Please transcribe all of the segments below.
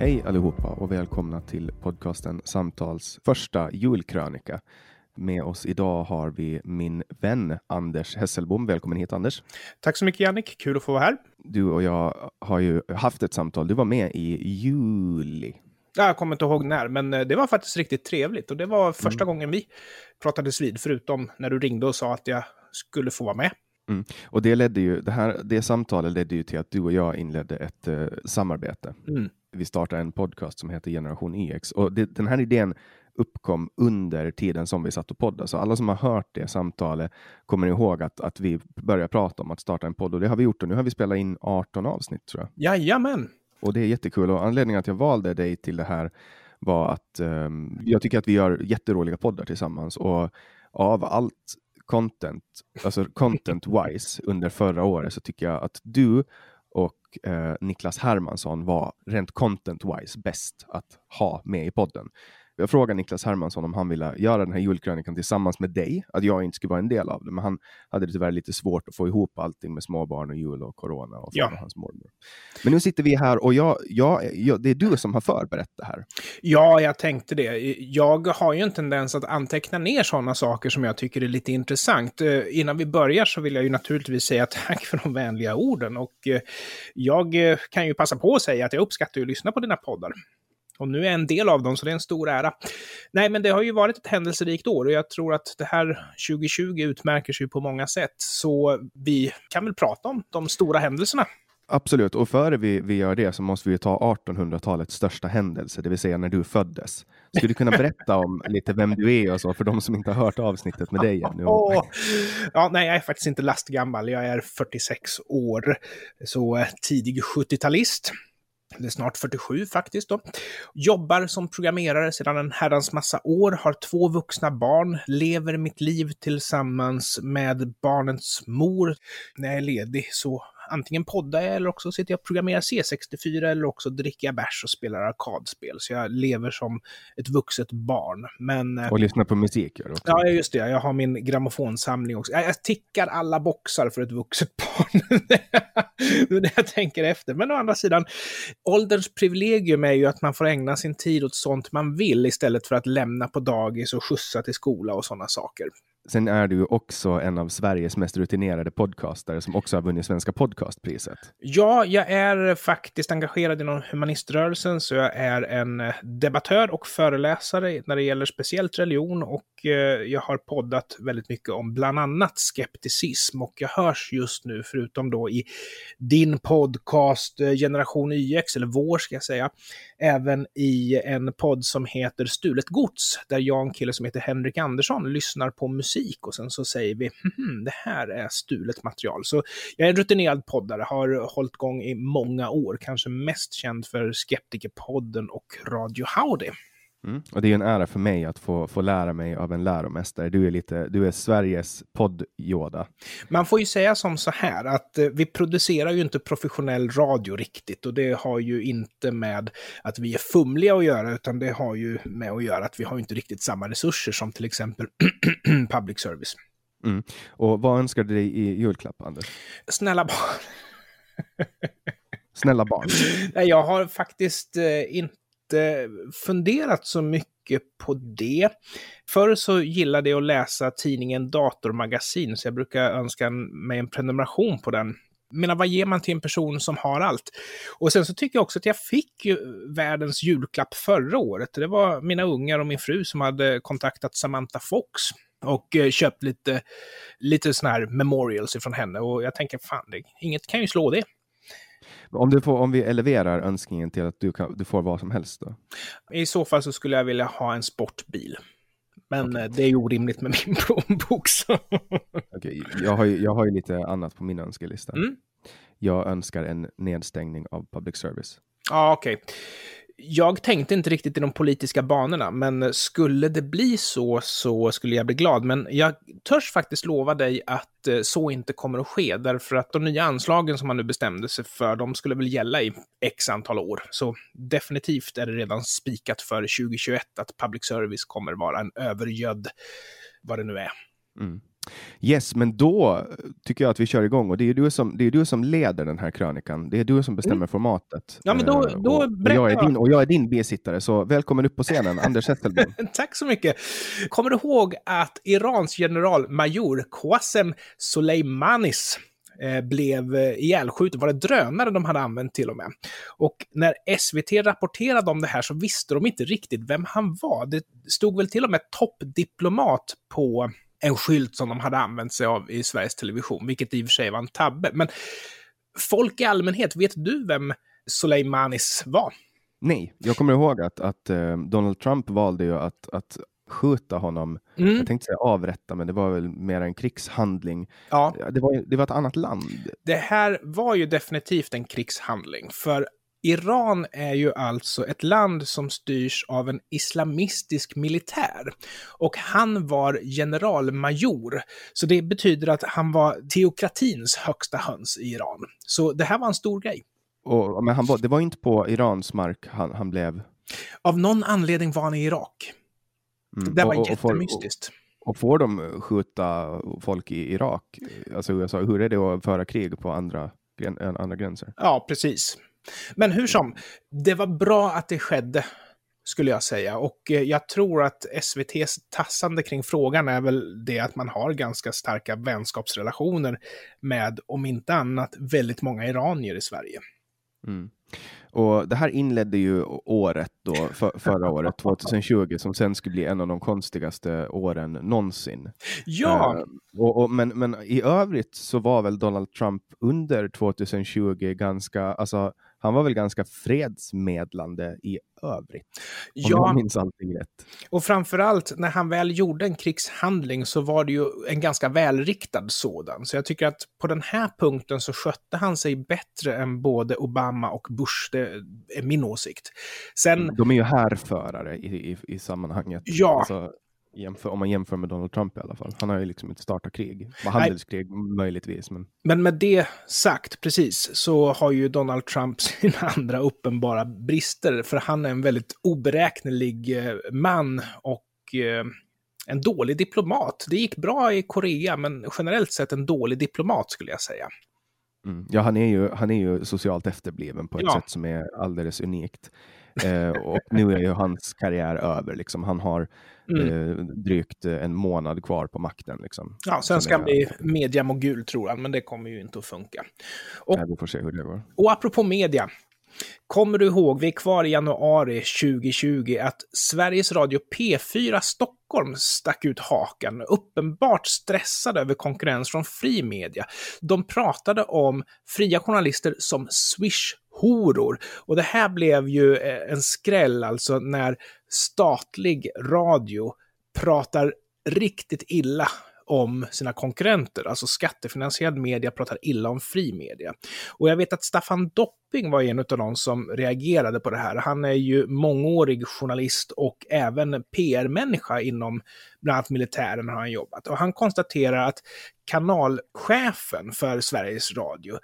Hej allihopa och välkomna till podcasten Samtals första julkrönika. Med oss idag har vi min vän Anders Hesselbom. Välkommen hit Anders. Tack så mycket Jannik, kul att få vara här. Du och jag har ju haft ett samtal. Du var med i juli. Jag kommer inte ihåg när, men eh, det var faktiskt riktigt trevligt och det var första mm. gången vi pratades vid, förutom när du ringde och sa att jag skulle få vara med. Mm. Och det ledde ju, det här det samtalet ledde ju till att du och jag inledde ett uh, samarbete. Mm vi startade en podcast som heter Generation EX och det, den här idén uppkom under tiden som vi satt och poddade. Så alla som har hört det samtalet kommer ihåg att, att vi började prata om att starta en podd och det har vi gjort och nu har vi spelat in 18 avsnitt tror jag. Jajamän! Och det är jättekul och anledningen att jag valde dig till det här var att um, jag tycker att vi gör jätteroliga poddar tillsammans och av allt content, alltså content wise under förra året så tycker jag att du och eh, Niklas Hermansson var rent content-wise bäst att ha med i podden. Jag frågade Niklas Hermansson om han ville göra den här julkrönikan tillsammans med dig, att jag inte skulle vara en del av det, men han hade tyvärr lite svårt att få ihop allting med småbarn och jul och corona och, ja. hans mormor. Men nu sitter vi här och jag, jag, jag, det är du som har förberett det här. Ja, jag tänkte det. Jag har ju en tendens att anteckna ner sådana saker som jag tycker är lite intressant. Eh, innan vi börjar så vill jag ju naturligtvis säga tack för de vänliga orden och eh, jag eh, kan ju passa på att säga att jag uppskattar att lyssna på dina poddar. Och nu är jag en del av dem, så det är en stor ära. Nej, men det har ju varit ett händelserikt år och jag tror att det här 2020 utmärker sig på många sätt. Så vi kan väl prata om de stora händelserna. Absolut, och före vi, vi gör det så måste vi ta 1800-talets största händelse, det vill säga när du föddes. Skulle du kunna berätta om lite vem du är och så för de som inte har hört avsnittet med dig ännu? Ja, nej, jag är faktiskt inte lastgammal. Jag är 46 år, så eh, tidig 70-talist eller snart 47 faktiskt då. Jobbar som programmerare sedan en herrans massa år, har två vuxna barn, lever mitt liv tillsammans med barnets mor. När jag är ledig så antingen poddar jag eller också sitter jag och programmerar C64 eller också dricker jag bärs och spelar arkadspel. Så jag lever som ett vuxet barn. Men, och lyssnar på musik gör du också. Ja, just det. Jag har min grammofonsamling också. Jag, jag tickar alla boxar för ett vuxet barn. det är det jag tänker efter. Men å andra sidan, ålderns privilegium är ju att man får ägna sin tid åt sånt man vill istället för att lämna på dagis och skjutsa till skola och sådana saker. Sen är du också en av Sveriges mest rutinerade podcastare som också har vunnit Svenska podcastpriset. Ja, jag är faktiskt engagerad inom humaniströrelsen, så jag är en debattör och föreläsare när det gäller speciellt religion och eh, jag har poddat väldigt mycket om bland annat skepticism och jag hörs just nu, förutom då i din podcast eh, Generation YX, eller vår ska jag säga, även i en podd som heter Stulet Gods, där jag och en kille som heter Henrik Andersson lyssnar på musik och sen så säger vi hm, det här är stulet material. Så jag är en rutinerad poddare, har hållit igång i många år, kanske mest känd för Skeptikerpodden och Radio Howdy. Mm. Och det är en ära för mig att få, få lära mig av en läromästare. Du är, lite, du är Sveriges podd-Yoda. Man får ju säga som så här att eh, vi producerar ju inte professionell radio riktigt och det har ju inte med att vi är fumliga att göra utan det har ju med att göra att vi har inte riktigt samma resurser som till exempel public service. Mm. Och vad önskar du dig i julklapp, Anders? Snälla barn. Snälla barn. Jag har faktiskt eh, inte inte funderat så mycket på det. Förr så gillade jag att läsa tidningen Datormagasin, så jag brukar önska mig en prenumeration på den. Men vad ger man till en person som har allt? Och sen så tycker jag också att jag fick ju världens julklapp förra året. Det var mina ungar och min fru som hade kontaktat Samantha Fox och eh, köpt lite, lite sådana här memorials ifrån henne. Och jag tänker, fan, det, inget kan ju slå det. Om, du får, om vi eleverar önskningen till att du, kan, du får vad som helst då? I så fall så skulle jag vilja ha en sportbil. Men okay. det är ju orimligt med min plånbok. okay. jag, har ju, jag har ju lite annat på min önskelista. Mm. Jag önskar en nedstängning av public service. Ja, okej. Okay jag tänkte inte riktigt i de politiska banorna, men skulle det bli så, så skulle jag bli glad. Men jag törs faktiskt lova dig att eh, så inte kommer att ske, därför att de nya anslagen som man nu bestämde sig för, de skulle väl gälla i x antal år. Så definitivt är det redan spikat för 2021 att public service kommer vara en övergödd, vad det nu är. Mm. Yes, men då tycker jag att vi kör igång och det är du som, det är du som leder den här krönikan. Det är du som bestämmer mm. formatet. Ja, men då, eh, då och, och, jag är din, och jag är din bisittare, så välkommen upp på scenen, Anders Hesselblom. Tack så mycket. Kommer du ihåg att Irans generalmajor Qasem Soleimanis eh, blev eh, ihjälskjuten. Var det drönare de hade använt till och med? Och när SVT rapporterade om det här så visste de inte riktigt vem han var. Det stod väl till och med toppdiplomat på en skylt som de hade använt sig av i Sveriges Television, vilket i och för sig var en tabbe. Men folk i allmänhet, vet du vem Soleimanis var? Nej, jag kommer ihåg att, att uh, Donald Trump valde ju att, att skjuta honom. Mm. Jag tänkte säga avrätta, men det var väl mer en krigshandling. Ja. Det, var, det var ett annat land. Det här var ju definitivt en krigshandling, för Iran är ju alltså ett land som styrs av en islamistisk militär. Och han var generalmajor. Så det betyder att han var teokratins högsta höns i Iran. Så det här var en stor grej. Och, men han var, det var inte på Irans mark han, han blev? Av någon anledning var han i Irak. Mm. Det var och, och, jättemystiskt. Och, och får de skjuta folk i Irak? Alltså USA, hur är det att föra krig på andra, andra gränser? Ja, precis. Men hur som, det var bra att det skedde, skulle jag säga. Och eh, jag tror att SVTs tassande kring frågan är väl det att man har ganska starka vänskapsrelationer med, om inte annat, väldigt många iranier i Sverige. Mm. Och det här inledde ju året då, för, förra året, 2020, som sen skulle bli en av de konstigaste åren någonsin. Ja! Uh, och, och, men, men i övrigt så var väl Donald Trump under 2020 ganska, alltså han var väl ganska fredsmedlande i övrigt. Om ja, jag minns allting rätt. Och framförallt när han väl gjorde en krigshandling så var det ju en ganska välriktad sådan. Så jag tycker att på den här punkten så skötte han sig bättre än både Obama och Bush. Det är min åsikt. Sen, De är ju härförare i, i, i sammanhanget. Ja. Alltså, Jämför, om man jämför med Donald Trump i alla fall. Han har ju liksom inte startat krig. Handelskrig Nej. möjligtvis. Men... men med det sagt, precis, så har ju Donald Trump sina andra uppenbara brister. För han är en väldigt oberäknelig eh, man och eh, en dålig diplomat. Det gick bra i Korea, men generellt sett en dålig diplomat skulle jag säga. Mm. Ja, han är, ju, han är ju socialt efterbliven på ett ja. sätt som är alldeles unikt. Eh, och nu är ju hans karriär över. Liksom. Han har mm. eh, drygt en månad kvar på makten. Liksom. Ja, sen ska han bli mediamogul tror han, men det kommer ju inte att funka. Och, Nej, vi får se hur det går. Och apropå media, Kommer du ihåg, vi är kvar i januari 2020, att Sveriges Radio P4 Stockholm stack ut hakan, uppenbart stressade över konkurrens från fri media. De pratade om fria journalister som swish-horor. Och det här blev ju eh, en skräll, alltså när statlig radio pratar riktigt illa om sina konkurrenter. Alltså skattefinansierad media pratar illa om fri media. Och jag vet att Staffan Dopping var en av de som reagerade på det här. Han är ju mångårig journalist och även PR-människa inom bland annat militären har han jobbat. Och han konstaterar att kanalchefen för Sveriges Radio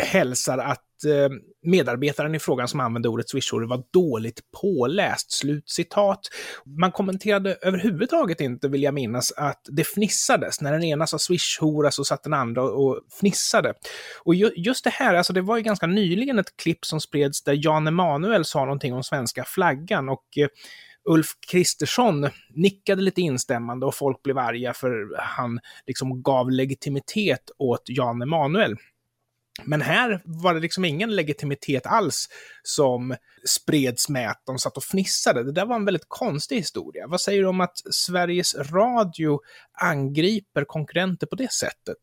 hälsar att eh, medarbetaren i frågan som använde ordet swishorder var dåligt påläst. Slutcitat. Man kommenterade överhuvudtaget inte, vill jag minnas, att det fnissades. När den ena sa swishhora så satt den andra och fnissade. Och ju, just det här, alltså det var ju ganska nyligen ett klipp som spreds där Jan Emanuel sa någonting om svenska flaggan och eh, Ulf Kristersson nickade lite instämmande och folk blev arga för han liksom gav legitimitet åt Jan Emanuel. Men här var det liksom ingen legitimitet alls som spreds med att de satt och fnissade. Det där var en väldigt konstig historia. Vad säger du om att Sveriges Radio angriper konkurrenter på det sättet?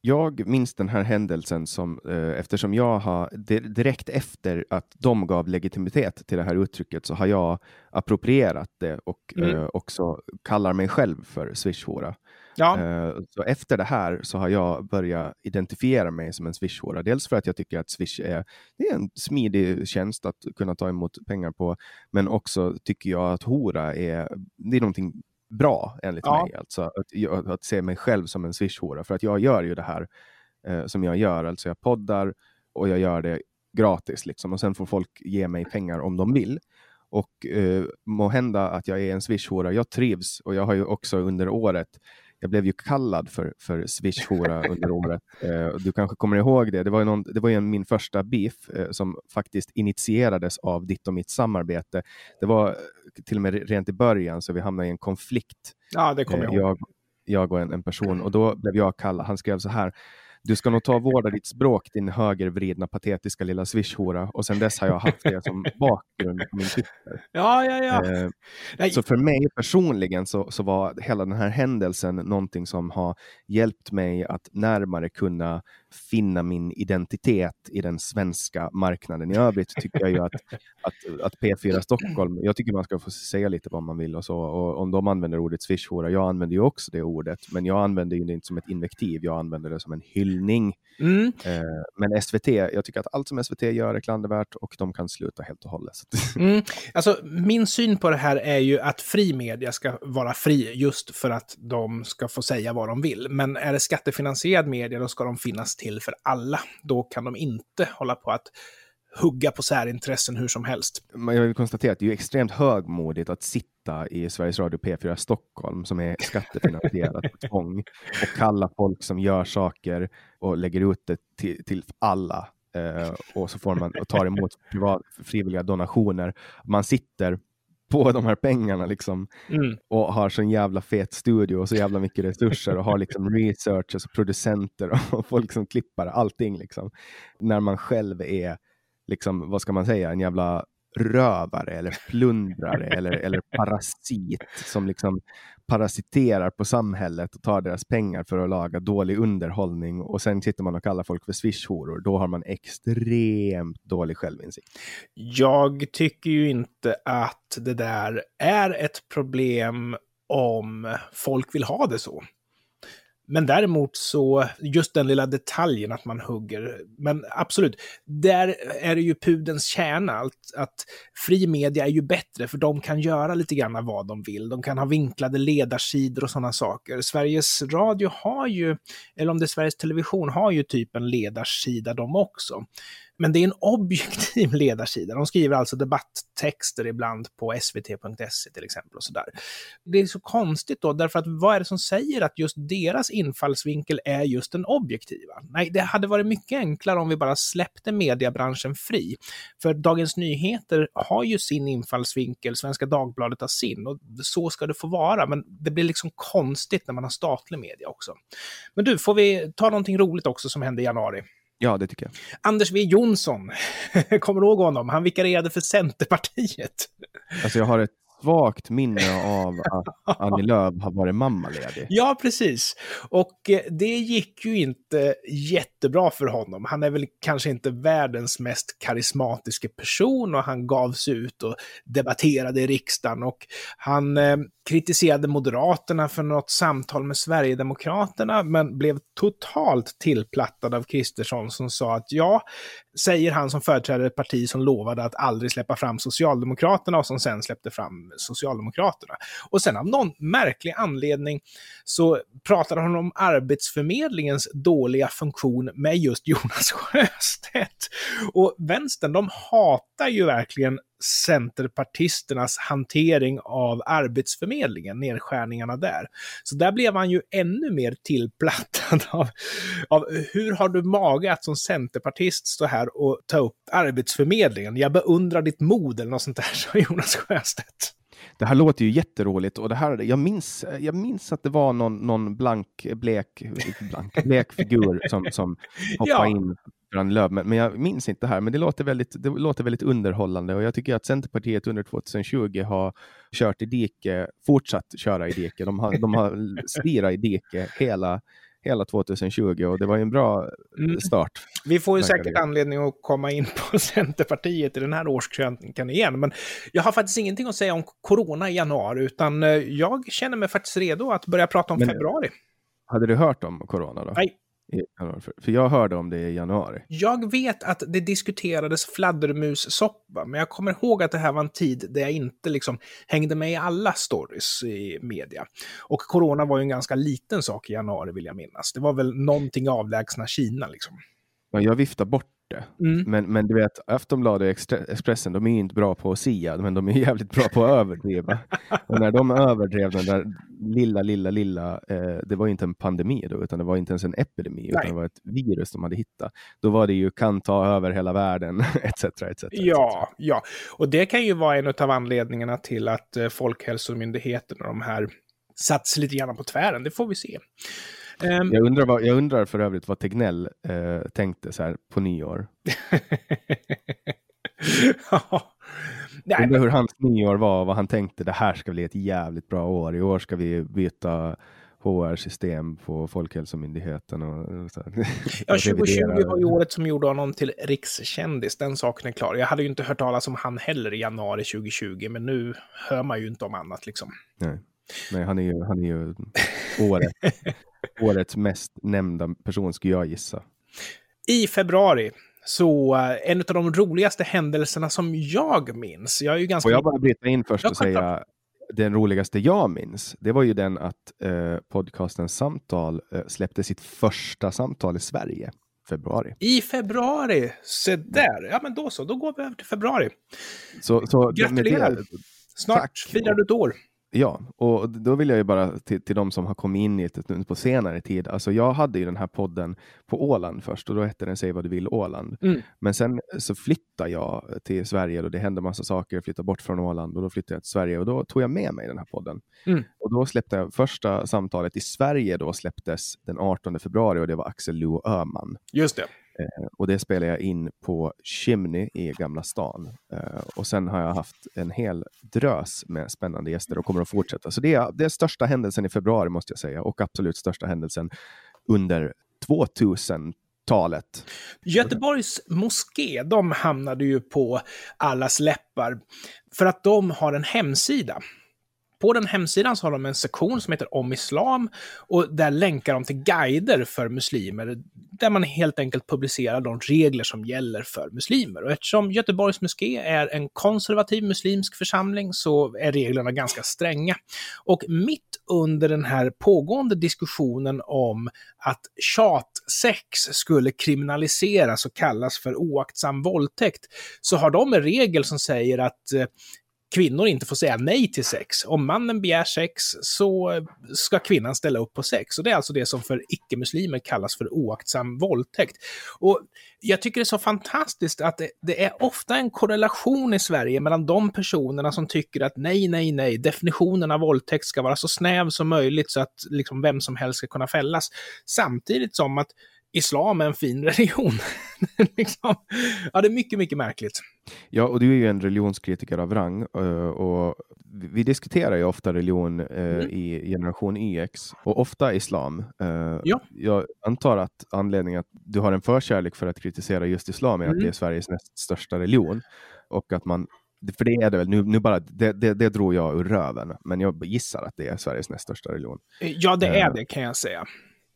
Jag minns den här händelsen som eh, eftersom jag har direkt efter att de gav legitimitet till det här uttrycket så har jag approprierat det och mm. eh, också kallar mig själv för swishhora. Ja. Eh, så efter det här så har jag börjat identifiera mig som en swishhora. Dels för att jag tycker att Swish är, det är en smidig tjänst att kunna ta emot pengar på, men också tycker jag att hora är, det är någonting bra enligt ja. mig. Alltså att, att se mig själv som en swishhora. För att jag gör ju det här eh, som jag gör. Alltså jag poddar och jag gör det gratis. Liksom. Och sen får folk ge mig pengar om de vill. Och eh, må hända att jag är en swishhora. Jag trivs och jag har ju också under året jag blev ju kallad för, för Swish-hora under året. Eh, du kanske kommer ihåg det. Det var ju, någon, det var ju min första beef eh, som faktiskt initierades av ditt och mitt samarbete. Det var eh, till och med rent i början så vi hamnade i en konflikt. Ja, det kommer jag ihåg. Jag, jag och en, en person och då blev jag kallad. Han skrev så här. Du ska nog ta och vårda ditt språk, din högervridna patetiska lilla swishhora. Och sen dess har jag haft det som bakgrund på min Twitter. Ja, ja, ja. Eh, så för mig personligen så, så var hela den här händelsen någonting som har hjälpt mig att närmare kunna finna min identitet i den svenska marknaden. I övrigt tycker jag ju att, att, att P4 Stockholm, jag tycker man ska få säga lite vad man vill och så. Och om de använder ordet swishhora, jag använder ju också det ordet, men jag använder det inte som ett invektiv, jag använder det som en hyllning. Mm. Eh, men SVT, jag tycker att allt som SVT gör är klandervärt och de kan sluta helt och hållet. Mm. Alltså, min syn på det här är ju att fri media ska vara fri just för att de ska få säga vad de vill. Men är det skattefinansierad media, då ska de finnas till för alla. Då kan de inte hålla på att hugga på särintressen hur som helst. Jag vill konstatera att det är extremt högmodigt att sitta i Sveriges Radio P4 Stockholm som är skattefinansierat på tvång och kalla folk som gör saker och lägger ut det till, till alla eh, och så får man och tar emot privat, frivilliga donationer. Man sitter på de här pengarna liksom mm. och har så en jävla fet studio och så jävla mycket resurser och har liksom researchers och producenter och folk som klippar allting liksom. När man själv är liksom, vad ska man säga, en jävla rövare eller plundrare eller, eller parasit som liksom parasiterar på samhället och tar deras pengar för att laga dålig underhållning och sen sitter man och kallar folk för swishhoror. Då har man extremt dålig självinsikt. Jag tycker ju inte att det där är ett problem om folk vill ha det så. Men däremot så, just den lilla detaljen att man hugger. Men absolut, där är det ju pudens kärna, att, att fri media är ju bättre, för de kan göra lite grann vad de vill. De kan ha vinklade ledarsidor och sådana saker. Sveriges Radio har ju, eller om det är Sveriges Television, har ju typ en ledarsida de också. Men det är en objektiv ledarsida. De skriver alltså debatttexter ibland på svt.se till exempel. och så där. Det är så konstigt då, därför att vad är det som säger att just deras infallsvinkel är just den objektiva? Nej, det hade varit mycket enklare om vi bara släppte mediebranschen fri. För Dagens Nyheter har ju sin infallsvinkel, Svenska Dagbladet har sin, och så ska det få vara. Men det blir liksom konstigt när man har statlig media också. Men du, får vi ta någonting roligt också som hände i januari? Ja, det tycker jag. Anders W Jonsson, kommer du ihåg honom? Han vikarierade för Centerpartiet. Alltså jag har ett svagt minne av att Annie Lööf har varit mammaledig. Ja, precis. Och eh, det gick ju inte jättebra för honom. Han är väl kanske inte världens mest karismatiska person och han gav sig ut och debatterade i riksdagen och han eh, kritiserade Moderaterna för något samtal med Sverigedemokraterna, men blev totalt tillplattad av Kristersson som sa att ja, säger han som företräder ett parti som lovade att aldrig släppa fram Socialdemokraterna och som sen släppte fram Socialdemokraterna. Och sen av någon märklig anledning så pratade han om Arbetsförmedlingens dåliga funktion med just Jonas Sjöstedt. Och vänstern, de hatar ju verkligen centerpartisternas hantering av Arbetsförmedlingen, nedskärningarna där. Så där blev han ju ännu mer tillplattad av, av hur har du mage att som centerpartist stå här och ta upp Arbetsförmedlingen? Jag beundrar ditt mod eller något sånt där, sa Jonas Sjöstedt. Det här låter ju jätteroligt och det här, jag minns, jag minns att det var någon, någon blank, blek, blank, blek figur som, som hoppade ja. in Göran Lööf, men, men jag minns inte här. Men det låter, väldigt, det låter väldigt underhållande och jag tycker att Centerpartiet under 2020 har kört i dike, fortsatt köra i dike. De har, de har slirat i dike hela, hela 2020 och det var ju en bra mm. start. Vi får ju säkert det. anledning att komma in på Centerpartiet i den här årskrönikan igen, men jag har faktiskt ingenting att säga om corona i januari, utan eh, jag känner mig faktiskt redo att börja prata om men, februari. Hade du hört om corona då? Nej, för jag hörde om det i januari. Jag vet att det diskuterades fladdermussoppa, men jag kommer ihåg att det här var en tid där jag inte liksom hängde med i alla stories i media. Och corona var ju en ganska liten sak i januari vill jag minnas. Det var väl någonting avlägsna Kina liksom. Ja, jag viftar bort det. Mm. Men, men du vet, Aftonbladet och Expressen, de är inte bra på att sia, men de är jävligt bra på att överdriva. och när de överdrev den där lilla, lilla, lilla, eh, det var inte en pandemi då, utan det var inte ens en epidemi, Nej. utan det var ett virus de hade hittat. Då var det ju kan ta över hela världen, etc. etc. Ja, ja, och det kan ju vara en av anledningarna till att eh, Folkhälsomyndigheten och de här satt lite grann på tvären, det får vi se. Um, jag, undrar vad, jag undrar för övrigt vad Tegnell eh, tänkte så här på nyår. ja. Nej, undrar hur hans nyår var och vad han tänkte. Det här ska bli ett jävligt bra år. I år ska vi byta HR-system på Folkhälsomyndigheten. Och, så ja, 2020 var ju året som gjorde honom till rikskändis, den saken är klar. Jag hade ju inte hört talas om han heller i januari 2020, men nu hör man ju inte om annat liksom. Nej, Nej han är ju, han är ju året, årets mest nämnda person skulle jag gissa. I februari så uh, en av de roligaste händelserna som jag minns. Jag är ju ganska... Får jag bara bryta in först och säga den roligaste jag minns, det var ju den att eh, podcasten Samtal eh, släppte sitt första samtal i Sverige februari. I februari! Se där! Ja, men då så, då går vi över till februari. Så, så Gratulerar! Snart tack. firar du ett år. Ja, och då vill jag ju bara till, till de som har kommit in i det på senare tid. Alltså jag hade ju den här podden på Åland först och då hette den Säg vad du vill Åland. Mm. Men sen så flyttade jag till Sverige och det hände massa saker. Jag flyttade bort från Åland och då flyttade jag till Sverige och då tog jag med mig den här podden. Mm. Och då släppte jag första samtalet i Sverige då släpptes den 18 februari och det var Axel Luo Öhman. Just det. Eh, och det spelade jag in på Chimney i Gamla stan. Eh, och sen har jag haft en hel drös med spännande gäster och kommer att fortsätta. Så det är den största händelsen i februari måste jag säga och absolut största händelsen under 2000-talet. Göteborgs moské, de hamnade ju på allas läppar för att de har en hemsida på den hemsidan så har de en sektion som heter Om Islam och där länkar de till guider för muslimer där man helt enkelt publicerar de regler som gäller för muslimer. Och eftersom Göteborgs moské är en konservativ muslimsk församling så är reglerna ganska stränga. Och mitt under den här pågående diskussionen om att tjatsex skulle kriminaliseras och kallas för oaktsam våldtäkt, så har de en regel som säger att eh, kvinnor inte får säga nej till sex. Om mannen begär sex så ska kvinnan ställa upp på sex. Och det är alltså det som för icke-muslimer kallas för oaktsam våldtäkt. Och jag tycker det är så fantastiskt att det, det, är ofta en korrelation i Sverige mellan de personerna som tycker att nej, nej, nej, definitionen av våldtäkt ska vara så snäv som möjligt så att liksom vem som helst ska kunna fällas. Samtidigt som att islam är en fin religion. liksom. Ja, det är mycket, mycket märkligt. Ja, och du är ju en religionskritiker av rang eh, och vi diskuterar ju ofta religion eh, mm. i generation YX och ofta islam. Eh, ja. Jag antar att anledningen att du har en förkärlek för att kritisera just islam är mm. att det är Sveriges näst största religion och att man för det är det väl, nu, nu bara, det, det, det drog jag ur röven, men jag gissar att det är Sveriges näst största religion. Ja, det är det kan jag säga.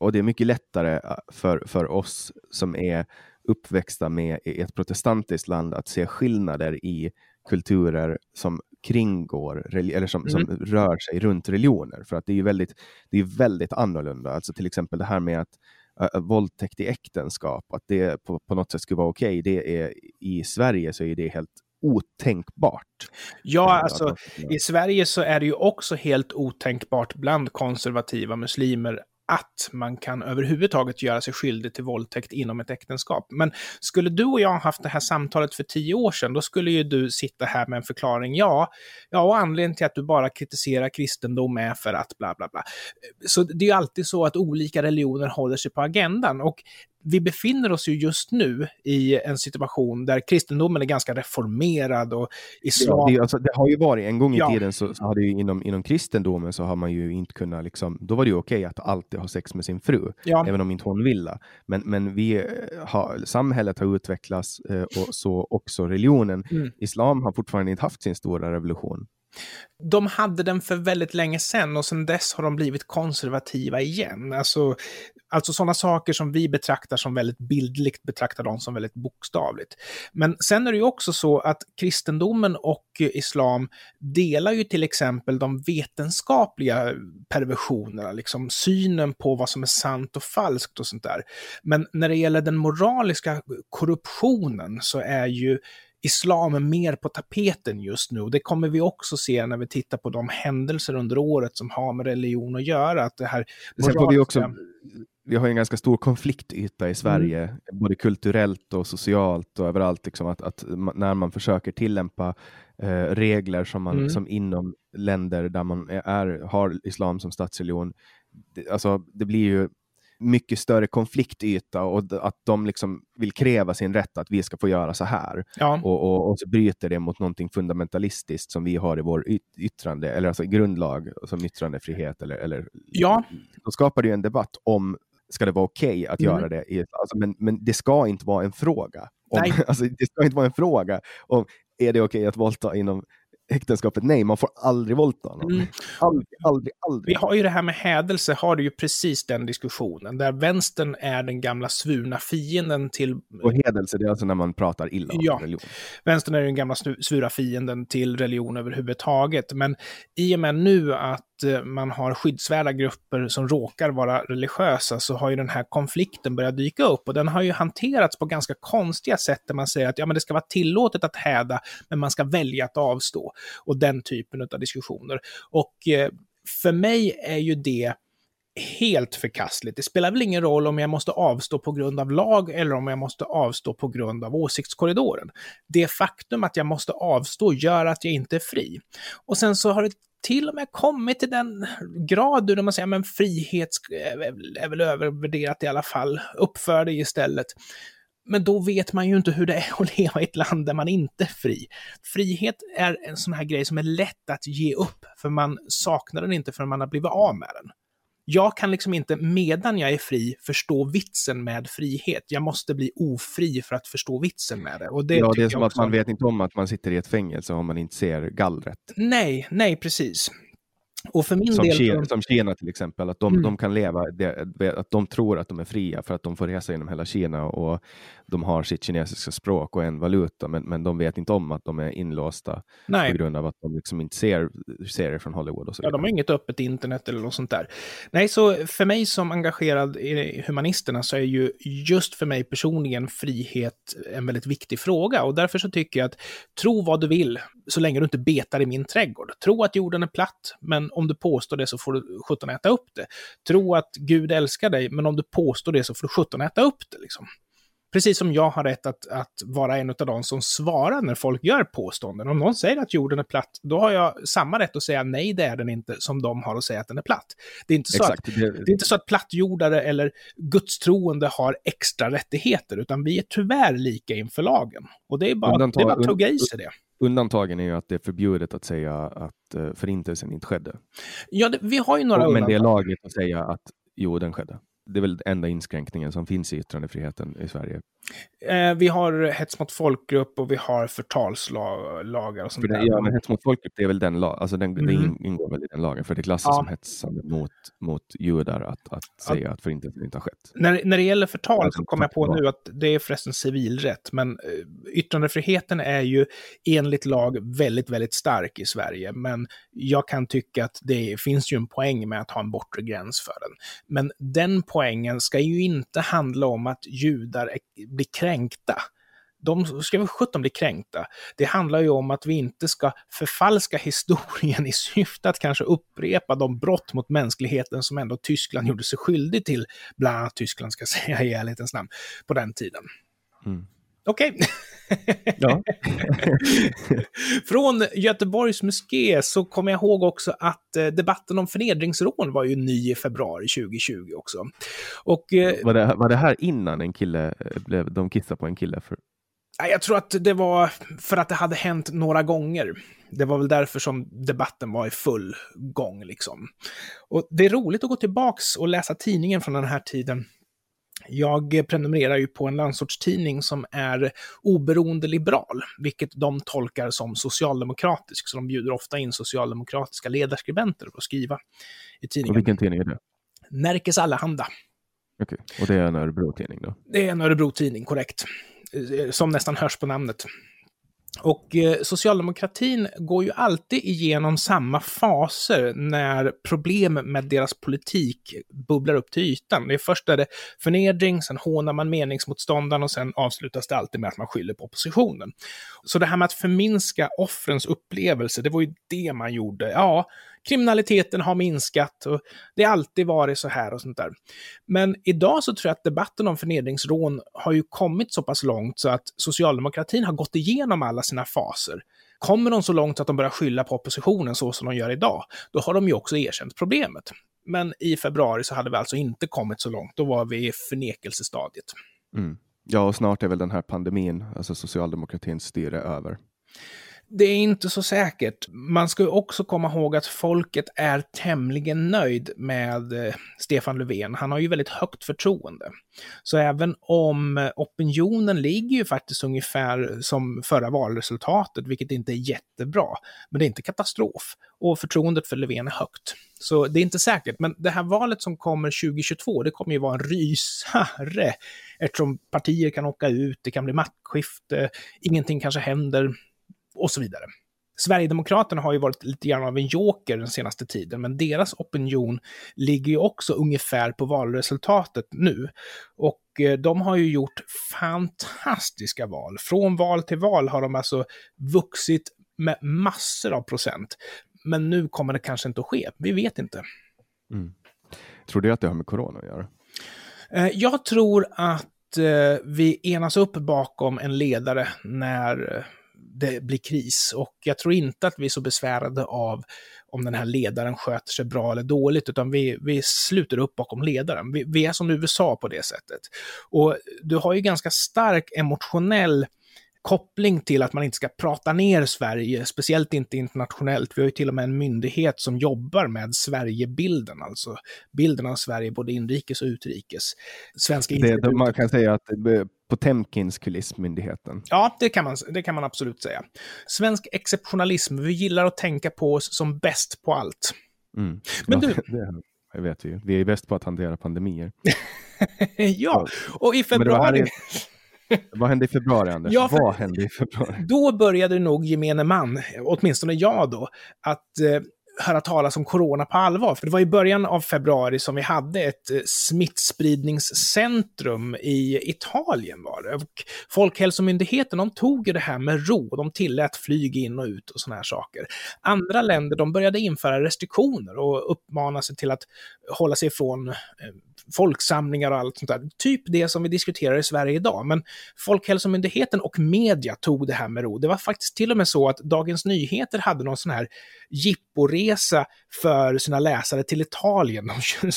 Och det är mycket lättare äh, för, för oss som är uppväxta med i ett protestantiskt land att se skillnader i kulturer som kringgår eller som, mm. som rör sig runt religioner. För att det är väldigt, det är väldigt annorlunda. Alltså till exempel det här med att uh, våldtäkt i äktenskap, att det på, på något sätt skulle vara okej. Okay. i Sverige så är det helt otänkbart. Ja, alltså i Sverige så är det ju också helt otänkbart bland konservativa muslimer att man kan överhuvudtaget göra sig skyldig till våldtäkt inom ett äktenskap. Men skulle du och jag haft det här samtalet för tio år sedan, då skulle ju du sitta här med en förklaring. Ja, ja och anledningen till att du bara kritiserar kristendom är för att bla bla bla. Så det är ju alltid så att olika religioner håller sig på agendan. Och vi befinner oss ju just nu i en situation där kristendomen är ganska reformerad och islam... Ja, det, alltså, det har ju varit, en gång i ja. tiden så, så hade ju inom, inom kristendomen så har man ju inte kunnat liksom, då var det ju okej att alltid ha sex med sin fru, ja. även om inte hon ville. Men, men vi eh, har, samhället har utvecklats eh, och så också religionen. Mm. Islam har fortfarande inte haft sin stora revolution. De hade den för väldigt länge sedan och sedan dess har de blivit konservativa igen. Alltså, alltså sådana saker som vi betraktar som väldigt bildligt betraktar de som väldigt bokstavligt. Men sen är det ju också så att kristendomen och islam delar ju till exempel de vetenskapliga perversionerna, liksom synen på vad som är sant och falskt och sånt där. Men när det gäller den moraliska korruptionen så är ju islam mer på tapeten just nu. Det kommer vi också se när vi tittar på de händelser under året som har med religion att göra. Att det här får vi har en ganska stor konfliktyta i Sverige, mm. både kulturellt och socialt och överallt. Liksom, att, att när man försöker tillämpa eh, regler som, man, mm. som inom länder där man är, har islam som statsreligion, det, alltså, det blir ju mycket större konfliktyta och att de liksom vill kräva sin rätt att vi ska få göra så här. Ja. Och, och, och, så bryter det mot någonting fundamentalistiskt som vi har i vår yttrande, eller alltså grundlag som yttrandefrihet. Eller, eller, ja. Då skapar det en debatt om ska det vara okej okay att mm. göra det? I, alltså, men, men det ska inte vara en fråga. Om, alltså, det ska inte vara en fråga om är det okej okay att våldta inom äktenskapet. Nej, man får aldrig våldta någon. Mm. Aldrig, aldrig, aldrig. Vi har ju det här med hädelse, har du ju precis den diskussionen, där vänstern är den gamla svurna fienden till... Och hedelse, det är alltså när man pratar illa om ja. religion. Vänstern är den gamla svura fienden till religion överhuvudtaget. Men i och med nu att Eh, man har skyddsvärda grupper som råkar vara religiösa så har ju den här konflikten börjat dyka upp och den har ju hanterats på ganska konstiga sätt där man säger att ja, men det ska vara tillåtet att häda, men man ska välja att avstå. Och den typen av diskussioner. Och eh, för mig är ju det helt förkastligt. Det spelar väl ingen roll om jag måste avstå på grund av lag eller om jag måste avstå på grund av åsiktskorridoren. Det faktum att jag måste avstå gör att jag inte är fri. Och sen så har det till och med kommit till den grad där man säger att frihet eh, är väl övervärderat i alla fall, uppför dig istället. Men då vet man ju inte hur det är att leva i ett land där man inte är fri. Frihet är en sån här grej som är lätt att ge upp, för man saknar den inte förrän man har blivit av med den jag kan liksom inte, medan jag är fri, förstå vitsen med frihet. Jag måste bli ofri för att förstå vitsen med det. Och det ja, det är som att man vet inte om att man sitter i ett fängelse om man inte ser gallret. Nej, nej, precis. Och för min som, del... Kina, som Kina till exempel, att de, mm. de kan leva, att de tror att de är fria för att de får resa genom hela Kina och de har sitt kinesiska språk och en valuta, men, men de vet inte om att de är inlåsta Nej. på grund av att de liksom inte ser serier från Hollywood. Och så ja, de har inget öppet internet eller något sånt där. Nej, så för mig som engagerad i humanisterna så är ju just för mig personligen frihet en väldigt viktig fråga och därför så tycker jag att tro vad du vill så länge du inte betar i min trädgård. Tro att jorden är platt, men om du påstår det så får du sjutton äta upp det. Tro att Gud älskar dig, men om du påstår det så får du sjutton äta upp det. Liksom. Precis som jag har rätt att, att vara en av de som svarar när folk gör påståenden. Om någon säger att jorden är platt, då har jag samma rätt att säga nej, det är den inte, som de har att säga att den är platt. Det är inte så, Exakt. Att, det är inte så att plattjordare eller gudstroende har extra rättigheter, utan vi är tyvärr lika inför lagen. Och det är bara, Undantag, det är bara att tugga i sig det. Undantagen är ju att det är förbjudet att säga att uh, förintelsen inte skedde. Ja, det, vi har ju några Men det är lagligt att säga att jo, den skedde det är väl enda inskränkningen som finns i yttrandefriheten i Sverige. Eh, vi har hets mot folkgrupp och vi har förtalslagar och sånt det, där. Ja, men hets mot folkgrupp, det är väl den lagen, alltså den, mm. det ingår väl i den lagen, för det klassas ja. som hetsande mot, mot judar att, att säga att förintelsen inte har skett. När, när det gäller förtal så kommer jag på nu att det är förresten civilrätt, men eh, yttrandefriheten är ju enligt lag väldigt, väldigt stark i Sverige, men jag kan tycka att det finns ju en poäng med att ha en bortre gräns för den. Men den poängen ska ju inte handla om att judar bli kränkta. De ska väl sjutton bli kränkta. Det handlar ju om att vi inte ska förfalska historien i syfte att kanske upprepa de brott mot mänskligheten som ändå Tyskland gjorde sig skyldig till, bland annat Tyskland ska säga i ärlighetens namn, på den tiden. Mm. Okej. Okay. Ja. Från Göteborgs moské så kommer jag ihåg också att eh, debatten om förnedringsrån var ju ny i februari 2020 också. Och, eh, var, det, var det här innan en kille eh, blev, de kissade på en kille? För... Jag tror att det var för att det hade hänt några gånger. Det var väl därför som debatten var i full gång liksom. Och det är roligt att gå tillbaks och läsa tidningen från den här tiden jag prenumererar ju på en landsortstidning som är oberoende liberal, vilket de tolkar som socialdemokratisk, så de bjuder ofta in socialdemokratiska ledarskribenter att skriva i tidningen. Och vilken tidning är det? Närkes Allehanda. Okej, okay. och det är en Örebro-tidning då? Det är en Örebro-tidning, korrekt. Som nästan hörs på namnet. Och eh, socialdemokratin går ju alltid igenom samma faser när problem med deras politik bubblar upp till ytan. Det är först är det förnedring, sen hånar man meningsmotståndaren och sen avslutas det alltid med att man skyller på oppositionen. Så det här med att förminska offrens upplevelse, det var ju det man gjorde. Ja, kriminaliteten har minskat och det har alltid varit så här och sånt där. Men idag så tror jag att debatten om förnedringsrån har ju kommit så pass långt så att socialdemokratin har gått igenom alla sina faser. Kommer de så långt att de börjar skylla på oppositionen så som de gör idag, då har de ju också erkänt problemet. Men i februari så hade vi alltså inte kommit så långt, då var vi i förnekelsestadiet. Mm. Ja, och snart är väl den här pandemin, alltså socialdemokratins styre, över det är inte så säkert. Man ska också komma ihåg att folket är tämligen nöjd med eh, Stefan Löfven. Han har ju väldigt högt förtroende. Så även om eh, opinionen ligger ju faktiskt ungefär som förra valresultatet, vilket inte är jättebra, men det är inte katastrof. Och förtroendet för Löfven är högt. Så det är inte säkert, men det här valet som kommer 2022, det kommer ju vara en rysare eftersom partier kan åka ut, det kan bli maktskifte, ingenting kanske händer och så vidare. Sverigedemokraterna har ju varit lite grann av en joker den senaste tiden, men deras opinion ligger ju också ungefär på valresultatet nu. Och eh, de har ju gjort fantastiska val. Från val till val har de alltså vuxit med massor av procent. Men nu kommer det kanske inte att ske. Vi vet inte. Mm. Tror du att det har med corona att göra? Eh, jag tror att eh, vi enas upp bakom en ledare när det blir kris. Och jag tror inte att vi är så besvärade av om den här ledaren sköter sig bra eller dåligt, utan vi, vi sluter upp bakom ledaren. Vi, vi är som USA på det sättet. Och du har ju ganska stark emotionell koppling till att man inte ska prata ner Sverige, speciellt inte internationellt. Vi har ju till och med en myndighet som jobbar med Sverigebilden, alltså bilden av Sverige både inrikes och utrikes. Svenska det, man kan säga att Potemkins kulissmyndigheten. Ja, det kan, man, det kan man absolut säga. Svensk exceptionalism, vi gillar att tänka på oss som bäst på allt. Mm. Men Ja, du- det, det vet vi ju. Vi är bäst på att hantera pandemier. ja, och i februari... Vad hände i februari, Anders? Ja, Vad hände i februari? Då började nog gemene man, åtminstone jag då, att eh, höra talas om corona på allvar. För det var i början av februari som vi hade ett eh, smittspridningscentrum i Italien var det. Och Folkhälsomyndigheten, de tog det här med ro. De tillät flyg in och ut och såna här saker. Andra länder, de började införa restriktioner och uppmana sig till att hålla sig ifrån eh, folksamlingar och allt sånt där. Typ det som vi diskuterar i Sverige idag. Men Folkhälsomyndigheten och media tog det här med ro. Det var faktiskt till och med så att Dagens Nyheter hade någon sån här jipporesa för sina läsare till Italien. De,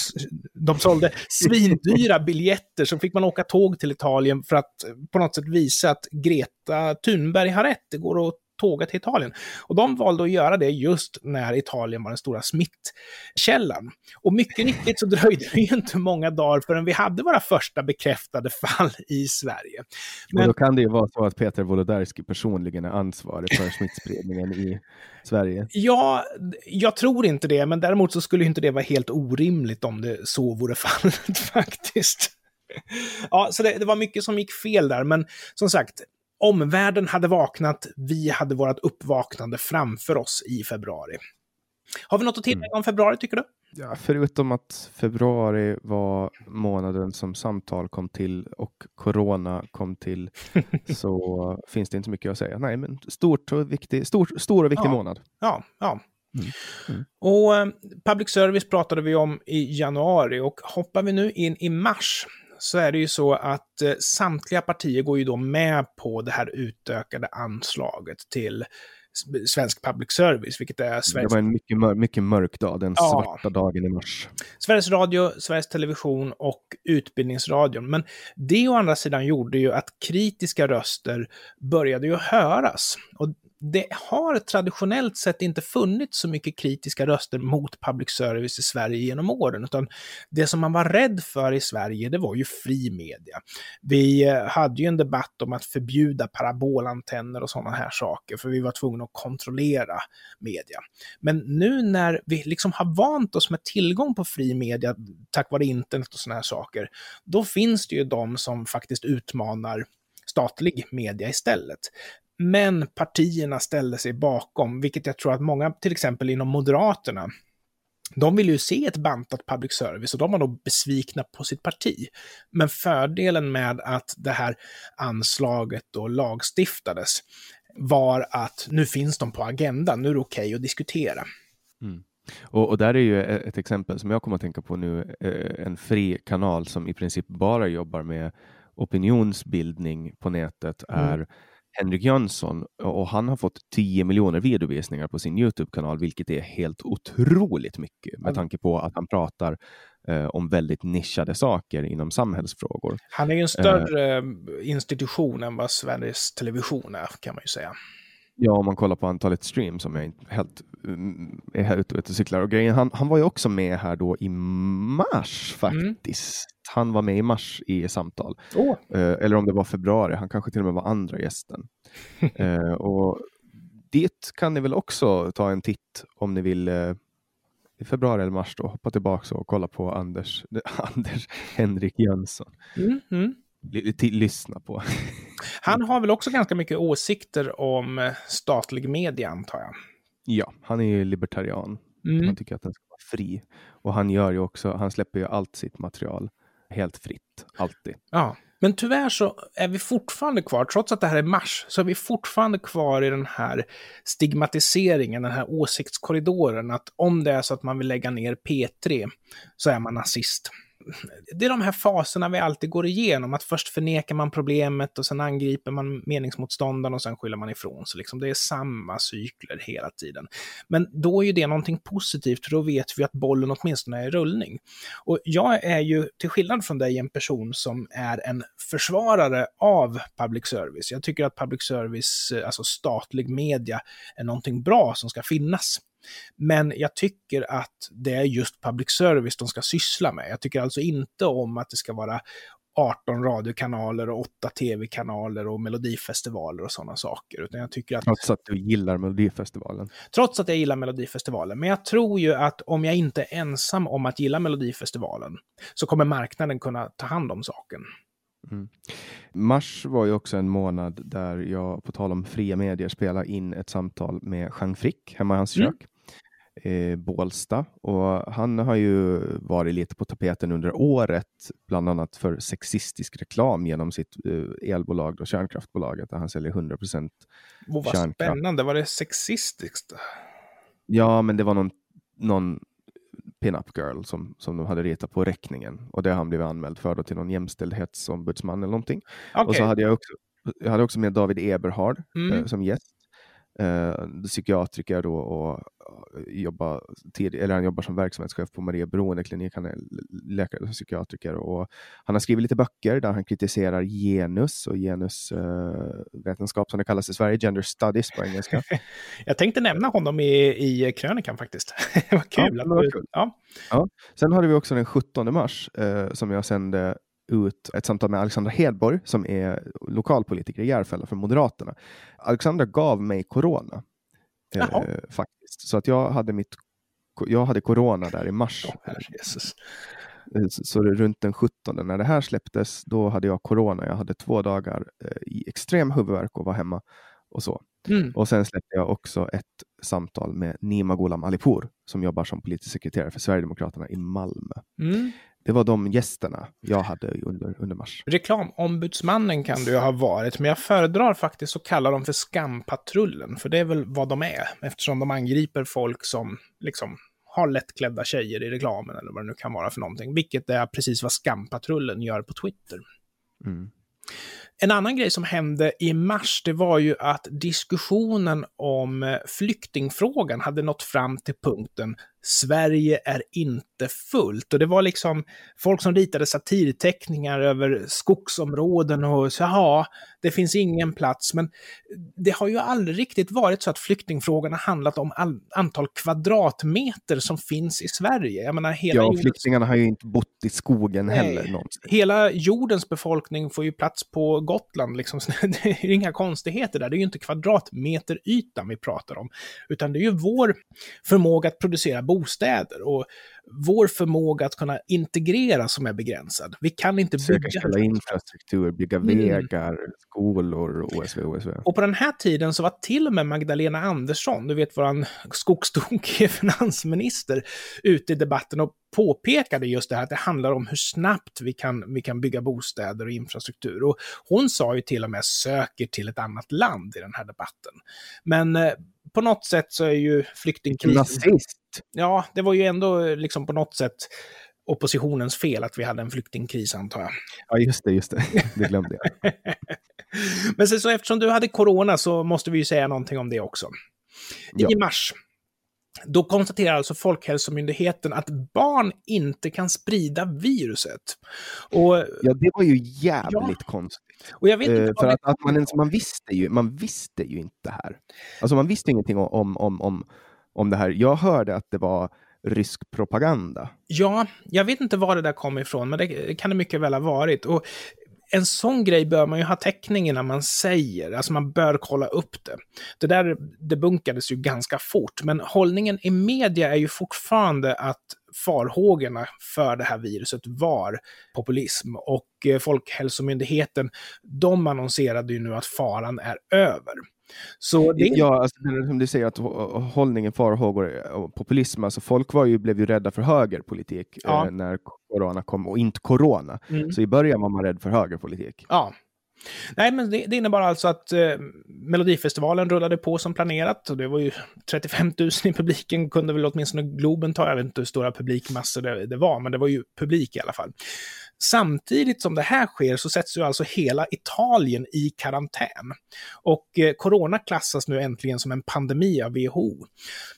de sålde svindyra biljetter, så fick man åka tåg till Italien för att på något sätt visa att Greta Thunberg har rätt. Det går att tåga till Italien. Och de valde att göra det just när Italien var den stora smittkällan. Och mycket riktigt så dröjde det ju inte många dagar förrän vi hade våra första bekräftade fall i Sverige. Och Men- då kan det ju vara så att Peter Wolodarski personligen är ansvarig för smittspridningen i Sverige. Ja, jag tror inte det, men däremot så skulle inte det vara helt orimligt om det så vore fallet faktiskt. Ja, så det, det var mycket som gick fel där, men som sagt, omvärlden hade vaknat, vi hade vårt uppvaknande framför oss i februari. Har vi något att tillägga om februari, tycker du? Ja, förutom att februari var månaden som samtal kom till och corona kom till så finns det inte mycket att säga. Nej, men stort och viktig, stor, stor och viktig Ja. månad. Ja, ja. Mm. Mm. Och eh, public service pratade vi om i januari och hoppar vi nu in i mars så är det ju så att eh, samtliga partier går ju då med på det här utökade anslaget till svensk public service, vilket är Det Sveriges, var en mycket, mör, mycket mörk dag, den Ja. svarta dagen i mars. Sveriges Radio, Sveriges Television och Utbildningsradion. Men det å andra sidan gjorde ju att kritiska röster började ju höras. Och det har traditionellt sett inte funnits så mycket kritiska röster mot public service i Sverige genom åren, utan det som man var rädd för i Sverige, det var ju fri media. Vi eh, hade ju en debatt om att förbjuda parabolantenner och sådana här saker, för vi var tvungna att kontrollera media. Men nu när vi liksom har vant oss med tillgång på fri media tack vare internet och sådana här saker, då finns det ju de som faktiskt utmanar statlig media istället. Men partierna ställde sig bakom, vilket jag tror att många, till exempel inom Moderaterna, de vill ju se ett bantat public service och de var då besvikna på sitt parti. Men fördelen med att det här anslaget då lagstiftades var att nu finns de på agendan, nu är det okej att diskutera. Och, och där är ju e- ett exempel som jag kommer att tänka på nu, eh, en fri kanal som i princip bara jobbar med opinionsbildning på nätet Mm. Henrik Jönsson och han har fått 10 miljoner videovisningar på sin Youtube-kanal, vilket är helt otroligt mycket med tanke på att han pratar eh, om väldigt nischade saker inom samhällsfrågor. Han är ju en större eh, institution än vad Sveriges Television är, kan man ju säga. Ja, om man kollar på antalet streams som jag inte helt mm, är här ute och cyklar. Och grejen, han, han var ju också med här då i mars Mm. faktiskt. Han var med i mars i samtal. Eh, eller om det var februari, han kanske till och med var andra gästen. eh, och dit kan ni väl också ta en titt om ni vill eh, i februari eller mars då, hoppa tillbaka och kolla på Anders, Anders Henrik Jönsson. Mm, mm. Lyssna på. Han har väl också ganska mycket åsikter om eh, statlig media, antar jag. ja, han är ju libertarian. Mm. Han tycker att den ska vara fri. Och han gör ju också, han släpper ju allt sitt material helt fritt, alltid. Ja. Men tyvärr så är vi fortfarande kvar, trots att det här är mars, så är vi fortfarande kvar i den här stigmatiseringen, den här åsiktskorridoren, att om det är så att man vill lägga ner P3 så är man nazist. Det är de här faserna vi alltid går igenom, att först förnekar man problemet och sen angriper man meningsmotståndaren och sen skyller man ifrån sig. Liksom det är samma cykler hela tiden. Men då är ju det någonting positivt, för då vet vi att bollen åtminstone är i rullning. Och jag är ju, till skillnad från dig, en person som är en försvarare av public service. Jag tycker att public service, alltså statlig media, är någonting bra som ska finnas. Men jag tycker att det är just public service de ska syssla med. Jag tycker alltså inte om att det ska vara 18 radiokanaler och 8 tv-kanaler och melodifestivaler och sådana saker. Utan jag tycker att, Trots att du gillar Melodifestivalen. trots att jag gillar Melodifestivalen, men jag tror ju att om jag inte är ensam om att gilla Melodifestivalen så kommer marknaden kunna ta hand om saken. Mars var ju också en månad där jag, på tal om fria medier, spelade in ett samtal med Jean Frick hemma i hans Mm. kök. Eh, Bålsta. Och han har ju varit lite på tapeten under året, bland annat för sexistisk reklam genom sitt eh, elbolag, då, kärnkraftbolaget, där han säljer 100 procent. Och vad spännande, var det sexistiskt? Ja, men det var någon, någon pin-up girl som, som de hade ritat på räkningen och det har han blivit anmäld för då till någon jämställdhetsombudsman eller någonting. Och Okej, så hade jag också, jag hade också med David Eberhard Mm. eh, som gäst. Eh, psykiatriker då och eh, jobbar, tid, eller han jobbar som verksamhetschef på Maria Beroendeklinik. Han är läkare och psykiatriker och han har skrivit lite böcker där han kritiserar genus och genusvetenskap som det kallas i Sverige, gender studies på engelska. jag tänkte nämna honom i, i krönikan faktiskt. var kul. Ja, det var kul. Ja. Sen hade vi också den 17 mars eh, som jag sände ut ett samtal med Alexandra Hedborg som är lokalpolitiker i Järfälla för Moderaterna. Alexandra gav mig corona. Eh, faktiskt. Så att jag hade mitt jag hade corona där i mars. Eh, Så runt den 17 när det här släpptes, då hade jag corona. Jag hade två dagar eh, i extrem huvudvärk och var hemma och så. Mm. Och sen släppte jag också ett samtal med Nima Gholam Alipour som jobbar som politisk sekreterare för Sverigedemokraterna i Malmö. Mm. Det var de gästerna jag hade under, under mars. Reklamombudsmannen kan du ju ha varit, men jag föredrar faktiskt att kalla dem för skampatrullen, för det är väl vad de är, eftersom de angriper folk som liksom har lättklädda tjejer i reklamen eller vad det nu kan vara för någonting, vilket är precis vad skampatrullen gör på Twitter. Mm. En annan grej som hände i mars, det var ju att diskussionen om eh, flyktingfrågan hade nått fram till punkten Sverige är inte fullt. Och det var liksom folk som ritade satirteckningar över skogsområden och så, ja, det finns ingen plats. Men det har ju aldrig riktigt varit så att flyktingfrågan har handlat om all, antal kvadratmeter som finns i Sverige. Jag menar, hela Ja, jordens- flyktingarna har ju inte bott i skogen Nej. heller någonsin. Hela jordens befolkning får ju plats på Gotland. Liksom. Det är inga konstigheter där. Det är ju inte kvadratmeterytan vi pratar om. Utan det är ju vår förmåga att producera bostäder och vår förmåga att kunna integrera som är begränsad. Vi kan inte bygga... Säkerställa infrastruktur, bygga Mm. vägar, skolor, OSV, OSV. Och på den här tiden så var till och med Magdalena Andersson, du vet våran skogstokige finansminister, ute i debatten och påpekade just det här att det handlar om hur snabbt vi kan, vi kan bygga bostäder och infrastruktur. Och hon sa ju till och med söker till ett annat land i den här debatten. Men eh, på något sätt så är ju flyktingkrisen... Nazist! Ja, det var ju ändå eh, liksom på något sätt oppositionens fel att vi hade en flyktingkris antar jag. Ja, just det, just det. Det glömde jag. Men sen så eftersom du hade corona så måste vi ju säga någonting om det också. Ja. I mars, då konstaterar alltså Folkhälsomyndigheten att barn inte kan sprida viruset. Och, Ja, det var ju jävligt konstigt. och jag vet inte vad för att, att man, man, visste ju, man visste ju inte det här. Alltså man visste ingenting om, om, om, om det här. Jag hörde att det var rysk propaganda. Ja, jag vet inte var det där kom ifrån, men det kan det mycket väl ha varit. Och en sån grej bör man ju ha täckning innan man säger, alltså man bör kolla upp det. Det där debunkades ju ganska fort, men hållningen i media är ju fortfarande att farhågorna för det här viruset var populism och eh, Folkhälsomyndigheten, de annonserade ju nu att faran är över. Så det, Ja, alltså, som du säger, att hå- hållningen, farhågor och populism, alltså folk var ju, blev ju rädda för högerpolitik Ja. eh, när corona kom, och inte corona. Mm. Så i början var man rädd för högerpolitik. Ja. Nej, men det, det innebar alltså att eh, Melodifestivalen rullade på som planerat. Och det var ju 35 000 i publiken, kunde väl åtminstone Globen ta. Jag vet inte hur stora publikmassor det, det var, men det var ju publik i alla fall. Samtidigt som det här sker så sätts ju alltså hela Italien i karantän. Och eh, corona klassas nu äntligen som en pandemi av WHO.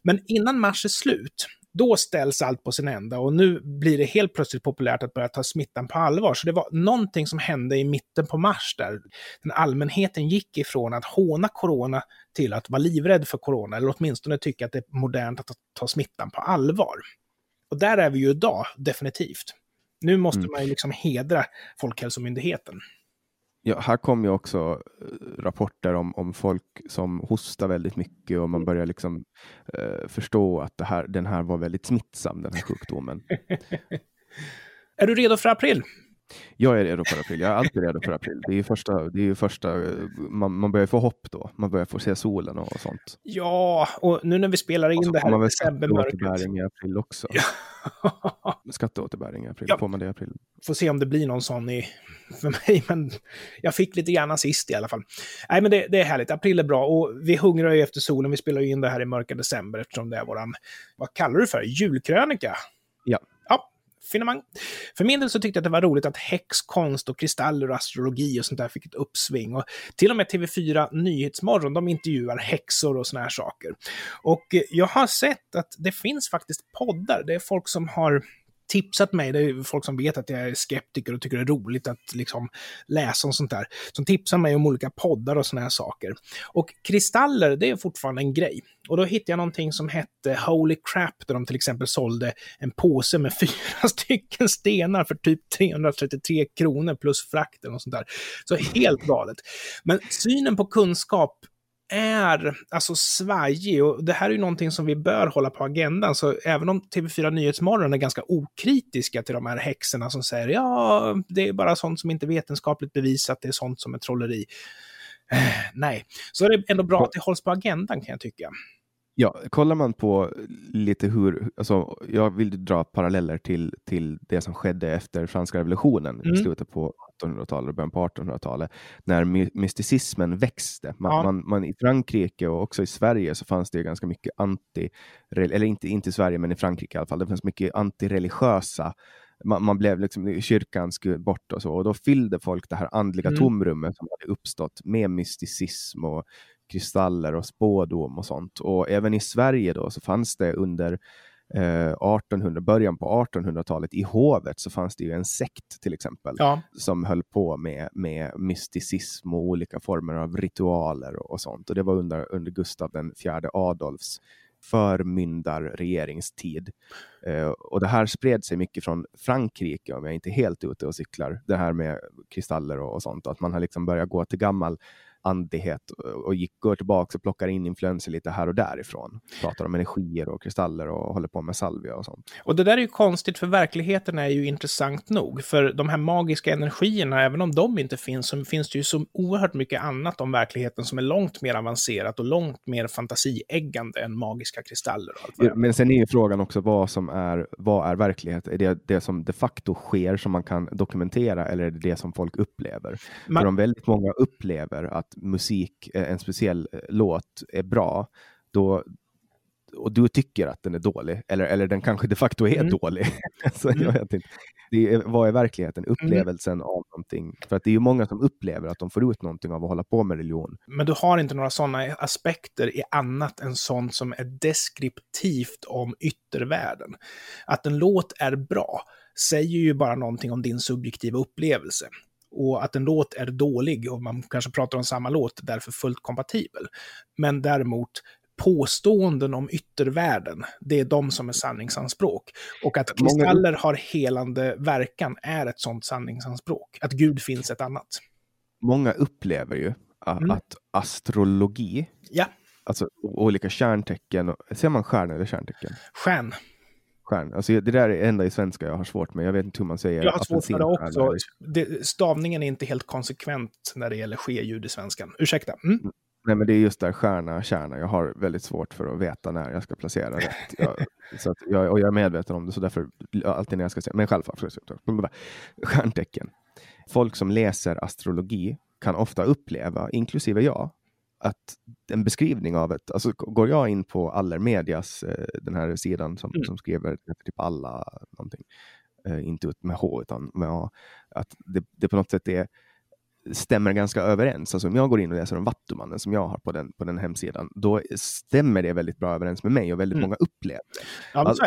Men innan mars är slut, då ställs allt på sin ända och nu blir det helt plötsligt populärt att börja ta smittan på allvar. Så det var någonting som hände i mitten på mars där den allmänheten gick ifrån att håna corona till att vara livrädd för corona, eller åtminstone tycka att det är modernt att ta, ta smittan på allvar. Och där är vi ju idag, definitivt. Nu måste mm. man ju liksom hedra Folkhälsomyndigheten. Ja, här kom ju också eh, rapporter om, om folk som hostar väldigt mycket och man mm. börjar liksom uh, förstå att det här, den här var väldigt smittsam, den här sjukdomen. är du redo för april? Jag är redo för april. Jag är alltid redo för april. Det är första, det är första man, man börjar få hopp då. Man börjar få se solen och sånt. Ja, och nu när vi spelar in det här man Skatteåterbäring i april också. Ja. skatteåterbäring i april. Ja. Får man det i april? Får se om det blir någon sån i, för mig, men jag fick lite grann sist i alla fall. Nej, men det, det, är härligt. April är bra och vi hungrar ju efter solen. Vi spelar ju in det här i mörka december eftersom det är våran, vad kallar du för, julkrönika? Ja finemang. För min del så tyckte jag att det var roligt att häxkonst och kristaller och astrologi och sånt där fick ett uppsving. Och till och med TV4 Nyhetsmorgon, de intervjuar häxor och såna här saker. Och eh, jag har sett att det finns faktiskt poddar, det är folk som har tipsat mig, det är folk som vet att jag är skeptiker och tycker det är roligt att liksom läsa om sånt där, som tipsar mig om olika poddar och såna här saker. Och kristaller, det är fortfarande en grej. Och då hittade jag någonting som hette Holy Crap, där de till exempel sålde en påse med fyra stycken stenar för typ 333 kronor plus frakten och sånt där. Så helt galet. Men synen på kunskap är alltså svajig och det här är ju någonting som vi bör hålla på agendan. Så även om TV4 Nyhetsmorgon är ganska okritiska till de här häxorna som säger ja, det är bara sånt som inte är vetenskapligt bevisat, det är sånt som är trolleri. Eh, nej, så är det ändå bra att det hålls på agendan kan jag tycka. Ja, kollar man på lite hur, alltså, jag vill dra paralleller till, till det som skedde efter franska revolutionen mm. i slutet på 1700-talet och början på 1800-talet, när mysticismen växte. Man, ja. man, man, I Frankrike och också i Sverige så fanns det ganska mycket anti, eller inte, inte i Sverige, men i Frankrike i alla fall, det fanns mycket antireligiösa man, man, blev liksom, kyrkan skulle bort och så, och då fyllde folk det här andliga mm. tomrummet som hade uppstått med mysticism och kristaller och spådom och sånt. Och även i Sverige då så fanns det under 1800, eh, början på 1800-talet i hovet så fanns det ju en sekt till exempel ja. som höll på med, med mysticism och olika former av ritualer och, och sånt. Och det var under, under Gustav den fjärde Adolfs förmyndarregeringstid. Eh, och det här spred sig mycket från Frankrike, om jag inte är helt ute och cyklar, det här med kristaller och, och sånt, att man har liksom börjat gå till gammal andlighet och gick, går tillbaka och plockar in influenser lite här och därifrån. Pratar om energier och kristaller och håller på med salvia och sånt. Och det där är ju konstigt för verkligheten är ju intressant nog. För de här magiska energierna, även om de inte finns, så finns det ju så oerhört mycket annat om verkligheten som är långt mer avancerat och långt mer fantasieggande än magiska kristaller. Ja, men sen är ju frågan också vad som är, vad är verklighet? Är det det som de facto sker som man kan dokumentera eller är det det som folk upplever? Man... För om väldigt många upplever att musik, eh, en speciell eh, låt är bra, då, och du tycker att den är dålig, eller, eller den kanske de facto är mm. dålig. så mm. jag vet inte. Det är, vad är verkligheten? Mm. Upplevelsen mm. av någonting. För att det är ju många som upplever att de får ut någonting av att hålla på med religion. Men du har inte några sådana aspekter i annat än sånt som är deskriptivt om yttervärlden. Att en låt är bra säger ju bara någonting om din subjektiva upplevelse och att en låt är dålig och man kanske pratar om samma låt, därför fullt kompatibel. Men däremot påståenden om yttervärlden, det är de som är sanningsanspråk. Och att kristaller har helande verkan är ett sådant sanningsanspråk. Att Gud finns ett annat. Många upplever ju mm. att astrologi, ja. alltså olika kärntecken, ser man stjärna eller kärntecken? Stjärn stjärn. Alltså, det där är det enda i svenska jag har svårt med. Jag vet inte hur man säger. Jag har svårt med det också. Det, stavningen är inte helt konsekvent när det gäller ske-ljud i svenskan. Ursäkta. Mm. mm. Nej, men det är just där stjärna, kärna. Jag har väldigt svårt för att veta när jag ska placera rätt. Jag, så att jag, och jag är medveten om det, så därför alltid när jag ska säga, men själv, stjärntecken. Folk som läser astrologi kan ofta uppleva, inklusive jag, att en beskrivning av ett, alltså går jag in på Allermedias, eh, den här sidan som, mm. som skriver typ alla någonting, eh, inte ut med H utan med A, att det, det på något sätt är, stämmer ganska överens. Alltså om jag går in och läser om Vattumannen som jag har på den, på den hemsidan, då stämmer det väldigt bra överens med mig och väldigt mm. många upplever. Ja, men, alltså,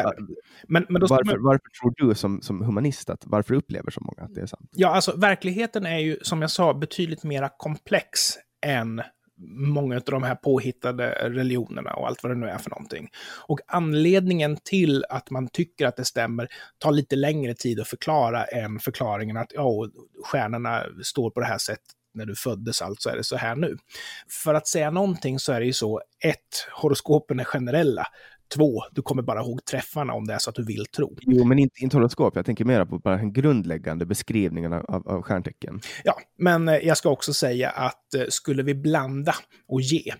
men, men varför, man... varför, tror du som, som humanist att varför upplever så många att det är sant? Ja, alltså verkligheten är ju som jag sa betydligt mera komplex än många av de här påhittade religionerna och allt vad det nu är för någonting. Och anledningen till att man tycker att det stämmer tar lite längre tid att förklara än förklaringen att ja, stjärnorna står på det här sättet när du föddes, alltså är det så här nu. För att säga någonting så är det ju så, ett, horoskopen är generella. Två, du kommer bara ihåg träffarna om det är så att du vill tro. Jo, men inte, inte horoskop. Jag tänker mer på bara den grundläggande beskrivningen av, av stjärntecken. Ja, men eh, jag ska också säga att eh, skulle vi blanda och ge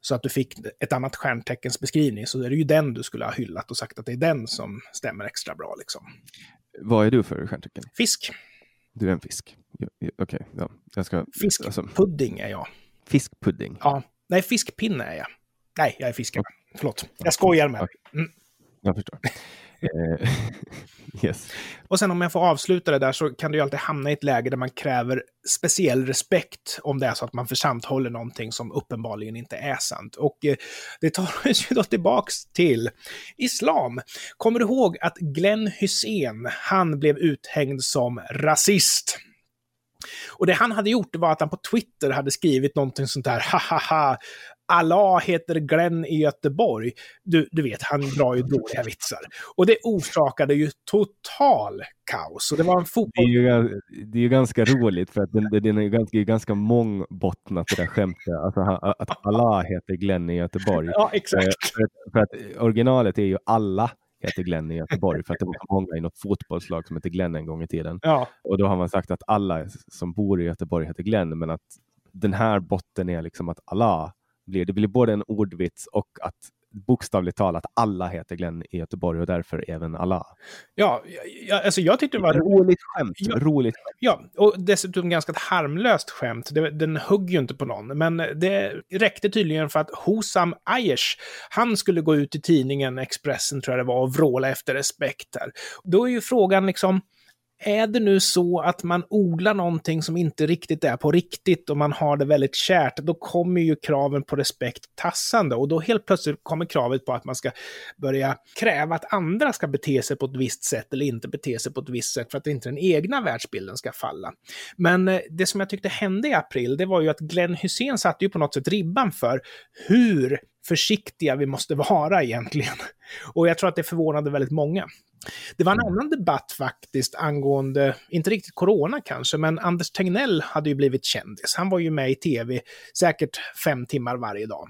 så att du fick ett annat stjärnteckens beskrivning så är det ju den du skulle ha hyllat och sagt att det är den som stämmer extra bra. Liksom. Vad är du för stjärntecken? Fisk. Du är en fisk. Okej, okay, ja. jag ska... Fiskpudding alltså, är jag. Fiskpudding? Ja. Nej, fiskpinne är jag. Nej, jag är fiskare. Förlåt. Jag skojar med dig. Mm. Jag förstår. Eh, yes. Och sen om jag får avsluta det där så kan du ju alltid hamna i ett läge där man kräver speciell respekt om det är så att man församthåller någonting som uppenbarligen inte är sant. Och eh, det tar oss ju då tillbaks till islam. Kommer du ihåg att Glenn Hussein, han blev uthängd som rasist? Och det han hade gjort var att han på Twitter hade skrivit någonting sånt där, ha ha ha, Allah heter Glenn i Göteborg. Du, du vet, han drar ju dåliga vitsar. Och det orsakade ju total kaos. Och det var en fotboll... Det är ju, det är ju ganska roligt för att den, den är ju ganska, ganska mångbottnat det där skämtet. Alltså, att Allah heter Glenn i Göteborg. Ja, exakt. Eh, för att, för att originalet är ju alla heter Glenn i Göteborg för att det var många i något fotbollslag som hette Glenn en gång i tiden. Ja. Och då har man sagt att alla som bor i Göteborg heter Glenn, men att den här botten är liksom att Allah blir. Det blir både en ordvits och att bokstavligt talat alla heter Glenn i Göteborg och därför även alla. Ja, ja alltså jag tyckte det var... Roligt skämt. Ja, roligt skämt. Ja, och dessutom ganska ett harmlöst skämt. Det, den högg ju inte på någon, men det räckte tydligen för att Hosam Aiesh, han skulle gå ut i tidningen Expressen, tror jag det var, och vråla efter respekt här. Då är ju frågan liksom, är det nu så att man odlar någonting som inte riktigt är på riktigt och man har det väldigt kärt, då kommer ju kraven på respekt tassande och då helt plötsligt kommer kravet på att man ska börja kräva att andra ska bete sig på ett visst sätt eller inte bete sig på ett visst sätt för att inte den egna världsbilden ska falla. Men eh, det som jag tyckte hände i april, det var ju att Glenn Hussein satte ju på något sätt ribban för hur försiktiga vi måste vara egentligen. Och jag tror att det förvånade väldigt många. Det var en mm. annan debatt faktiskt angående, inte riktigt corona kanske, men Anders Tegnell hade ju blivit kändis. Han var ju med i tv säkert fem timmar varje dag.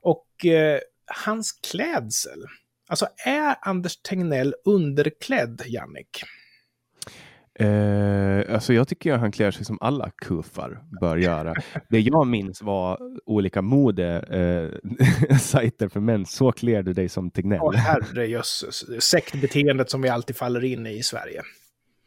Och eh, hans klädsel, alltså är Anders Tegnell underklädd, Jannik? Eh, alltså jag tycker att han klär sig som alla kufar bör göra. Det jag minns var olika modesajter eh, för män. Så klär du dig som Tegnell. Åh herrejösses. Sektbeteendet som vi alltid faller in i i Sverige.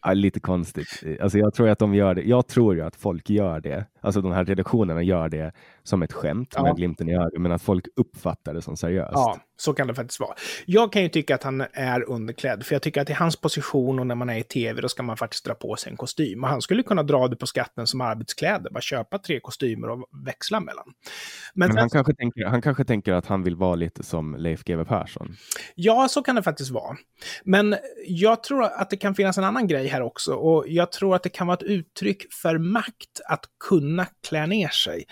Ja, lite konstigt. Alltså jag tror att de gör det. Jag tror ju att folk gör det. Alltså de här redaktionerna gör det som ett skämt ja. med glimten i ögat, men att folk uppfattar det som seriöst. Ja, så kan det faktiskt vara. Jag kan ju tycka att han är underklädd, för jag tycker att i hans position och när man är i tv, då ska man faktiskt dra på sig en kostym. Och han skulle kunna dra det på skatten som arbetskläder, bara köpa tre kostymer och växla mellan. Men, men han, kanske tänker, han kanske tänker att han vill vara lite som Leif GW Persson. Ja, så kan det faktiskt vara. Men jag tror att det kan finnas en annan grej här också, och jag tror att det kan vara ett uttryck för makt att kunna klä ner sig.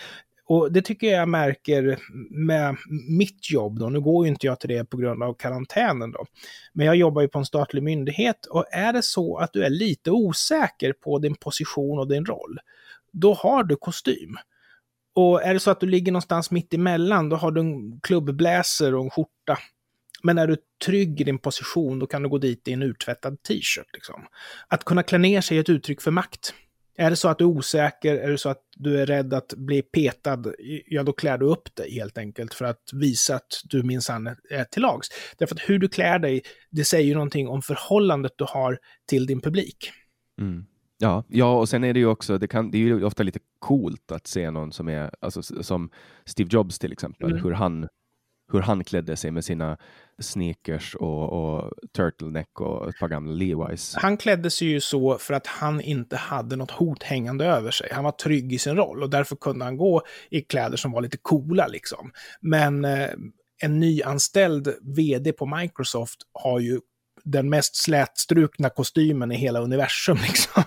Och det tycker jag märker med mitt jobb då. Nu går ju inte jag till det på grund av karantänen då. Men jag jobbar ju på en statlig myndighet och är det så att du är lite osäker på din position och din roll, då har du kostym. Och är det så att du ligger någonstans mitt emellan, då har du en klubbbläser och en skjorta. Men är du trygg i din position, då kan du gå dit i en urtvättad t-shirt. Liksom. Att kunna klä ner sig är ett uttryck för makt. Är det så att du är osäker, är det så att du är rädd att bli petad, ja då klär du upp dig helt enkelt för att visa att du minsann är till lags. Därför att hur du klär dig, det säger ju någonting om förhållandet du har till din publik. Mm. Ja, ja, och sen är det ju också, det, kan, det är ju ofta lite coolt att se någon som är, alltså som Steve Jobs till exempel, mm. hur han hur han klädde sig med sina sneakers och, och turtleneck och ett par gamla Levi's. Han klädde sig ju så för att han inte hade något hot hängande över sig. Han var trygg i sin roll och därför kunde han gå i kläder som var lite coola liksom. Men eh, en nyanställd vd på Microsoft har ju den mest slätstrukna kostymen i hela universum. Liksom.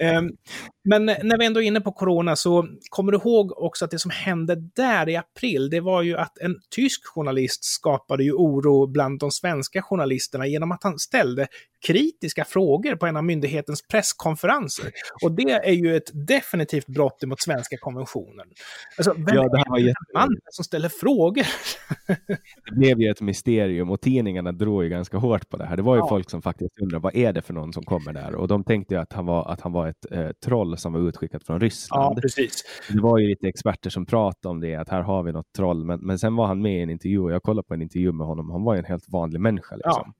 um, Men när vi ändå är inne på corona så kommer du ihåg också att det som hände där i april, det var ju att en tysk journalist skapade ju oro bland de svenska journalisterna genom att han ställde kritiska frågor på en av myndighetens presskonferenser. Och det är ju ett definitivt brott mot svenska konventionen. Alltså, vem ja, det här var är mannen som ställer frågor? det blev ju ett mysterium och tidningarna drog ju ganska hårt på det här. Det var ju ja. folk som faktiskt undrade vad är det för någon som kommer där? Och de tänkte ju att han var, att han var ett eh, troll som var utskickat från Ryssland. Ja, precis. Det var ju lite experter som pratade om det, att här har vi något troll. Men, men sen var han med i en intervju och jag kollade på en intervju med honom. Han var ju en helt vanlig människa. Liksom.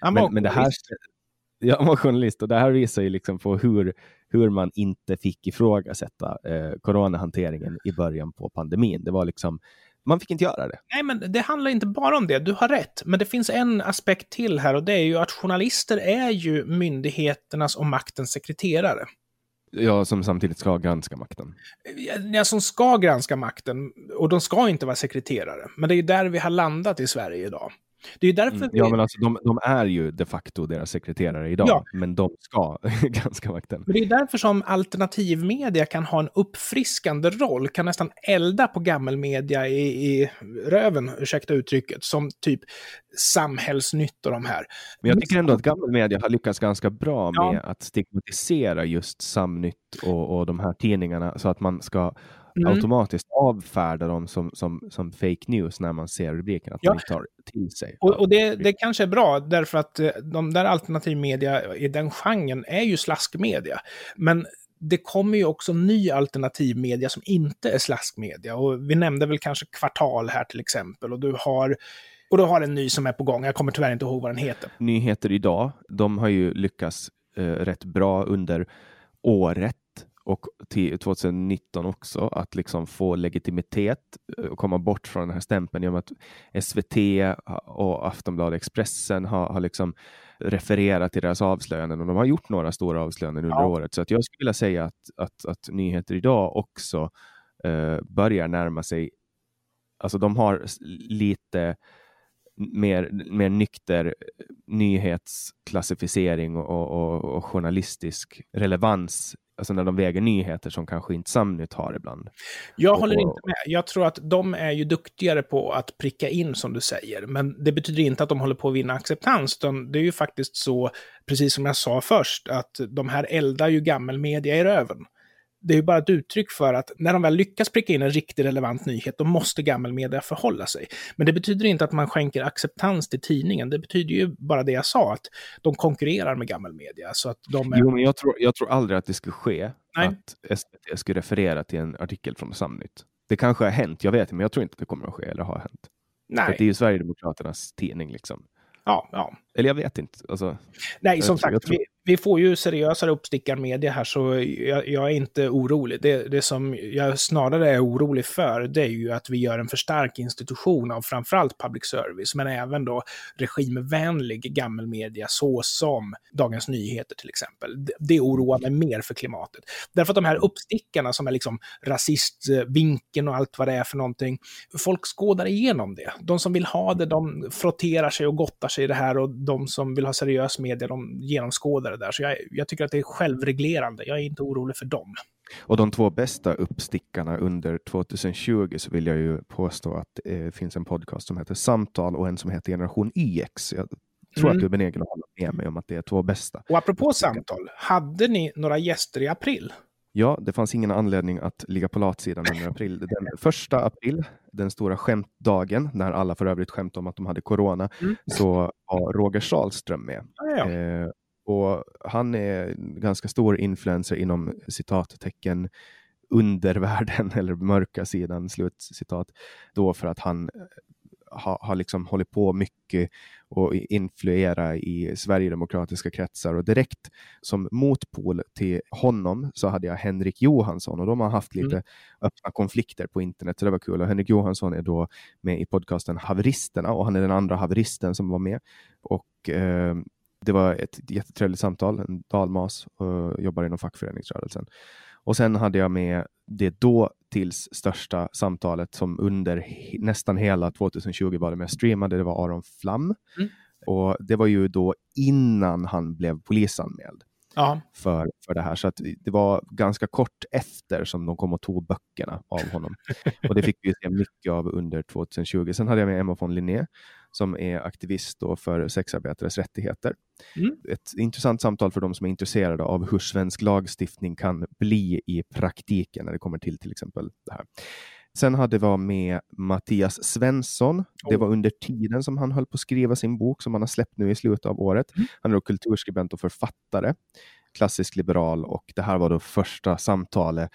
Ja. Men, men det här, Ja, han var journalist och det här visar ju liksom på hur, hur man inte fick ifrågasätta eh, coronahanteringen i början på pandemin. Det var liksom, man fick inte göra det. Nej, men det handlar inte bara om det. Du har rätt. Men det finns en aspekt till här och det är ju att journalister är ju myndigheternas och maktens sekreterare. Ja, som samtidigt ska granska makten. Ja, som ska granska makten. Och de ska inte vara sekreterare. Men det är där vi har landat i Sverige idag. Det är därför mm. Ja, men alltså, de, de, är ju de facto deras sekreterare idag, ja. men de ska granska makten. det är därför som alternativmedia kan ha en uppfriskande roll, kan nästan elda på gammelmedia i, i röven, ursäkta uttrycket, som typ samhällsnytt och de här. Men jag tycker ändå att gammelmedia har lyckats ganska bra med ja. att stigmatisera just Samnytt och, och de här tidningarna så att man ska mm. automatiskt avfärda dem som, som, som fake news när man ser rubriken, att ja. man inte tar till sig. Och, och det, det kanske är bra, därför att eh, de där alternativmedia i den genren är ju slaskmedia. Men det kommer ju också ny alternativmedia som inte är slaskmedia. Och vi nämnde väl kanske Kvartal här till exempel. Och du har och du har en ny som är på gång. Jag kommer tyvärr inte ihåg vad den heter. Nyheter idag, de har ju lyckats eh, rätt bra under året och till 2019 också att liksom få legitimitet och eh, komma bort från den här stämpeln genom att SVT och Aftonbladet Expressen har, har liksom refererat till deras avslöjanden och de har gjort några stora avslöjanden under ja. året. Så att jag skulle vilja säga att, att, att nyheter idag också eh, börjar närma sig, alltså de har lite mer, mer nykter nyhetsklassificering och, och, och journalistisk relevans alltså när de väger nyheter som kanske inte Samnytt har ibland. Jag och, håller inte med. Jag tror att de är ju duktigare på att pricka in som du säger, men det betyder inte att de håller på att vinna acceptans, utan det är ju faktiskt så, precis som jag sa först, att de här eldar ju gammelmedia i röven det är ju bara ett uttryck för att när de väl lyckas pricka in en riktigt relevant nyhet, då måste gammelmedia förhålla sig. Men det betyder inte att man skänker acceptans till tidningen. Det betyder ju bara det jag sa, att de konkurrerar med gammelmedia. Så att de är... Jo, men jag tror, jag tror aldrig att det skulle ske Nej. att SVT skulle referera till en artikel från Samnytt. Det kanske har hänt, jag vet inte, men jag tror inte att det kommer att ske eller har hänt. Nej. För det är ju Sverigedemokraternas tidning liksom. Ja, ja. Eller jag vet inte. Alltså, Nej, som sagt, vi, vi får ju seriösare uppstickarmedia här, så jag, jag, är inte orolig. Det, det som jag snarare är orolig för, det är ju att vi gör en för stark institution av framförallt public service, men även då regimvänlig gammelmedia, såsom Dagens Nyheter till exempel. Det, det oroar mig mer för klimatet. Därför att de här uppstickarna som är liksom rasistvinkeln och allt vad det är för någonting, folk skådar igenom det. De som vill ha det, de frotterar sig och gottar sig i det här och de som vill ha seriös media, de genomskådar det där. Så jag, jag tycker att det är självreglerande. Jag är inte orolig för dem. Och de två bästa uppstickarna under 2020 så vill jag ju påstå att det eh, finns en podcast som heter Samtal och en som heter Generation YX. Jag tror mm. att du är benägen att hålla med mig om att det är två bästa. Och apropå samtal, hade ni några gäster i april? Ja, det fanns ingen anledning att ligga på latsidan under april. Den första april, den stora skämtdagen, när alla för övrigt skämtade om att de hade corona, mm. så var Roger Salström med. Ah, ja. eh, och han är ganska stor influencer inom citattecken undervärlden eller mörka sidan, slutcitat, då för att han eh, har ha liksom hållit på mycket och influera i Sverigedemokratiska kretsar. Och direkt som motpol till honom så hade jag Henrik Johansson och de har haft lite mm. öppna konflikter på internet så det var kul. Och Henrik Johansson är då med i podcasten Haveristerna och han är den andra haveristen som var med. Och eh, det var ett jättetrevligt samtal, en dalmas och jobbar inom fackföreningsrörelsen. Och sen hade jag med det då tills största samtalet som under nästan hela 2020 var det med streamade, det var Aron Flam. Mm. Och det var ju då innan han blev polisanmäld. ja. för, för det här. Så att det var ganska kort efter som de kom och tog böckerna av honom. och det fick vi se mycket av under 2020. Sen hade jag med Emma von Linné som är aktivist för sexarbetares rättigheter. Mm. Ett intressant samtal för de som är intresserade av hur svensk lagstiftning kan bli i praktiken när det kommer till till exempel det här. Sen hade vi med Mattias Svensson. Oh. Det var under tiden som han höll på att skriva sin bok som han har släppt nu i slutet av året. Mm. Han är då kulturskribent och författare, klassisk liberal och det här var då första samtalet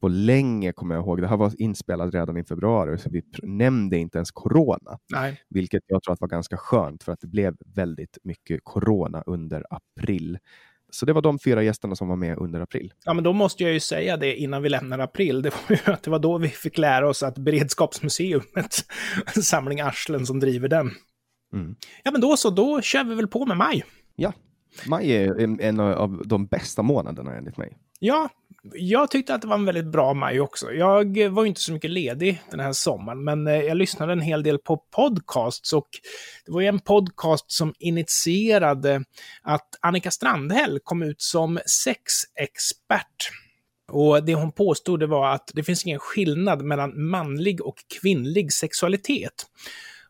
på länge, kommer jag ihåg. Det här var inspelat redan i februari, så vi nämnde inte ens corona. Nej. Vilket jag tror att var ganska skönt, för att det blev väldigt mycket corona under april. Så det var de fyra gästerna som var med under april. Ja, men då måste jag ju säga det innan vi lämnar april. Det var ju att det var då vi fick lära oss att Beredskapsmuseet, samling arslen som driver den. Mm. Ja, men då så, då kör vi väl på med maj. Ja, maj är en, en av de bästa månaderna enligt mig. Ja, jag tyckte att det var en väldigt bra maj också. Jag var inte så mycket ledig den här sommaren, men eh, jag lyssnade en hel del på podcasts och det var ju en podcast som initierade att Annika Strandhäll kom ut som sexexpert. Och det hon påstod det var att det finns ingen skillnad mellan manlig och kvinnlig sexualitet.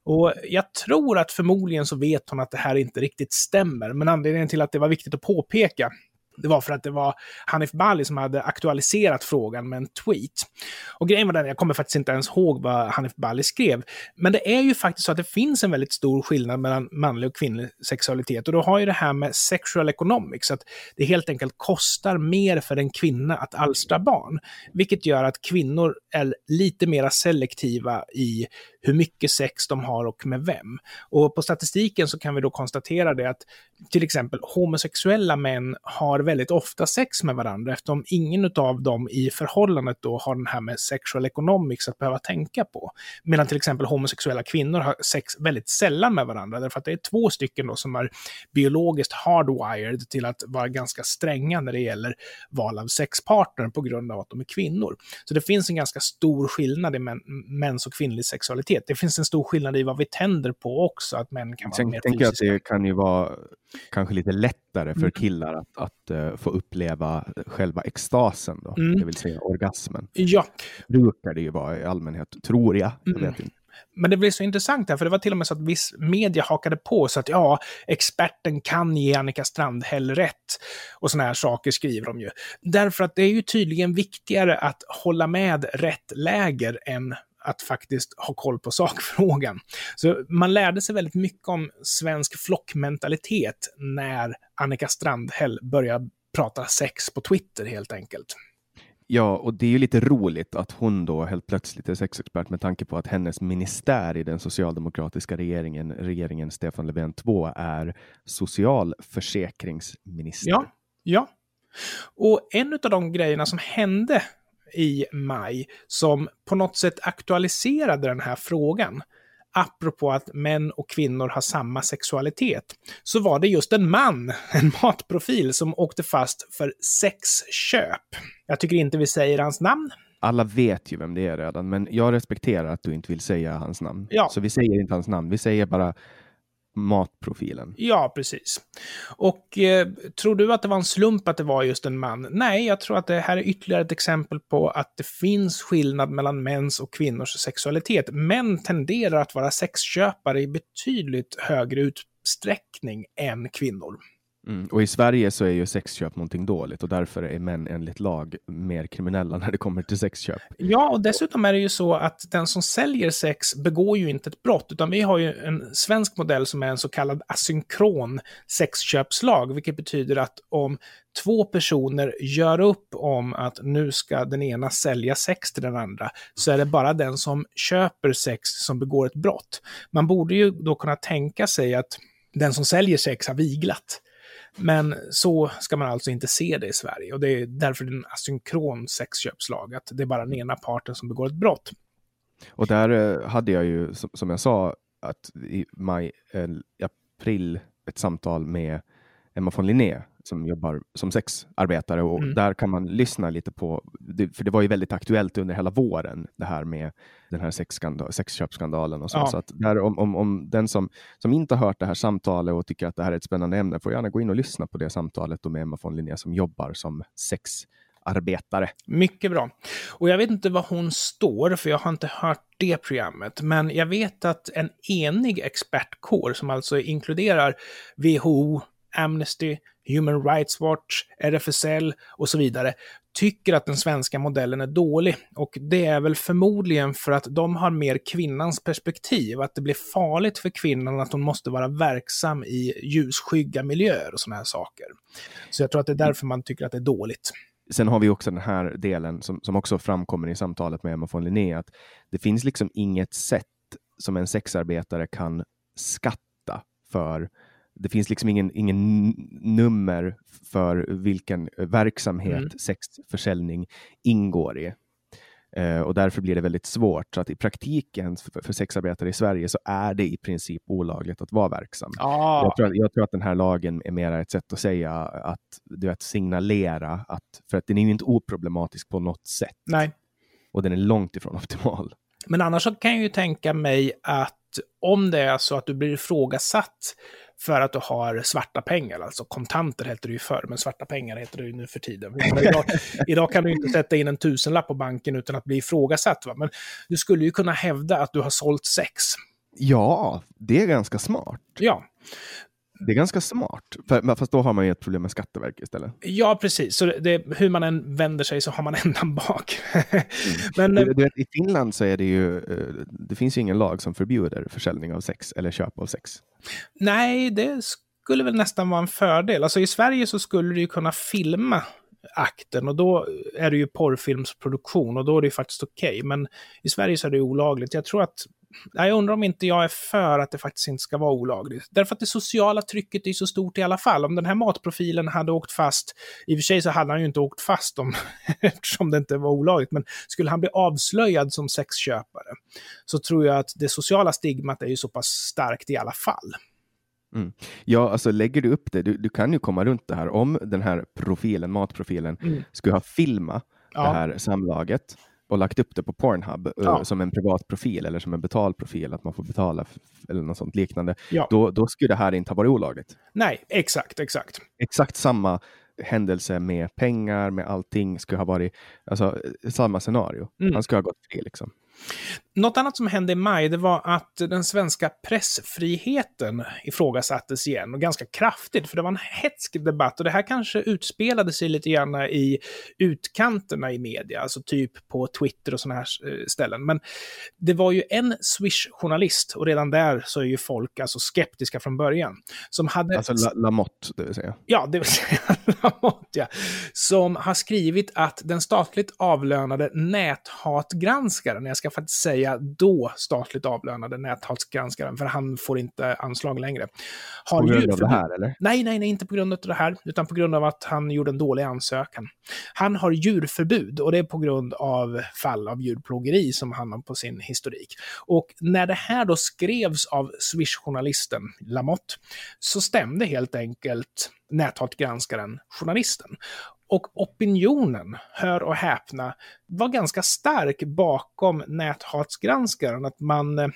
Och jag tror att förmodligen så vet hon att det här inte riktigt stämmer, men anledningen till att det var viktigt att påpeka det var för att det var Hanif Bali som hade aktualiserat frågan med en tweet. Och grejen var den, jag kommer faktiskt inte ens ihåg vad Hanif Bali skrev, men det är ju faktiskt så att det finns en väldigt stor skillnad mellan manlig och kvinnlig sexualitet. Och då har ju det här med sexual economics, att det helt enkelt kostar mer för en kvinna att alstra barn. Vilket gör att kvinnor är lite mer selektiva i hur mycket sex de har och med vem. Och på statistiken så kan vi då konstatera det att till exempel homosexuella män har väldigt ofta sex med varandra eftersom ingen av dem i förhållandet då har den här med sexual economics att behöva tänka på. Medan till exempel homosexuella kvinnor har sex väldigt sällan med varandra därför att det är två stycken då som är biologiskt hardwired till att vara ganska stränga när det gäller val av sexpartner på grund av att de är kvinnor. Så det finns en ganska stor skillnad i mäns och kvinnlig sexualitet. Det finns en stor skillnad i vad vi tänder på också, att män kan vara Sen, mer fysiska. att det kan ju vara kanske lite lättare för mm. killar att, att uh, få uppleva själva extasen, då, mm. det vill säga orgasmen. Ja. Brukar det ju vara i allmänhet, tror jag. jag mm. vet inte. Men det blev så intressant här, för det var till och med så att viss media hakade på så att ja, experten kan ge Annika Strandhäll rätt. Och såna här saker skriver de ju. Därför att det är ju tydligen viktigare att hålla med rätt läger än att faktiskt ha koll på sakfrågan. Så man lärde sig väldigt mycket om svensk flockmentalitet när Annika Strandhäll började prata sex på Twitter helt enkelt. Ja, och det är ju lite roligt att hon då helt plötsligt är sexexpert med tanke på att hennes ministär i den socialdemokratiska regeringen, regeringen Stefan Löfven 2, är socialförsäkringsminister. Ja, ja. Och en av de grejerna som hände i maj som på något sätt aktualiserade den här frågan. Apropå att män och kvinnor har samma sexualitet, så var det just en man, en matprofil, som åkte fast för sexköp. Jag tycker inte vi säger hans namn. Alla vet ju vem det är redan, men jag respekterar att du inte vill säga hans namn. Ja. Så vi säger inte hans namn, vi säger bara matprofilen. Ja, precis. Och eh, tror du att det var en slump att det var just en man? Nej, jag tror att det här är ytterligare ett exempel på att det finns skillnad mellan mäns och kvinnors sexualitet. Män tenderar att vara sexköpare i betydligt högre utsträckning än kvinnor. Mm. Och i Sverige så är ju sexköp någonting dåligt och därför är män enligt lag mer kriminella när det kommer till sexköp. Ja, och dessutom är det ju så att den som säljer sex begår ju inte ett brott, utan vi har ju en svensk modell som är en så kallad asynkron sexköpslag, vilket betyder att om två personer gör upp om att nu ska den ena sälja sex till den andra, så är det bara den som köper sex som begår ett brott. Man borde ju då kunna tänka sig att den som säljer sex har viglat. Men så ska man alltså inte se det i Sverige och det är därför det är en asynkron sexköpslag, att det är bara den ena parten som begår ett brott. Och där eh, hade jag ju, som jag sa, att i maj, eh, april ett samtal med Emma von Linné som jobbar som sexarbetare och Mm. där kan man lyssna lite på, för det var ju väldigt aktuellt under hela våren, det här med den här sexköpsskandalen och så. Ja. Så att där, om, om, om den som, som inte har hört det här samtalet och tycker att det här är ett spännande ämne får gärna gå in och lyssna på det samtalet då med Emma von Linné som jobbar som sexarbetare. Mycket bra. Och jag vet inte vad hon står, för jag har inte hört det programmet. Men jag vet att en enig expertkår, som alltså inkluderar WHO, Amnesty, Human Rights Watch, RFSL och så vidare, tycker att den svenska modellen är dålig. Och det är väl förmodligen för att de har mer kvinnans perspektiv, att det blir farligt för kvinnan att hon måste vara verksam i ljusskygga miljöer och sådana här saker. Så jag tror att det är därför man tycker att det är dåligt. Sen har vi också den här delen som, som också framkommer i samtalet med Emma von Linné, att det finns liksom inget sätt som en sexarbetare kan skatta för. Det finns liksom ingen, ingen nummer för vilken verksamhet Mm. sexförsäljning ingår i. Eh, och därför blir det väldigt svårt. Så att i praktiken för, för sexarbetare i Sverige så är det i princip olagligt att vara verksam. Ja, Jag, tror, att- jag tror att den här lagen är mer ett sätt att säga att, du vet, signalera att, för att den är ju inte oproblematisk på något sätt nej. och den är långt ifrån optimal. Men annars så kan jag ju tänka mig att om det är så att du blir ifrågasatt för att du har svarta pengar, alltså kontanter heter det ju förr, men svarta pengar heter det ju nu för tiden. Idag, idag kan du inte sätta in en tusenlapp på banken utan att bli ifrågasatt. Va? Men du skulle ju kunna hävda att du har sålt sex. Ja, det är ganska smart. Ja, Det är ganska smart. För, fast då har man ju ett problem med Skatteverket istället. ja precis. Så det, hur man än vänder sig så har man ändan bak. Men Du, du vet, I Finland så är det ju, eh, det finns ju ingen lag som förbjuder försäljning av sex eller köp av sex. Nej, det skulle väl nästan vara en fördel. Alltså i Sverige så skulle du ju kunna filma akten och då är det ju porrfilmsproduktion och då är det ju faktiskt okej. Men i Sverige så är det olagligt. Jag tror att jag undrar om inte jag är för att det faktiskt inte ska vara olagligt. Därför att det sociala trycket är så stort i alla fall. Om den här matprofilen hade åkt fast, i och för sig så hade han ju inte åkt fast om, eftersom det inte var olagligt, men skulle han bli avslöjad som sexköpare så tror jag att det sociala stigmat är ju så pass starkt i alla fall. Ja, alltså lägger du upp det, du, du kan ju komma runt det här. Om den här profilen, matprofilen, Mm. skulle ha filmat Ja. det här samlaget och lagt upp det på Pornhub eh, Ja. som en privat profil eller som en betald profil, att man får betala eller något sånt liknande, Ja. då, då skulle det här inte ha varit olagligt. Nej, exakt, exakt. Exakt samma händelse med pengar, med allting, skulle ha varit alltså, samma scenario. Mm. Han skulle ha gått fri liksom. Något annat som hände i maj, det var att den svenska pressfriheten ifrågasattes igen, och ganska kraftigt, för det var en hetsk debatt, och det här kanske utspelade sig lite grann i utkanterna i media, alltså typ på Twitter och sådana här eh, ställen. Men det var ju en Swish-journalist, och redan där så är ju folk alltså skeptiska från början, som hade... Alltså La- Lamotte, det vill säga. Ja, det vill säga Lamotte, ja. Som har skrivit att den statligt avlönade näthatgranskaren, jag ska faktiskt säga då statligt avlönade näthatgranskaren, för han får inte anslag längre. Har På grund av det här eller? Nej, nej, nej, inte på grund av det här, utan på grund av att han gjorde en dålig ansökan. Han har djurförbud och det är på grund av fall av djurplågeri som han har på sin historik. Och när det här då skrevs av Swish-journalisten Lamotte så stämde helt enkelt näthatgranskaren journalisten. Och opinionen, hör och häpna, var ganska stark bakom näthatsgranskaren. Att man eh,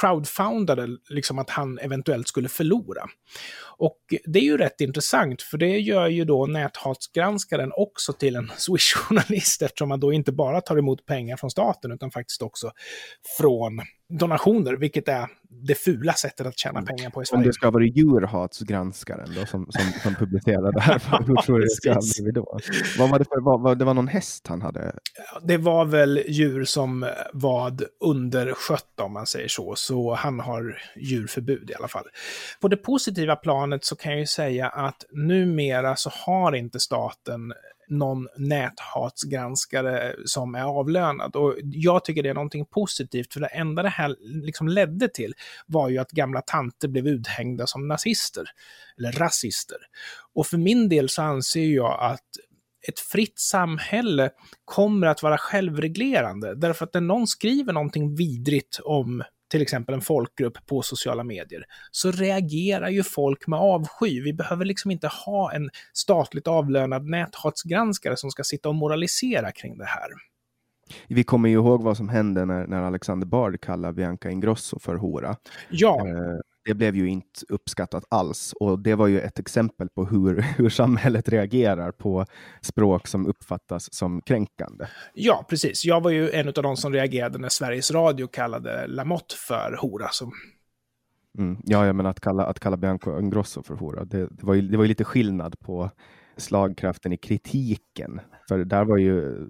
crowdfundade liksom att han eventuellt skulle förlora. Och det är ju rätt intressant, för det gör ju då näthatsgranskaren också till en Swish-journalist, eftersom man då inte bara tar emot pengar från staten, utan faktiskt också från donationer, vilket är det fula sättet att tjäna pengar på i Om Sverige. det ska varit djurhatsgranskaren då, som, som, som publicerade det här, hur tror du det ska blivit då? Vad var det för, vad, vad, det var någon häst han hade? Det var väl djur som var underskött om man säger så, så han har djurförbud i alla fall. På det positiva planet så kan jag ju säga att numera så har inte staten någon näthatsgranskare som är avlönad. Och jag tycker det är någonting positivt, för det enda det här liksom ledde till var ju att gamla tanter blev uthängda som nazister, eller rasister. Och för min del så anser jag att ett fritt samhälle kommer att vara självreglerande. Därför att när någon skriver någonting vidrigt om till exempel en folkgrupp på sociala medier, så reagerar ju folk med avsky. Vi behöver liksom inte ha en statligt avlönad näthatsgranskare som ska sitta och moralisera kring det här. Vi kommer ju ihåg vad som hände när, när Alexander Bard kallade Bianca Ingrosso för hora. Ja. Eh, det blev ju inte uppskattat alls och det var ju ett exempel på hur, hur samhället reagerar på språk som uppfattas som kränkande. Ja, precis. Jag var ju en av de som reagerade när Sveriges Radio kallade Lamotte för hora. Som... Mm, ja, men att kalla, att kalla Bianca Ingrosso för hora, det, det, var ju, det var ju lite skillnad på slagkraften i kritiken. För där var ju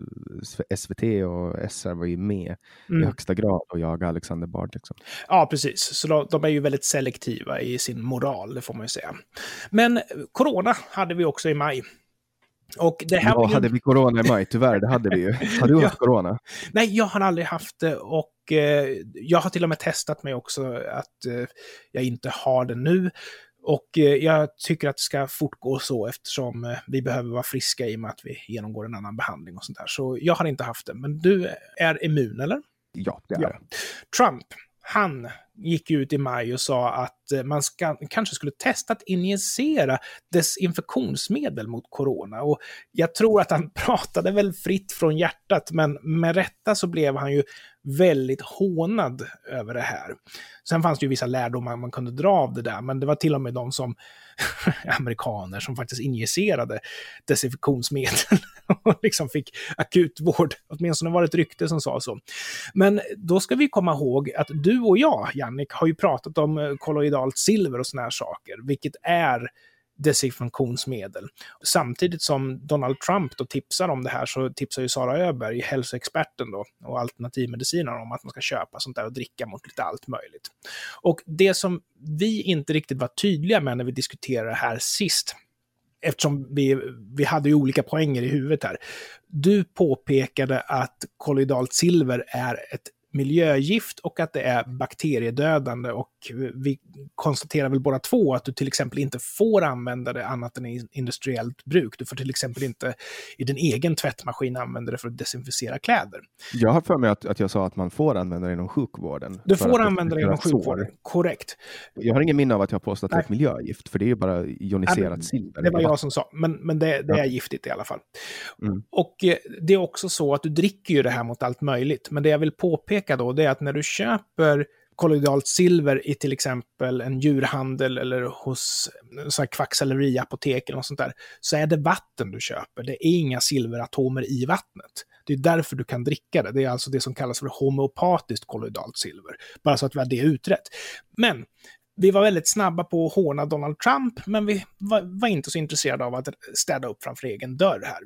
SVT och SR var ju med mm. i högsta grad och jaga Alexander Bard. Liksom. Ja, precis. Så de, de, är ju väldigt selektiva i sin moral, det får man ju säga. Men corona hade vi också i maj. Och det här ja, ju... hade vi corona i maj? Tyvärr, det hade vi ju. Har du haft corona? Nej, jag har aldrig haft det och eh, jag har till och med testat mig också att eh, jag inte har det nu. Och eh, jag tycker att det ska fortgå så eftersom eh, vi behöver vara friska i och med att vi genomgår en annan behandling och sånt där. Så jag har inte haft det. Men du är immun, eller? Ja, det är jag. Trump, han gick ut i maj och sa att Eh, man ska, kanske skulle testa att injicera desinfektionsmedel mot corona. Och jag tror att han pratade väl fritt från hjärtat, men med rätta så blev han ju väldigt hånad över det här. Sen fanns det ju vissa lärdomar man kunde dra av det där, men det var till och med de som amerikaner som faktiskt injicerade desinfektionsmedel och liksom fick akutvård. Åtminstone var det ett rykte som sa så. Men då ska vi komma ihåg att du och jag, Jannik, har ju pratat om eh, kolloidalt silver och såna här saker, vilket är desinfektionsmedel. Samtidigt som Donald Trump då tipsar om det här så tipsar ju Sara Öberg, hälsoexperten då, och alternativmedicinaren om att man ska köpa sånt där och dricka mot lite allt möjligt. Och det som vi inte riktigt var tydliga med när vi diskuterade det här sist, eftersom vi, vi hade ju olika poänger i huvudet här. Du påpekade att kolloidalt silver är ett miljögift och att det är bakteriedödande. Och vi konstaterar väl båda två att du till exempel inte får använda det annat än i industriellt bruk. Du får till exempel inte i din egen tvättmaskin använda det för att desinficera kläder. Jag har för mig att, att jag sa att man får använda det inom sjukvården. Du får använda det inom sjukvården, sår. korrekt. Jag har ingen minne av att jag har påstått att det är ett miljögift, för det är ju bara ioniserat ja, silver. Det var jag som sa, men, men det, det är giftigt i alla fall. Mm. Och eh, det är också så att du dricker ju det här mot allt möjligt, men det jag vill påpeka påpeka då, det är att när du köper kolloidalt silver i till exempel en djurhandel eller hos kvacksalveriapotek eller något sånt där, så är det vatten du köper. Det är inga silveratomer i vattnet. Det är därför du kan dricka det. Det är alltså det som kallas för homeopatiskt kolloidalt silver. Bara så att vi har det utrett. Men vi var väldigt snabba på att håna Donald Trump, men vi var, var, inte så intresserade av att städa upp framför egen dörr här.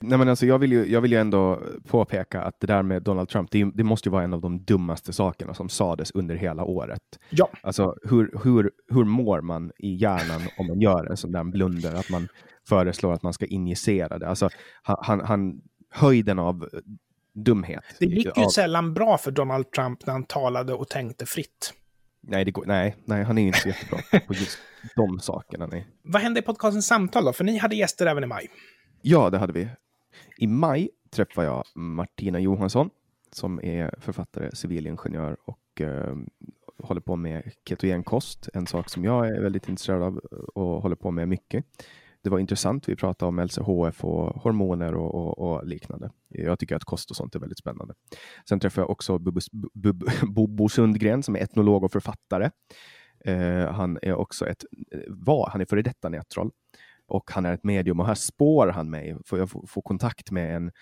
Nej, men alltså, jag, vill ju, jag vill ju ändå påpeka att det där med Donald Trump, det, det måste ju vara en av de dummaste sakerna som sades under hela året. Ja. Alltså, hur, hur, hur mår man i hjärnan om man gör en sån där blunder, att man föreslår att man ska injicera det? Alltså, han, han, höjden av dumhet. Det gick ju av... sällan bra för Donald Trump när han talade och tänkte fritt. Nej, det går, nej, nej, han är inte så jättebra på just de sakerna. Nej. Vad hände i podcastens samtal då? För ni hade gäster även i maj. Ja, det hade vi. I maj träffade jag Martina Johansson som är författare, civilingenjör och eh, håller på med ketogenkost. En sak som jag är väldigt intresserad av och håller på med mycket det var intressant. Vi pratade om LCHF och hormoner och, och, och, liknande. Jag tycker att kost och sånt är väldigt spännande. Sen träffade jag också Bobo Sundgren som är etnolog och författare. Eh, han är också ett, var, han är före detta nättroll och han är ett medium och här spår han mig, för jag får, får kontakt med en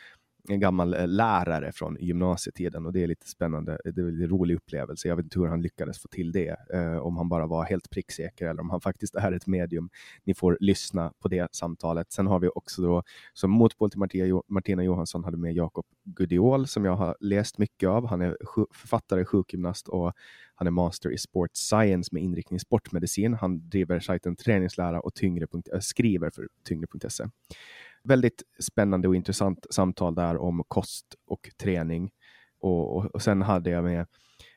en gammal eh, lärare från gymnasietiden och det är lite spännande. Det är en rolig upplevelse. Jag vet inte hur han lyckades få till det, eh, om han bara var helt pricksäker eller om han faktiskt är ett medium. Ni får lyssna på det samtalet. Sen har vi också då som motpol till Martina, Martina Johansson hade med Jakob Gudiol som jag har läst mycket av. Han är författare, sjukgymnast och han är master i sports science med inriktning sportmedicin. Han driver sajten träningslära och tyngre. Eh, skriver för tyngre.se väldigt spännande och intressant samtal där om kost och träning. Och, och, och sen hade jag med,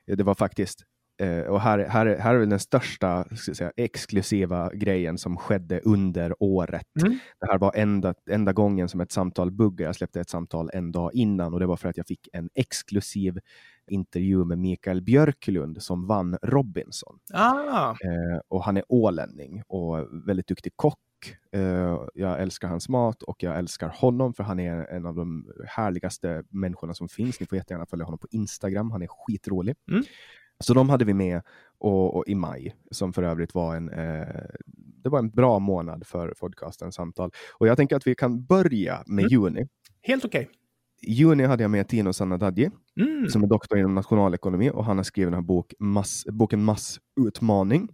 det var faktiskt, eh, och här, här, här är den största säga, exklusiva grejen som skedde under året. Mm. Det här var enda, enda gången som ett samtal buggade. Jag släppte ett samtal en dag innan och det var för att jag fick en exklusiv intervju med Mikael Björklund som vann Robinson. Ah. Eh, och han är ålänning och väldigt duktig kock. Eh, jag älskar hans mat och jag älskar honom för han är en av de härligaste människorna som finns. Ni får jättegärna följa honom på Instagram. Han är skitrolig. Mm. Så de hade vi med och, och i maj, som för övrigt var en, eh, det var en bra månad för podcasten Samtal. Och jag tänker att vi kan börja med Mm. juni. Helt okej. I juni hade jag med Tino Sanadadji Mm. som är doktor inom nationalekonomi och han har skrivit den här bok, mass, boken Massutmaning.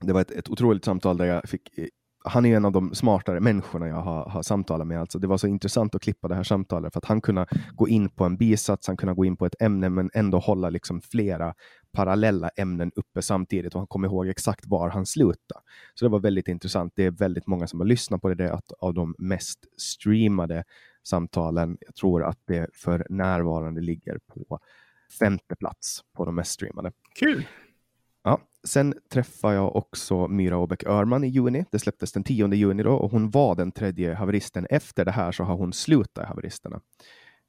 Det var ett, ett otroligt samtal där jag fick eh, han är en av de smartare människorna jag har, har samtalat med. Alltså det var så intressant att klippa det här samtalet för att han kunde gå in på en bisats, han kunde gå in på ett ämne men ändå hålla liksom flera parallella ämnen uppe samtidigt och han kom ihåg exakt var han slutade. Så det var väldigt intressant. Det är väldigt många som har lyssnat på det. Det är ett av de mest streamade samtalen. Jag tror att det för närvarande ligger på femte plats på de mest streamade. Kul. Ja, sen träffade jag också Myra Åbäck Örman i juni. Det släpptes den 10 juni då och hon var den tredje haveristen. Efter det här så har hon slutat i haveristerna.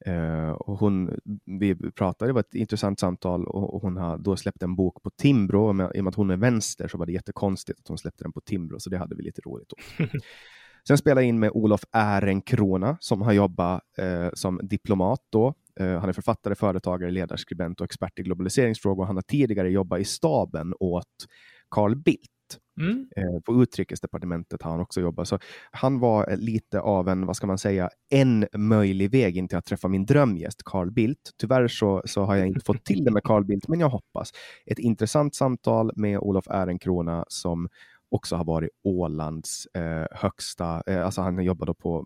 Eh, och hon, vi pratade, det var ett intressant samtal och, och hon har då släppt en bok på Timbro. Och med, I och med att hon är vänster så var det jättekonstigt att hon släppte den på Timbro, så det hade vi lite roligt åt. Sen spelade jag in med Olof Ehrenkrona som har jobbat eh, som diplomat då. Eh, han är författare, företagare, ledarskribent och expert i globaliseringsfrågor. Han har tidigare jobbat i staben åt Carl Bildt. Mm. Eh, på utrikesdepartementet har han också jobbat. Så han var lite av en, vad ska man säga, en möjlig väg in till att träffa min drömgäst Carl Bildt. Tyvärr så, så har jag inte fått till det med Carl Bildt, men jag hoppas. Ett intressant samtal med Olof Ehrenkrona som också har varit Ålands eh, högsta, eh, alltså han jobbade på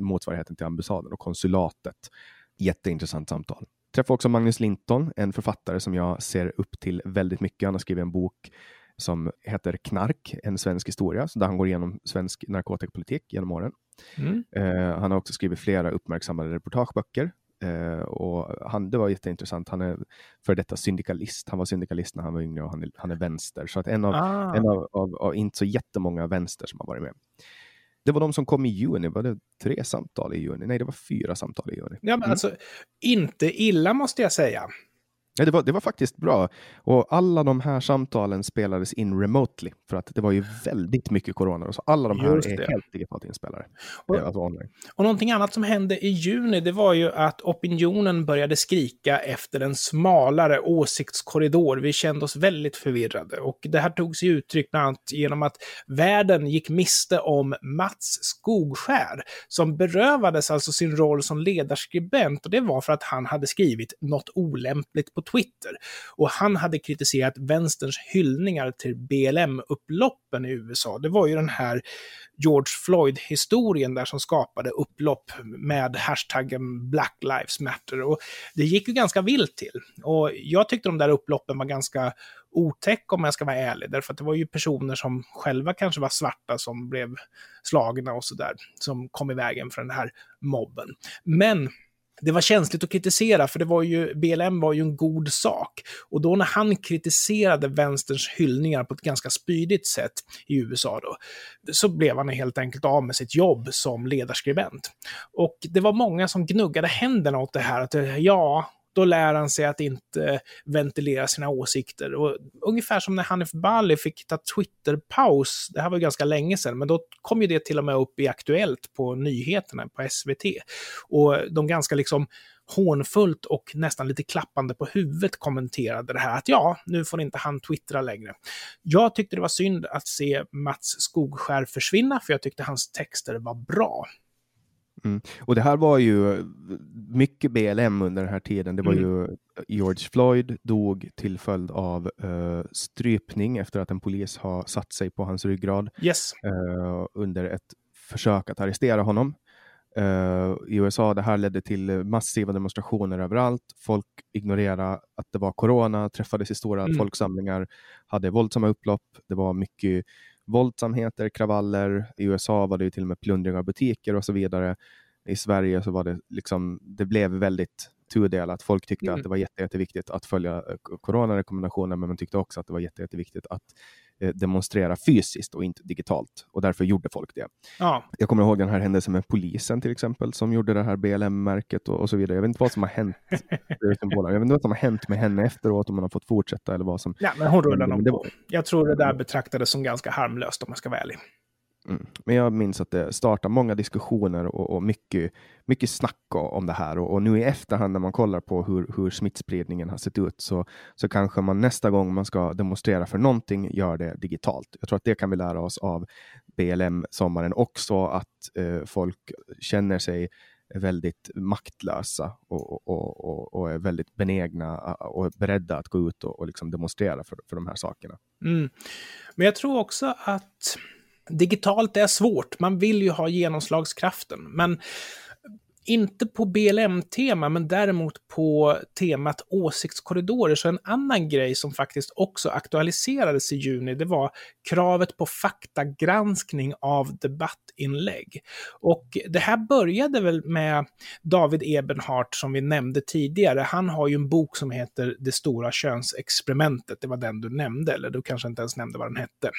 motsvarigheten till ambassaden och konsulatet. Jätteintressant samtal. Träffade också Magnus Linton, en författare som jag ser upp till väldigt mycket. Han har skrivit en bok som heter Knark, en svensk historia, där han går igenom svensk narkotikapolitik genom åren. Mm. Eh, han har också skrivit flera uppmärksammade reportageböcker. Eh, och han, det var jätteintressant. Han är för detta syndikalist. Han var syndikalist när han var yngre och han är, han är vänster. Så att en, av, Ah. en av, av, av inte så jättemånga vänster som har varit med. Det var de som kom i juni. Var det tre samtal i juni? Nej, det var fyra samtal i juni. Ja, men Mm. alltså, inte illa måste jag säga. Ja, det, var, det var faktiskt bra. Och alla de här samtalen spelades in remotely för att det var ju väldigt mycket corona. Så alla de här Just är det. helt digitalt inspelade. Och- Eh, Alltså online. Och någonting annat som hände i juni, det var ju att opinionen började skrika efter en smalare åsiktskorridor. Vi kände oss väldigt förvirrade. Och det här tog sig uttryck bland annat genom att världen gick miste om Mats Skogskär, som berövades alltså sin roll som ledarskribent. Och det var för att han hade skrivit något olämpligt på Twitter. Och han hade kritiserat vänsterns hyllningar till BLM-upploppen i USA. Det var ju den här George Floyd-historien där som skapade upplopp med hashtaggen Black Lives Matter. Och det gick ju ganska vilt till. Och jag tyckte de där upploppen var ganska otäck om jag ska vara ärlig, därför att det var ju personer som själva kanske var svarta som blev slagna och sådär, som kom i vägen för den här mobben. Men det var känsligt att kritisera, för det var ju, BLM var ju en god sak. Och då när han kritiserade vänsterns hyllningar på ett ganska spydigt sätt i USA då, så blev han helt enkelt av med sitt jobb som ledarskribent. Och det var många som gnuggade händerna åt det här, att ja, då lär han sig att inte ventilera sina åsikter. Och ungefär som när Hanif Bali fick ta Twitter-paus, det här var ju ganska länge sedan, men då kom ju det till och med upp i Aktuellt på nyheterna på SVT. Och de ganska liksom hånfullt och nästan lite klappande på huvudet kommenterade det här att ja, nu får inte han twittra längre. Jag tyckte det var synd att se Mats Skogskär försvinna, för jag tyckte hans texter var bra. Mm. Och det här var ju mycket BLM under den här tiden. Det var Mm. ju George Floyd dog till följd av eh, strypning efter att en polis har satt sig på hans ryggrad Yes. eh, under ett försök att arrestera honom. Eh, I USA det här ledde till massiva demonstrationer överallt. Folk ignorerade att det var corona, träffades i stora Mm. folksamlingar, hade våldsamma upplopp. Det var mycket våldsamheter, kravaller. I USA var det ju till och med plundring av butiker och så vidare. I Sverige så var det liksom, det blev väldigt tudelat. Folk tyckte Mm. att det var jätte, jätteviktigt att följa eh, coronarekommendationer, men man tyckte också att det var jätte, jätteviktigt att demonstrera fysiskt och inte digitalt. Och därför gjorde folk det. Ja. Jag kommer ihåg den här händelsen med polisen till exempel, som gjorde det här BLM-märket och, och, så vidare. Jag vet inte vad som har hänt. jag vet inte vad som har hänt med henne efteråt, om hon har fått fortsätta eller vad som... Ja, men hon rullade nog på. Jag tror det där betraktades som ganska harmlöst om jag ska vara ärlig. Mm. Men jag minns att det startade många diskussioner och, och mycket, mycket snack om det här. Och, och, nu i efterhand när man kollar på hur, hur smittspridningen har sett ut så, så kanske man nästa gång man ska demonstrera för någonting gör det digitalt. Jag tror att det kan vi lära oss av BLM-sommaren också, att eh, folk känner sig väldigt maktlösa och, och, och, och, är väldigt benägna och är beredda att gå ut och, och liksom demonstrera för, för de här sakerna. Mm. Men jag tror också att Digitalt är svårt, man vill ju ha genomslagskraften, men inte på BLM-tema, men däremot på temat åsiktskorridorer. Så en annan grej som faktiskt också aktualiserades i juni, det var kravet på faktagranskning av debattinlägg. Och det här började väl med David Ebenhart som vi nämnde tidigare. Han har ju en bok som heter Det stora könsexperimentet. Det var den du nämnde, eller du kanske inte ens nämnde vad den hette.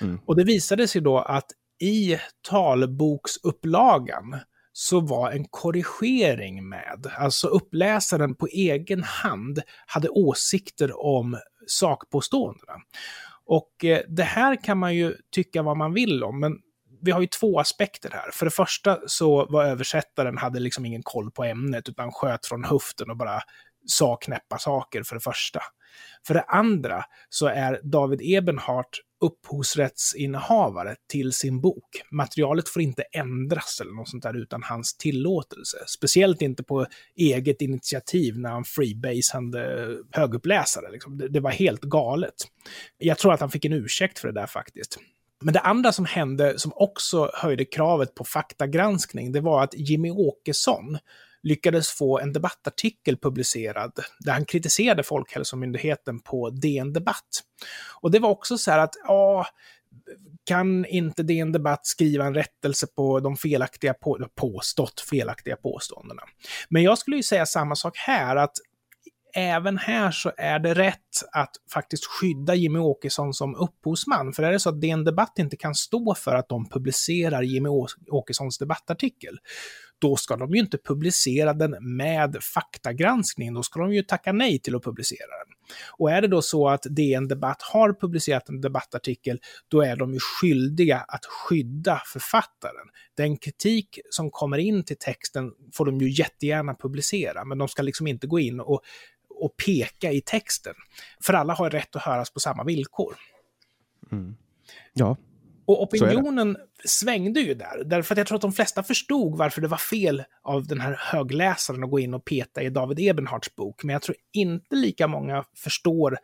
Mm. Och det visade sig då att i talboksupplagan så var en korrigering med. Alltså uppläsaren på egen hand hade åsikter om sakpåståendena. Och eh, det här kan man ju tycka vad man vill om, men vi har ju två aspekter här. För det första så var översättaren, hade liksom ingen koll på ämnet, utan sköt från höften och bara sa knäppa saker för det första. För det andra så är David Ebenhart upphovsrättsinnehavare till sin bok. Materialet får inte ändras eller något sånt där utan hans tillåtelse. Speciellt inte på eget initiativ när han freebasande höguppläsare. Liksom. Det, det var helt galet. Jag tror att han fick en ursäkt för det där faktiskt. Men det andra som hände, som också höjde kravet på faktagranskning, det var att Jimmy Åkesson, lyckades få en debattartikel publicerad där han kritiserade Folkhälsomyndigheten på DN Debatt. Och det var också så här att, ja, kan inte DN Debatt skriva en rättelse på de felaktiga, på, påstått felaktiga påståendena? Men jag skulle ju säga samma sak här, att även här så är det rätt att faktiskt skydda Jimmy Åkesson som upphovsman. För är det så att DN Debatt inte kan stå för att de publicerar Jimmy Åkessons debattartikel, då ska de ju inte publicera den med faktagranskning. Då ska de ju tacka nej till att publicera den. Och är det då så att DN Debatt har publicerat en debattartikel, då är de ju skyldiga att skydda författaren. Den kritik som kommer in till texten får de ju jättegärna publicera, men de ska liksom inte gå in och, och peka i texten. För alla har rätt att höras på samma villkor. Mm. Ja, och opinionen svängde ju där, därför att jag tror att de flesta förstod varför det var fel av den här högläsaren att gå in och peta i David Ebenharts bok. Men jag tror inte lika många förstår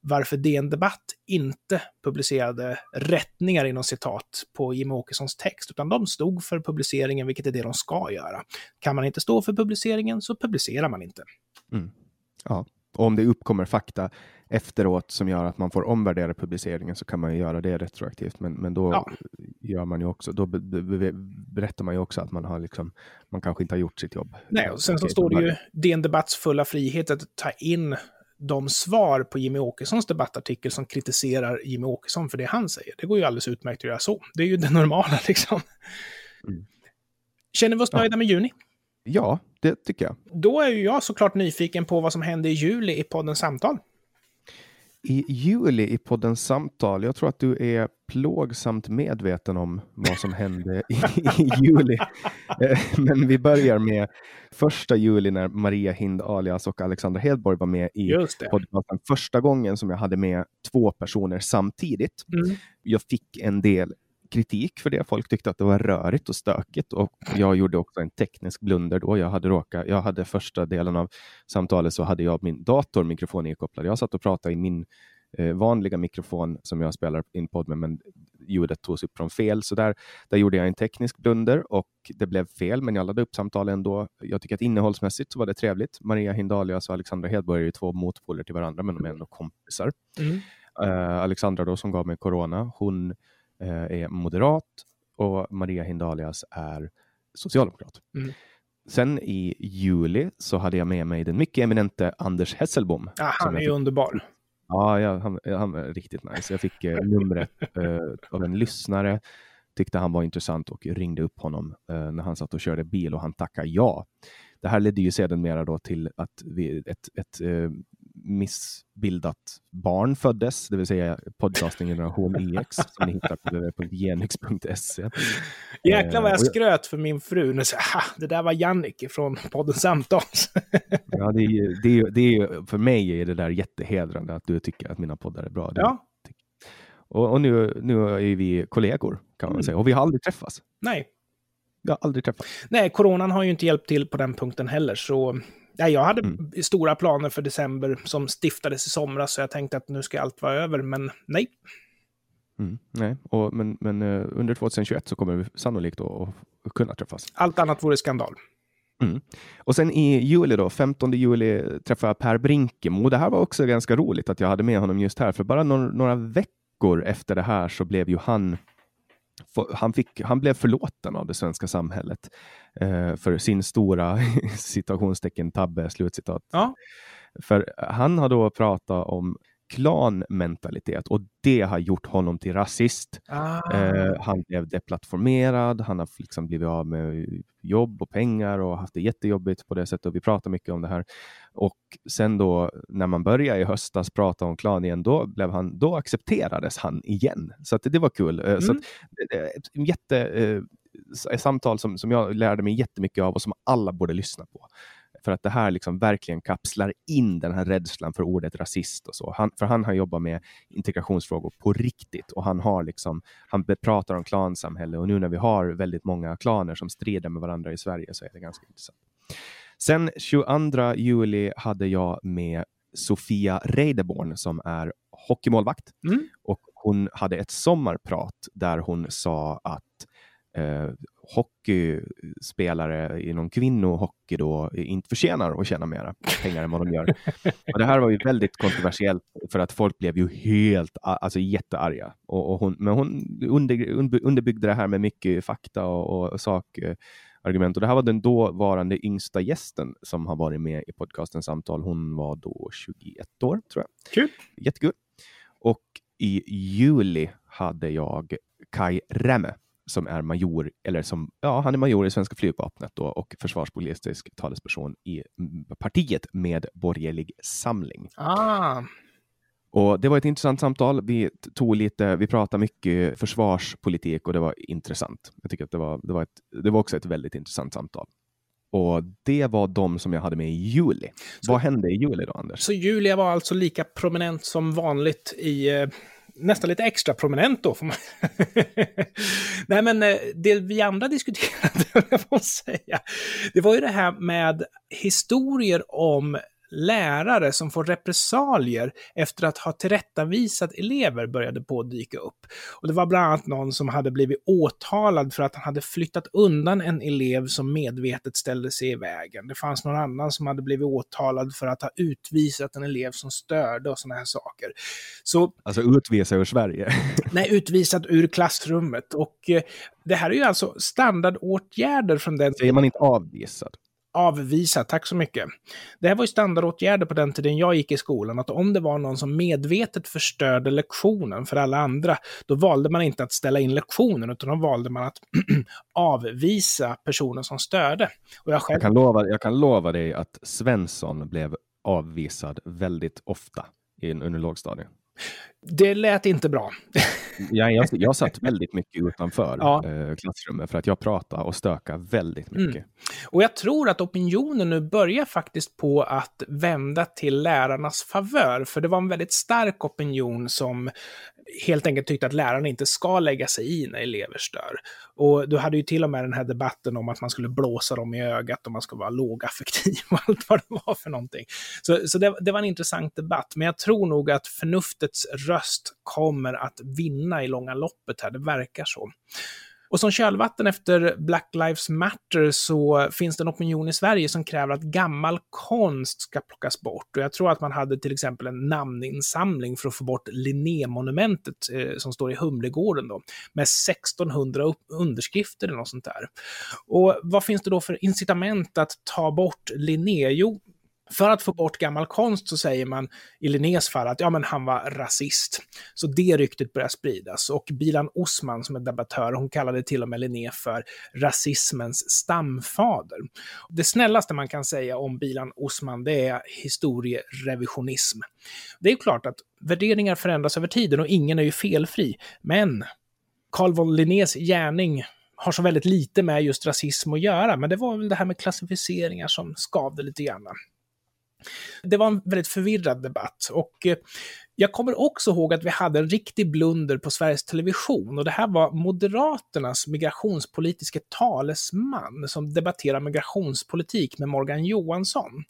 varför DN Debatt inte publicerade rättningar inom citat på Jimmie Åkessons text, utan de stod för publiceringen, vilket är det de ska göra. Kan man inte stå för publiceringen så publicerar man inte. Mm. Ja, och om det uppkommer fakta efteråt som gör att man får omvärdera publiceringen så kan man ju göra det retroaktivt. Men, men då ja. gör man ju också, då berättar man ju också att man har liksom, man kanske inte har gjort sitt jobb. Nej, och sen så står det ju DN Debatts fulla frihet att ta in de svar på Jimmy Åkessons debattartikel som kritiserar Jimmy Åkesson för det han säger. Det går ju alldeles utmärkt att göra så. Det är ju det normala liksom. Mm. Känner vi oss nöjda ja. med juni? Ja, det tycker jag. Då är ju jag såklart nyfiken på vad som hände i juli i podden Samtal i juli i podden Samtal. Jag tror att du är plågsamt medveten om vad som hände i, i juli. Eh, men vi börjar med första juli när Maria Hind alias och Alexandra Hedborg var med i podcasten. Första gången som jag hade med två personer samtidigt. Mm. Jag fick en del kritik för det. Folk tyckte att det var rörigt och stökigt och jag gjorde också en teknisk blunder då. Jag hade råkat, jag hade första delen av samtalet så hade jag min datormikrofon inkopplad. Jag satt och pratade i min eh, vanliga mikrofon som jag spelar in podd med, men ljudet togs upp från fel. Så där, där gjorde jag en teknisk blunder och det blev fel, men jag laddade upp samtalet ändå. Jag tycker att innehållsmässigt så var det trevligt. Maria Hindalias och Alexandra Hedborg är två motpoler till varandra, men de är ändå kompisar. Mm. Uh, Alexandra då, som gav mig corona, hon är moderat och Maria Hindalias är socialdemokrat. Mm. Sen i juli så hade jag med mig den mycket eminente Anders Hesselbom. Ja, han är ju underbar. Ja, ja han, han är riktigt nice. Jag fick eh, numret eh, av en lyssnare, tyckte han var intressant och ringde upp honom eh, när han satt och körde bil och han tackade ja. Det här ledde ju sedermera då till att vi, ett, ett eh, missbildat barn föddes, det vill säga podcasten Generation EX som ni hittar på www.genix.se. Jäklar vad jag Eh, och skröt för min fru. Säger jag, "Ha, det där var Jannik från podden Samtal. Ja, det är, ju- det är, det är, för mig är det där jättehedrande att du tycker att mina poddar är bra. Ja, Och, och nu, nu är vi kollegor kan man Mm. säga. Och vi har aldrig träffats. nej. Vi har aldrig träffats. Nej, coronan har ju inte hjälpt till på den punkten heller. Så nej, jag hade Mm. stora planer för december som stiftades i somras. Så jag tänkte att nu ska allt vara över, men nej. Mm, nej. Och, men men eh, under 2021 så kommer vi sannolikt att kunna träffas. Allt annat vore skandal. Mm. Och sen i juli då, 15 juli träffade jag Per Brinkemo. Det här var också ganska roligt att jag hade med honom just här, för bara några, några veckor efter det här så blev ju han han, fick, han blev förlåten av det svenska samhället eh, för sin stora citationstecken tabbe, slutcitat. Ja. För han har då pratat om klanmentalitet och det har gjort honom till rasist. Ah. Eh, han blev deplattformerad, han har liksom blivit av med jobb och pengar och haft det jättejobbigt på det sättet. Och vi pratar mycket om det här. Och sen då när man började i höstas prata om klan igen, då, blev han, då accepterades han igen. Så att det, var kul. Eh, Så Mm. att, är ett jätte, eh, s- samtal som, som jag lärde mig jättemycket av och som alla borde lyssna på. För att det här liksom verkligen kapslar in den här rädslan för ordet rasist och så. Han, för han har jobbat med integrationsfrågor på riktigt och han har liksom, han pratar om klansamhälle och nu när vi har väldigt många klaner som strider med varandra i Sverige så är det ganska intressant. Sen 22 juli hade jag med Sofia Reideborn som är hockeymålvakt Mm. och hon hade ett sommarprat där hon sa att eh, hockeyspelare inom kvinnohockey då inte förtjänar att tjäna mera pengar än vad de gör. Och det här var ju väldigt kontroversiellt för att folk blev ju helt, alltså jättearga. Och, och hon, men hon under, under- underbyggde det här med mycket fakta och, och sakargument. Och det här var den dåvarande yngsta gästen som har varit med i podcasten Samtal. Hon var då 21 år tror jag. Kul. Jättekul. Och i juli hade jag Kai Remme som är major, eller som, ja, han är major i svenska flygvapnet då, och försvarspolitisk talesperson i partiet med borgerlig samling. Ah. Och det var ett intressant samtal. Vi tog lite, vi pratade mycket försvarspolitik och det var intressant. Jag tycker att det var, det var, ett, det var också ett väldigt intressant samtal. Och det var de som jag hade med i juli. Vad hände i juli då, Anders? Så Julia var alltså lika prominent som vanligt i... Nästan lite extra prominent då, får man... Nej, men eh, det vi andra diskuterade, jag får säga, det var ju det här med historier om lärare som får repressalier efter att ha tillrättavisat elever började på att dyka upp. Och det var bland annat någon som hade blivit åtalad för att han hade flyttat undan en elev som medvetet ställde sig i vägen. Det fanns någon annan som hade blivit åtalad för att ha utvisat en elev som störde och sådana här saker. Så Alltså utvisa ur Sverige. Nej, utvisad ur klassrummet. Och eh, det här är ju alltså standardåtgärder från den Säger man inte avvisad? Avvisa, tack så mycket. Det här var ju standardåtgärder på den tiden jag gick i skolan, att om det var någon som medvetet förstörde lektionen för alla andra, då valde man inte att ställa in lektionen, utan då valde man att avvisa personen som störde. Och jag själv Jag kan, lova, jag kan lova dig att Svensson blev avvisad väldigt ofta i, under lågstadiet. Det lät inte bra. Ja, jag, jag satt väldigt mycket utanför Ja. eh, klassrummet för att jag pratade och stökade väldigt mycket. Och jag tror att opinionen nu börjar faktiskt på att vända till lärarnas favör, för det var en väldigt stark opinion som helt enkelt tyckte att lärarna inte ska lägga sig i när elever stör. Och du hade ju till och med den här debatten om att man skulle blåsa dem i ögat och man ska vara lågaffektiv och allt vad det var för någonting. Så, så det, det var en intressant debatt, men jag tror nog att förnuftets röst kommer att vinna i långa loppet här, det verkar så. Och som kölvatten efter Black Lives Matter så finns det en opinion i Sverige som kräver att gammal konst ska plockas bort. Och jag tror att man hade till exempel en namninsamling för att få bort Linnémonumentet eh, som står i Humlegården då, med 1600 underskrifter eller något sånt där. Och vad finns det då för incitament att ta bort Linné? Jo, för att få bort gammal konst så säger man i Linnés fall att ja, men han var rasist. Så det ryktet börjar spridas. Och Bilan Osman som är debattör, hon kallade till och med Linné för rasismens stamfader. Det snällaste man kan säga om Bilan Osman, det är historierevisionism. Det är klart att värderingar förändras över tiden och ingen är ju felfri. Men Carl von Linnés gärning har så väldigt lite med just rasism att göra, men det var väl det här med klassificeringar som skavde lite grann. Det var en väldigt förvirrad debatt och eh, jag kommer också ihåg att vi hade en riktig blunder på Sveriges Television och det här var Moderaternas migrationspolitiska talesman som debatterar migrationspolitik med Morgan Johansson.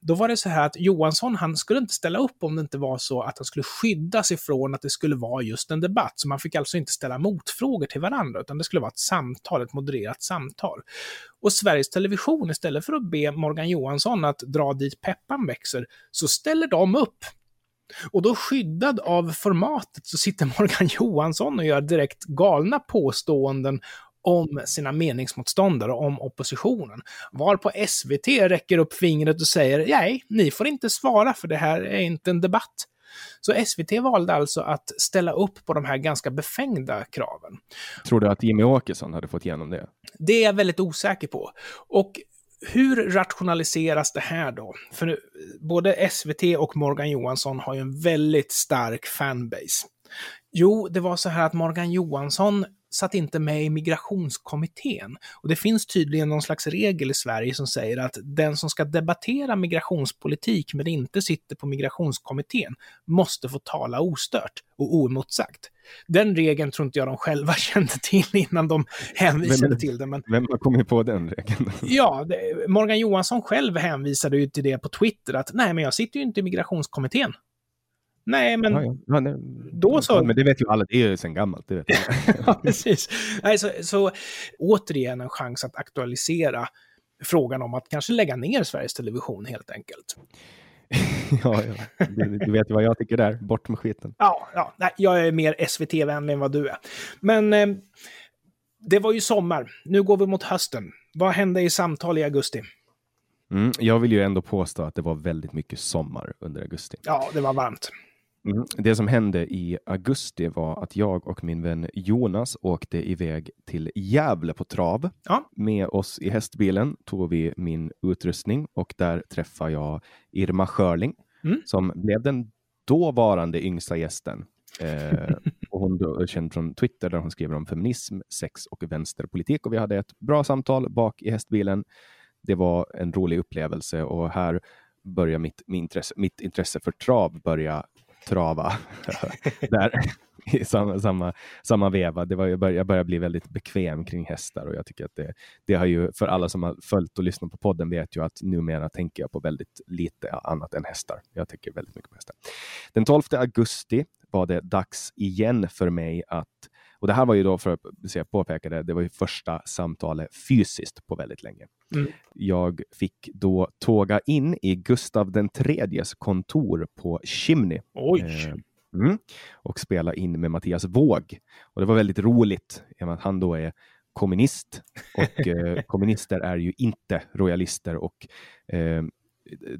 Då var det så här att Johansson, han skulle inte ställa upp om det inte var så att han skulle skyddas ifrån att det skulle vara just en debatt. Så man fick alltså inte ställa motfrågor till varandra, utan det skulle vara ett samtal, ett modererat samtal. Och Sveriges Television, istället för att be Morgan Johansson att dra dit peppan växer, så ställer de upp och då skyddad av formatet så sitter Morgan Johansson och gör direkt galna påståenden om sina meningsmotståndare, om oppositionen. Var på SVT räcker upp fingret och säger nej, ni får inte svara för det här är inte en debatt. Så SVT valde alltså att ställa upp på de här ganska befängda kraven. Tror du att Jimmy Åkesson hade fått igenom det? Det är jag väldigt osäker på. Och hur rationaliseras det här då? För både SVT och Morgan Johansson har ju en väldigt stark fanbase. Jo, det var så här att Morgan Johansson satt inte med i migrationskommittén. Och det finns tydligen någon slags regel i Sverige som säger att den som ska debattera migrationspolitik men inte sitter på migrationskommittén måste få tala ostört och oemotsagt. Den regeln tror inte jag de själva kände till innan de hänvisade vem, till den. Men... Vem har kommit på den regeln? ja, det, Morgan Johansson själv hänvisade ju till det på Twitter att nej, men jag sitter ju inte i migrationskommittén. Nej, men ja, ja. Ja, då så. Men det vet ju alla, det är ju sedan gammalt. Det vet ja, precis. Nej, så, så återigen en chans att aktualisera frågan om att kanske lägga ner Sveriges Television helt enkelt. ja, ja. Du, du, vet ju vad jag tycker där. Bort med skiten. Ja, ja. Nej, jag är mer SVT-vänlig än vad du är. Men eh, det var ju sommar. Nu går vi mot hösten. Vad hände i samtal i augusti? Mm, jag vill ju ändå påstå att det var väldigt mycket sommar under augusti. Ja, det var varmt. Mm. Det som hände i augusti var att jag och min vän Jonas åkte iväg till Gävle på trav. Ja. Med oss i hästbilen tog vi min utrustning och där träffade jag Irma Schörling mm. som blev den dåvarande yngsta gästen. Eh, och hon då, känd från Twitter där hon skriver om feminism, sex och vänsterpolitik och vi hade ett bra samtal bak i hästbilen. Det var en rolig upplevelse och här börjar mitt, mitt, intresse, mitt intresse för trav börja trava där i samma, samma, samma veva. Det var, jag, började, jag började bli väldigt bekväm kring hästar och jag tycker att det, det har ju, för alla som har följt och lyssnat på podden vet ju att numera tänker jag på väldigt lite annat än hästar. Jag tänker väldigt mycket på hästar. Den 12 augusti var det dags igen för mig att och det här var ju då, för att påpeka det, det var ju första samtalet fysiskt på väldigt länge. Mm. Jag fick då tåga in i Gustav den tredjes kontor på Chimney. Eh, mm, och spela in med Mattias Våg. Och det var väldigt roligt, i att han då är kommunist och eh, kommunister är ju inte royalister och eh,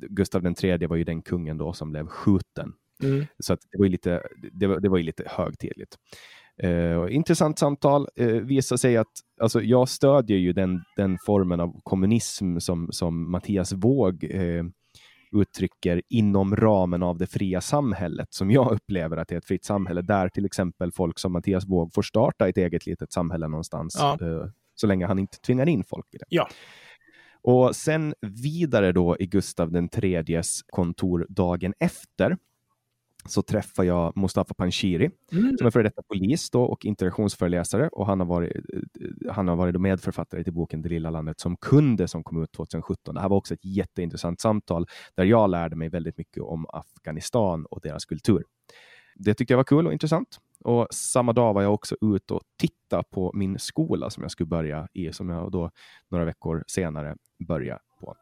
Gustav den tredje var ju den kungen då som blev skjuten. Mm. Så att det var ju lite, det var, det var ju lite högtidligt. Uh, intressant samtal. Uh, visar sig att alltså, jag stödjer ju den, den formen av kommunism som, som Mattias Våg uh, uttrycker inom ramen av det fria samhället som jag upplever att det är ett fritt samhälle där till exempel folk som Mattias Våg får starta ett eget litet samhälle någonstans ja. så länge han inte tvingar in folk i det. Ja. Och sen vidare då i Gustav den tredjes kontor dagen efter så träffar jag Mustafa Panshiri mm. som är före detta polis då och integrationsföreläsare och han har varit, han har varit medförfattare till boken Det lilla landet som kunde som kom ut 2017. Det här var också ett jätteintressant samtal där jag lärde mig väldigt mycket om Afghanistan och deras kultur. Det tyckte jag var kul och intressant. Och samma dag var jag också ute och tittade på min skola som jag skulle börja i, som jag då några veckor senare började på.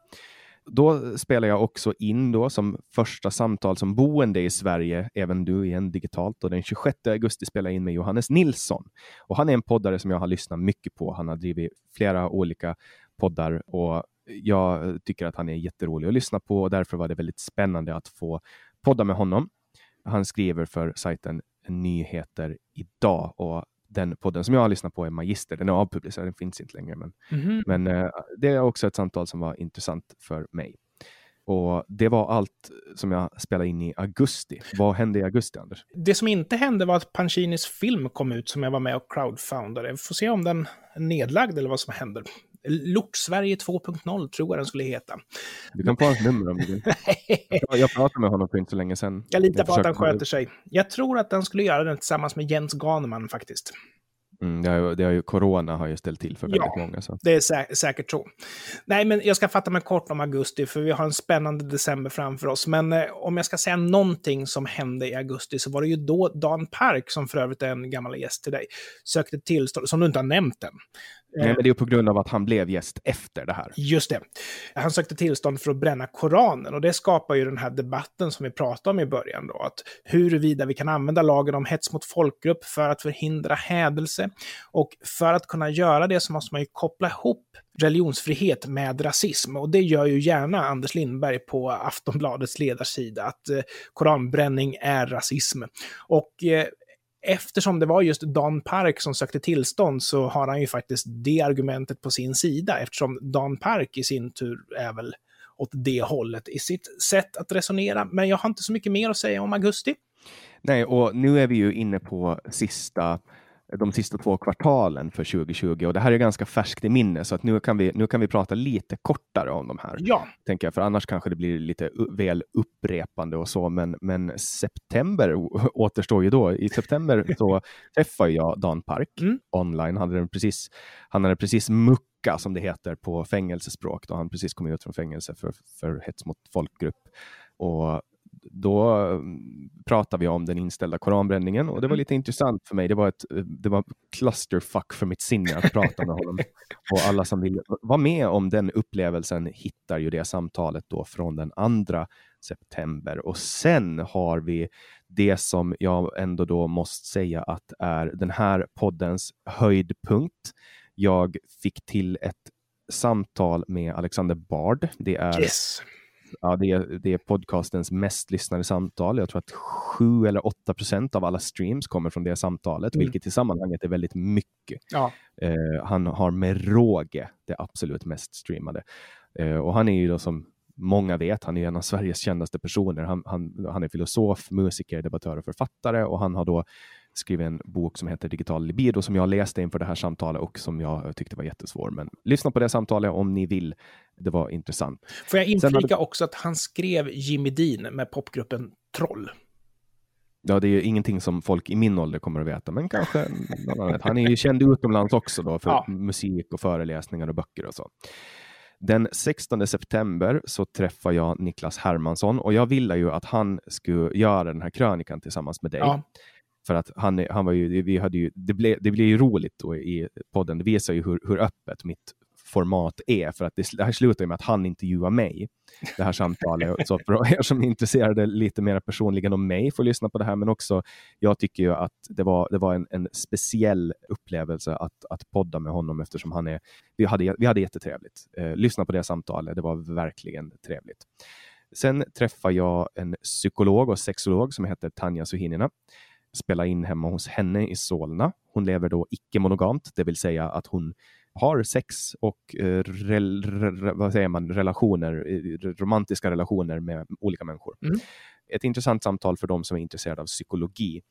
Då spelar jag också in då som första samtal som boende i Sverige, även du igen digitalt. Och den 26 augusti spelar jag in med Johannes Nilsson. Och han är en poddare som jag har lyssnat mycket på. Han har drivit flera olika poddar och jag tycker att han är jätterolig att lyssna på och därför var det väldigt spännande att få podda med honom. Han skriver för sajten Nyheter idag och den podden som jag har lyssnat på är Magister. Den är avpublicerad, den finns inte längre. Men, mm. men uh, det är också ett samtal som var intressant för mig. Och Det var allt som jag spelade in i augusti. Vad hände i augusti, Anders? Det som inte hände var att Pancinis film kom ut som jag var med och crowdfoundade. Vi får se om den är nedlagd eller vad som händer. Lort-Sverige 2.0 tror jag den skulle heta. Du kan få hans nummer om du vill. jag pratade med honom för inte så länge sedan. Jag litar på att han sköter sig. Jag tror att den skulle göra den tillsammans med Jens Ganeman faktiskt. Mm, det, har ju, det har ju, corona har ju ställt till för väldigt ja, många. Så. det är sä säkert så. Nej, men jag ska fatta mig kort om augusti, för vi har en spännande december framför oss. Men eh, om jag ska säga någonting som hände i augusti så var det ju då Dan Park, som för övrigt är en gammal gäst till dig, sökte tillstånd, som du inte har nämnt än, Nej, men det är på grund av att han blev gäst efter det här. Just det. Han sökte tillstånd för att bränna Koranen och det skapar ju den här debatten som vi pratade om i början då, att huruvida vi kan använda lagen om hets mot folkgrupp för att förhindra hädelse. Och för att kunna göra det så måste man ju koppla ihop religionsfrihet med rasism. Och det gör ju gärna Anders Lindberg på Aftonbladets ledarsida, att eh, koranbränning är rasism. Och eh, eftersom det var just Dan Park som sökte tillstånd så har han ju faktiskt det argumentet på sin sida eftersom Dan Park i sin tur är väl åt det hållet i sitt sätt att resonera. Men jag har inte så mycket mer att säga om augusti. Nej, och nu är vi ju inne på sista de sista två kvartalen för 2020 och det här är ganska färskt i minne så att nu kan vi, nu kan vi prata lite kortare om de här. Ja. Tänker jag, för annars kanske det blir lite väl upprepande och så, men, men september återstår ju då. I september så träffade jag Dan Park mm. online. Han hade, precis, han hade precis mucka som det heter på fängelsespråk då han precis kom ut från fängelse för, för hets mot folkgrupp. Och då mm, pratade vi om den inställda koranbränningen och det var mm. lite intressant för mig. Det var ett det var clusterfuck för mitt sinne att prata med honom. Och alla som vill vara med om den upplevelsen hittar ju det samtalet då från den andra september. Och sen har vi det som jag ändå då måste säga att är den här poddens höjdpunkt. Jag fick till ett samtal med Alexander Bard. Det är yes ja, det, är, det är podcastens mest lyssnade samtal. Jag tror att 7 eller 8 procent av alla streams kommer från det samtalet, mm. vilket i sammanhanget är väldigt mycket. Ja. Eh, han har med råge det absolut mest streamade. Eh, och han är ju då som många vet, han är en av Sveriges kändaste personer. Han, han, han är filosof, musiker, debattör och författare och han har då skrivit en bok som heter Digital libido som jag läste inför det här samtalet och som jag tyckte var jättesvår. Men lyssna på det samtalet om ni vill. Det var intressant. Får jag inflika hade... också att han skrev Jimmy Dean med popgruppen Troll? Ja, det är ju ingenting som folk i min ålder kommer att veta, men kanske Han är ju känd utomlands också då för ja. musik och föreläsningar och böcker och så. Den 16 september så träffar jag Niklas Hermansson och jag ville ju att han skulle göra den här krönikan tillsammans med dig. Ja. För att han, han var ju, vi hade ju, det, blev, det blev ju roligt då i podden. Det visar ju hur, hur öppet mitt format är, för att det, det här slutar med att han intervjuar mig, det här samtalet. Så för er som är intresserade lite mer personligen om mig får lyssna på det här, men också jag tycker ju att det var, det var en, en speciell upplevelse att, att podda med honom eftersom han är, vi hade, vi hade jättetrevligt. Eh, lyssna på det samtalet, det var verkligen trevligt. Sen träffade jag en psykolog och sexolog som heter Tanja Suhinina spela in hemma hos henne i Solna. Hon lever då icke-monogamt, det vill säga att hon har sex och eh, rel, re, vad säger man, relationer, eh, romantiska relationer med olika människor. Mm. Ett intressant samtal för de som är intresserade av psykologi.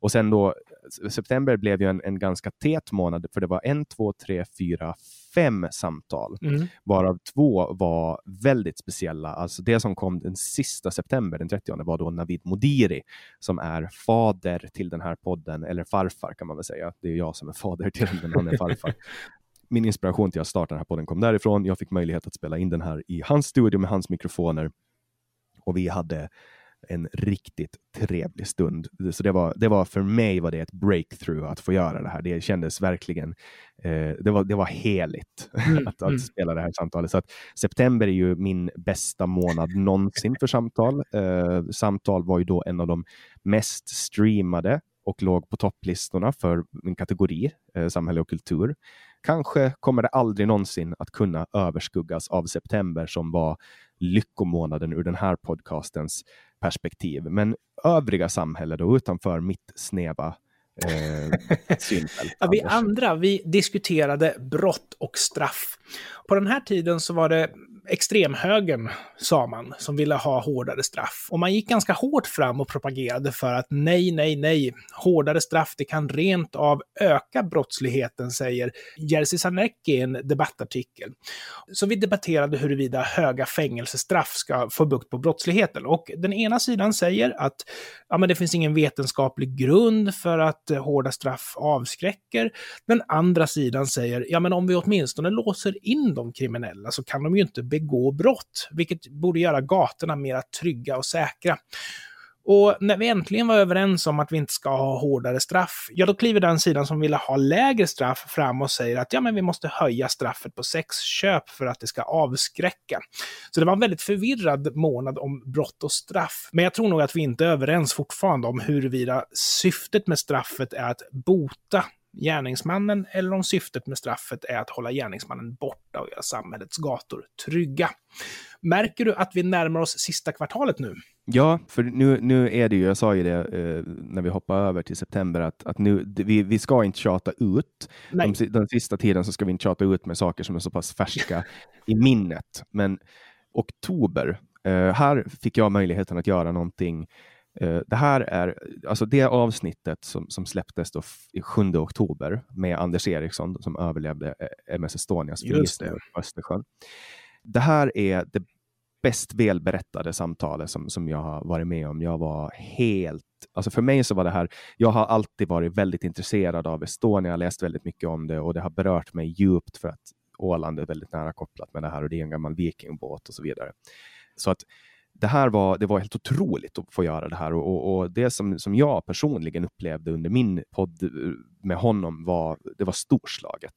Och sen då, september blev ju en, en ganska tät månad, för det var en, två, tre, fyra, fem samtal, mm. varav två var väldigt speciella. Alltså det som kom den sista september, den 30 var då Navid Modiri, som är fader till den här podden, eller farfar kan man väl säga. Det är jag som är fader till den, han är farfar. Min inspiration till att starta den här podden kom därifrån. Jag fick möjlighet att spela in den här i hans studio med hans mikrofoner och vi hade en riktigt trevlig stund. Så det var, det var för mig var det ett breakthrough att få göra det här. Det kändes verkligen, eh, det, var, det var heligt mm. att, att mm. spela det här samtalet. Så att september är ju min bästa månad någonsin för samtal. Eh, samtal var ju då en av de mest streamade och låg på topplistorna för min kategori, eh, samhälle och kultur. Kanske kommer det aldrig någonsin att kunna överskuggas av september som var lyckomånaden ur den här podcastens perspektiv. Men övriga samhälle då utanför mitt snäva eh. Ja, vi andra, vi diskuterade brott och straff. På den här tiden så var det extremhögern, sa man, som ville ha hårdare straff. Och man gick ganska hårt fram och propagerade för att nej, nej, nej, hårdare straff, det kan rent av öka brottsligheten, säger Jerzy Sarnecki i en debattartikel. Så vi debatterade huruvida höga fängelsestraff ska få bukt på brottsligheten. Och den ena sidan säger att ja, men det finns ingen vetenskaplig grund för att hårda straff avskräcker. Den andra sidan säger, ja men om vi åtminstone låser in de kriminella så kan de ju inte begå brott, vilket borde göra gatorna mer trygga och säkra. Och när vi äntligen var överens om att vi inte ska ha hårdare straff, ja då kliver den sidan som ville ha lägre straff fram och säger att ja men vi måste höja straffet på sexköp för att det ska avskräcka. Så det var en väldigt förvirrad månad om brott och straff. Men jag tror nog att vi inte är överens fortfarande om huruvida syftet med straffet är att bota gärningsmannen eller om syftet med straffet är att hålla gärningsmannen borta och göra samhällets gator trygga. Märker du att vi närmar oss sista kvartalet nu? Ja, för nu, nu är det ju, jag sa ju det eh, när vi hoppar över till september, att, att nu, vi, vi ska inte tjata ut. De, den sista tiden så ska vi inte tjata ut med saker som är så pass färska i minnet. Men oktober, eh, här fick jag möjligheten att göra någonting det här är alltså det avsnittet som, som släpptes då i 7 oktober med Anders Eriksson som överlevde eh, MS Estonias förlisning på Östersjön. Det här är det bäst välberättade samtalet som, som jag har varit med om. Jag var helt, alltså för mig så var det här, jag har alltid varit väldigt intresserad av Estonia, läst väldigt mycket om det och det har berört mig djupt för att Åland är väldigt nära kopplat med det här och det är en gammal vikingbåt och så vidare. Så att det här var, det var helt otroligt att få göra det här och, och, och, det som, som jag personligen upplevde under min podd eh, med honom var, det var storslaget.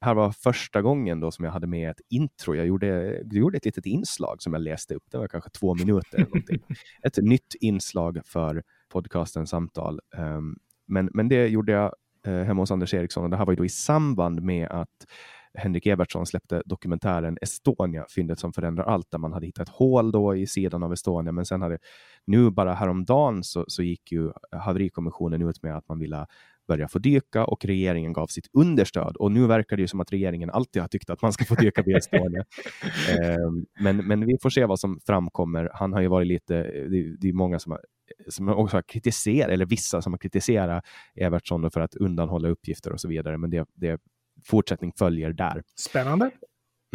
Det här var första gången då som jag hade med ett intro. Jag gjorde, jag gjorde ett litet inslag som jag läste upp. Det var kanske två minuter. ett nytt inslag för podcasten Samtal. Um, men, men det gjorde jag uh, hemma hos Anders Eriksson och det här var ju då i samband med att Henrik Evertsson släppte dokumentären Estonia, fyndet som förändrar allt, där man hade hittat ett hål då i sidan av Estonia. Men sen hade nu bara häromdagen så, så gick ju haverikommissionen ut med att man ville börja få dyka och regeringen gav sitt understöd. Och nu verkar det ju som att regeringen alltid har tyckt att man ska få dyka vid Estonia. eh, men, men vi får se vad som framkommer. Han har ju varit lite, det, det är många som har som också har kritiserat, eller vissa som har kritiserat Evertsson för att undanhålla uppgifter och så vidare. Men det, det fortsättning följer där. Spännande.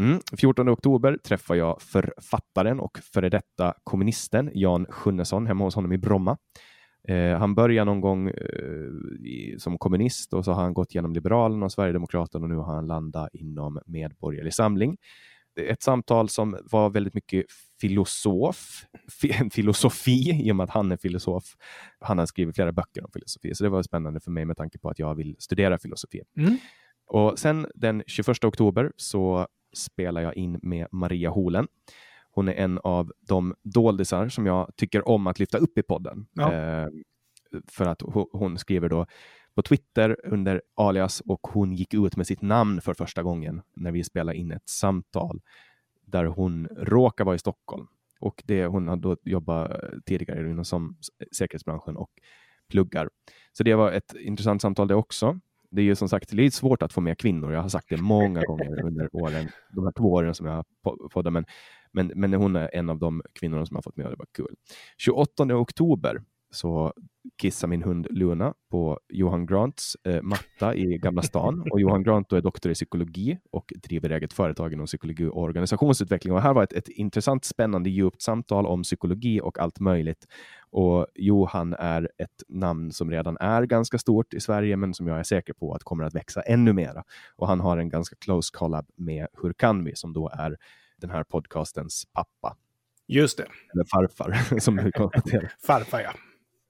Mm. 14 oktober träffar jag författaren och före detta kommunisten Jan Sjunnesson hemma hos honom i Bromma. Eh, han började någon gång eh, i, som kommunist och så har han gått genom Liberalerna och Sverigedemokraterna och nu har han landat inom Medborgerlig Samling. Ett samtal som var väldigt mycket filosof, filosofi i och med att han är filosof. Han har skrivit flera böcker om filosofi, så det var spännande för mig med tanke på att jag vill studera filosofi. Mm. Och sen den 21 oktober så spelar jag in med Maria Holen. Hon är en av de doldisar som jag tycker om att lyfta upp i podden. Ja. Eh, för att hon skriver då på Twitter under alias och hon gick ut med sitt namn för första gången när vi spelade in ett samtal där hon råkar vara i Stockholm. Och det, hon har då jobbat tidigare inom som säkerhetsbranschen och pluggar. Så det var ett intressant samtal det också det är ju som sagt lite svårt att få med kvinnor. Jag har sagt det många gånger under åren, de här två åren som jag har poddat, men, men, men hon är en av de kvinnorna som har fått med och det var kul. 28 oktober så kissar min hund Luna på Johan Grants eh, matta i Gamla stan. Och Johan Grant är doktor i psykologi och driver eget företag inom psykologi och organisationsutveckling. Och här var ett, ett intressant, spännande, djupt samtal om psykologi och allt möjligt. Och Johan är ett namn som redan är ganska stort i Sverige, men som jag är säker på att kommer att växa ännu mera. Och han har en ganska close collab med Hur kan vi, som då är den här podcastens pappa. Just det. Eller farfar, som du konstaterar. farfar, ja.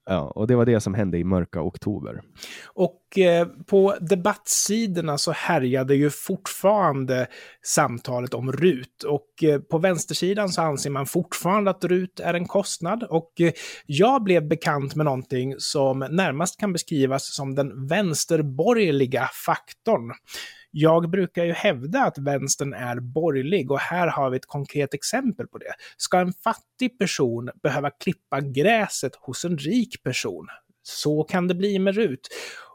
Ja, och det var det som hände i mörka oktober. Och eh, på debattsidorna så härjade ju fortfarande samtalet om RUT. Och eh, på vänstersidan så anser man fortfarande att RUT är en kostnad. Och eh, jag blev bekant med någonting som närmast kan beskrivas som den vänsterborgerliga faktorn. Jag brukar ju hävda att vänstern är borgerlig och här har vi ett konkret exempel på det. Ska en fattig person behöva klippa gräset hos en rik person? Så kan det bli med RUT.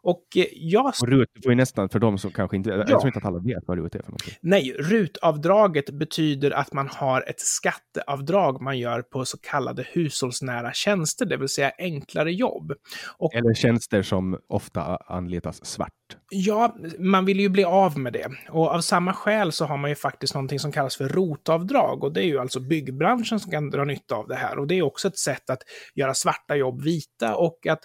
Och eh, jag... Och RUT får ju nästan, för de som kanske inte, ja. jag tror inte att alla vet vad RUT är för någonting. Nej, RUT-avdraget betyder att man har ett skatteavdrag man gör på så kallade hushållsnära tjänster, det vill säga enklare jobb. Och, Eller tjänster som ofta anlitas svart. Ja, man vill ju bli av med det. Och av samma skäl så har man ju faktiskt någonting som kallas för rotavdrag. Och det är ju alltså byggbranschen som kan dra nytta av det här. Och det är också ett sätt att göra svarta jobb vita och att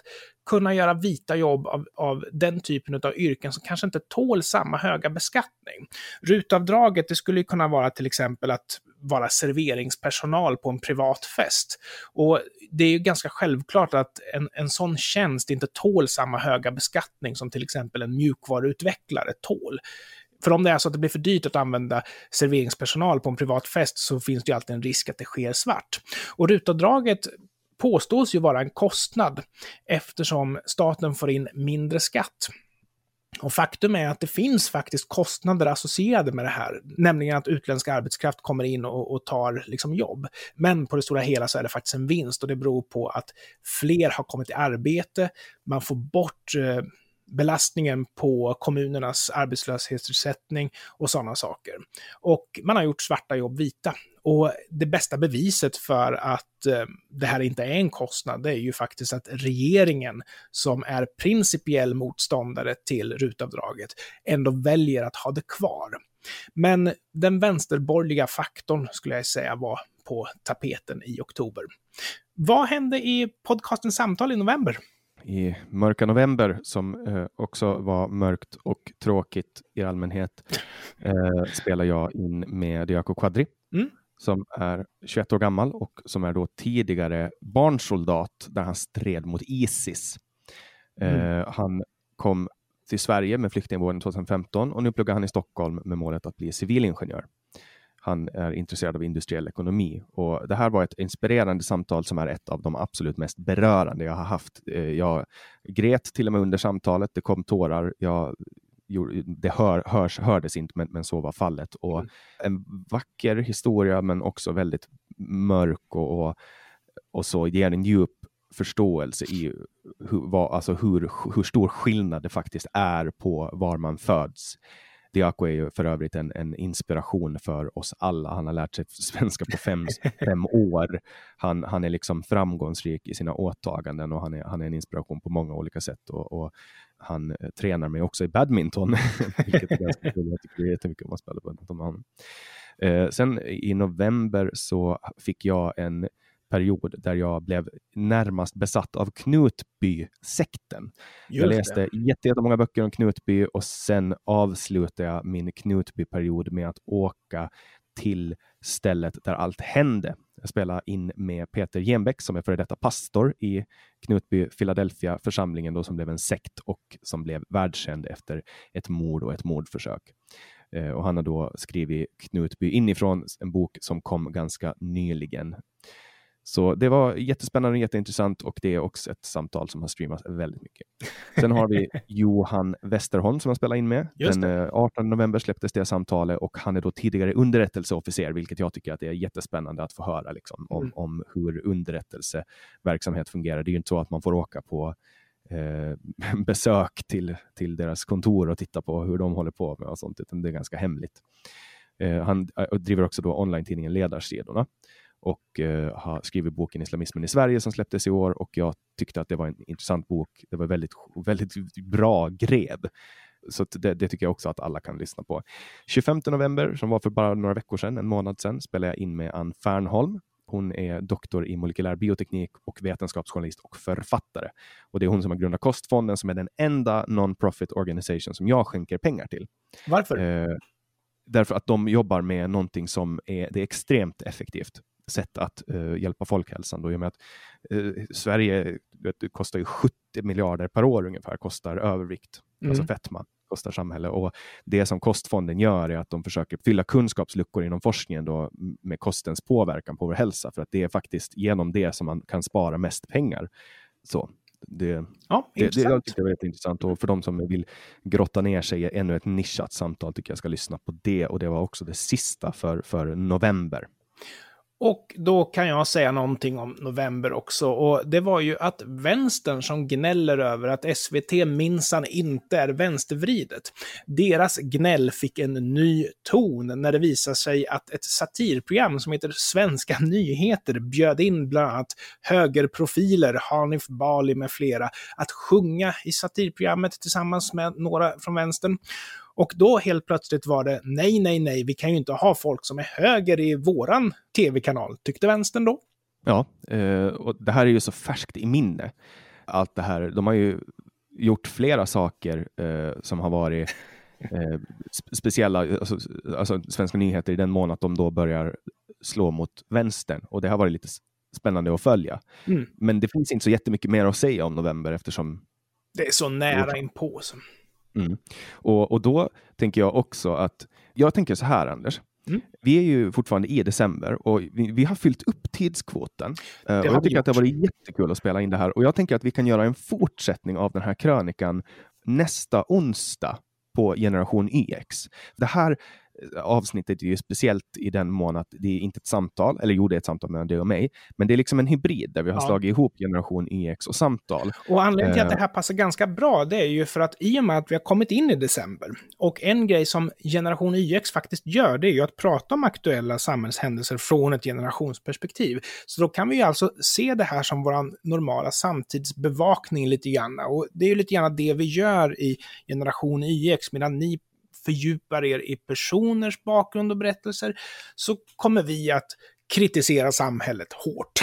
kunna göra vita jobb av, av den typen av yrken som kanske inte tål samma höga beskattning. Rutavdraget, det skulle kunna vara till exempel att vara serveringspersonal på en privat fest. Och det är ju ganska självklart att en, en sån tjänst inte tål samma höga beskattning som till exempel en mjukvaruutvecklare tål. För om det är så att det blir för dyrt att använda serveringspersonal på en privat fest så finns det ju alltid en risk att det sker svart. Och rutavdraget påstås ju vara en kostnad eftersom staten får in mindre skatt. Och faktum är att det finns faktiskt kostnader associerade med det här, nämligen att utländsk arbetskraft kommer in och, och, tar liksom jobb. Men på det stora hela så är det faktiskt en vinst och det beror på att fler har kommit i arbete, man får bort eh, belastningen på kommunernas arbetslöshetsersättning och sådana saker. Och man har gjort svarta jobb vita. Och det bästa beviset för att eh, det här inte är en kostnad, det är ju faktiskt att regeringen, som är principiell motståndare till rutavdraget, ändå väljer att ha det kvar. Men den vänsterborgerliga faktorn skulle jag säga var på tapeten i oktober. Vad hände i podcasten Samtal i november? I mörka november som eh, också var mörkt och tråkigt i allmänhet eh, spelar jag in med Diaco Quadri mm. som är 21 år gammal och som är då tidigare barnsoldat där han stred mot Isis. Mm. Eh, han kom till Sverige med flyktingvården 2015 och nu pluggar han i Stockholm med målet att bli civilingenjör han är intresserad av industriell ekonomi. Och det här var ett inspirerande samtal som är ett av de absolut mest berörande jag har haft. Eh, jag grät till och med under samtalet. Det kom tårar. Jag det hör, hörs, hördes inte, men, men så var fallet. Och mm. En vacker historia, men också väldigt mörk och, och, och så ger en djup förståelse i hur, vad, alltså hur, hur stor skillnad det faktiskt är på var man föds Diako är ju för övrigt en, en, inspiration för oss alla. Han har lärt sig svenska på fem, fem år. Han, han är liksom framgångsrik i sina åtaganden och han är, han är en inspiration på många olika sätt. Och, och han eh, tränar mig också i badminton, vilket är ganska kul. Jag tycker jättemycket om att spela badminton med honom. Eh, sen i november så fick jag en period där jag blev närmast besatt av Knutby-sekten. Jag läste jättemånga böcker om Knutby och sen avslutade jag min Knutby-period med att åka till stället där allt hände. Jag spelade in med Peter Genbeck som är före detta pastor i Knutby Philadelphia församlingen då som blev en sekt och som blev världskänd efter ett mord och ett mordförsök. Eh, och han har då skrivit Knutby inifrån, en bok som kom ganska nyligen. Så det var jättespännande och jätteintressant och det är också ett samtal som har streamats väldigt mycket. Sen har vi Johan Westerholm som jag spelar in med. Just Den 18 eh, november släpptes det samtalet och han är då tidigare underrättelseofficer, vilket jag tycker att det är jättespännande att få höra liksom, om, mm. om hur underrättelseverksamhet fungerar. Det är ju inte så att man får åka på eh, besök till, till deras kontor och titta på hur de håller på med och sånt, utan det är ganska hemligt. Eh, han eh, driver också då online-tidningen Ledarsidorna och eh, har skrivit boken Islamismen i Sverige som släpptes i år och jag tyckte att det var en intressant bok. Det var väldigt, väldigt bra gräv. Så det, det, tycker jag också att alla kan lyssna på. 25 november, som var för bara några veckor sedan, en månad sedan, spelade jag in med Ann Fernholm. Hon är doktor i molekylär bioteknik och vetenskapsjournalist och författare. Och det är hon som har grundat Kostfonden som är den enda non-profit organisation som jag skänker pengar till. Varför? Eh, därför att de jobbar med någonting som är, det är extremt effektivt sätt att uh, hjälpa folkhälsan. Då, i och med att uh, Sverige vet, kostar ju 70 miljarder per år ungefär, kostar övervikt, mm. alltså fetma kostar samhället. Och det som kostfonden gör är att de försöker fylla kunskapsluckor inom forskningen då med kostens påverkan på vår hälsa, för att det är faktiskt genom det som man kan spara mest pengar. Så det, ja, det, det jag tycker det är väldigt intressant och för de som vill grotta ner sig i ännu ett nischat samtal tycker jag ska lyssna på det och det var också det sista för, för november. Och då kan jag säga någonting om november också. Och det var ju att vänstern som gnäller över att SVT minsann inte är vänstervridet. Deras gnäll fick en ny ton när det visade sig att ett satirprogram som heter Svenska nyheter bjöd in bland annat högerprofiler, Hanif Bali med flera, att sjunga i satirprogrammet tillsammans med några från vänstern. Och då helt plötsligt var det nej, nej, nej, vi kan ju inte ha folk som är höger i våran tv-kanal, tyckte vänstern då. Ja, eh, och det här är ju så färskt i minne. Allt det här, de har ju gjort flera saker eh, som har varit eh, speciella, alltså, alltså, Svenska nyheter i den mån att de då börjar slå mot vänstern och det har varit lite spännande att följa. Mm. Men det finns inte så jättemycket mer att säga om november eftersom det är så nära inpå. Mm. Och, och då tänker jag också att, jag tänker så här Anders, Mm. Vi är ju fortfarande i december och vi, vi har fyllt upp tidskvoten. Uh, och jag tycker att det har varit jättekul att spela in det här och jag tänker att vi kan göra en fortsättning av den här krönikan nästa onsdag på Generation YX. Det här avsnittet är ju speciellt i den mån att det är inte ett samtal, eller jo, det är ett samtal mellan dig och mig, men det är liksom en hybrid där vi har ja. slagit ihop generation YX och samtal. Och anledningen till att det eh. här passar ganska bra, det är ju för att i och med att vi har kommit in i december, och en grej som generation YX faktiskt gör, det är ju att prata om aktuella samhällshändelser från ett generationsperspektiv. Så då kan vi ju alltså se det här som vår normala samtidsbevakning lite grann. Och det är ju lite grann det vi gör i generation YX, medan ni fördjupar er i personers bakgrund och berättelser, så kommer vi att kritisera samhället hårt.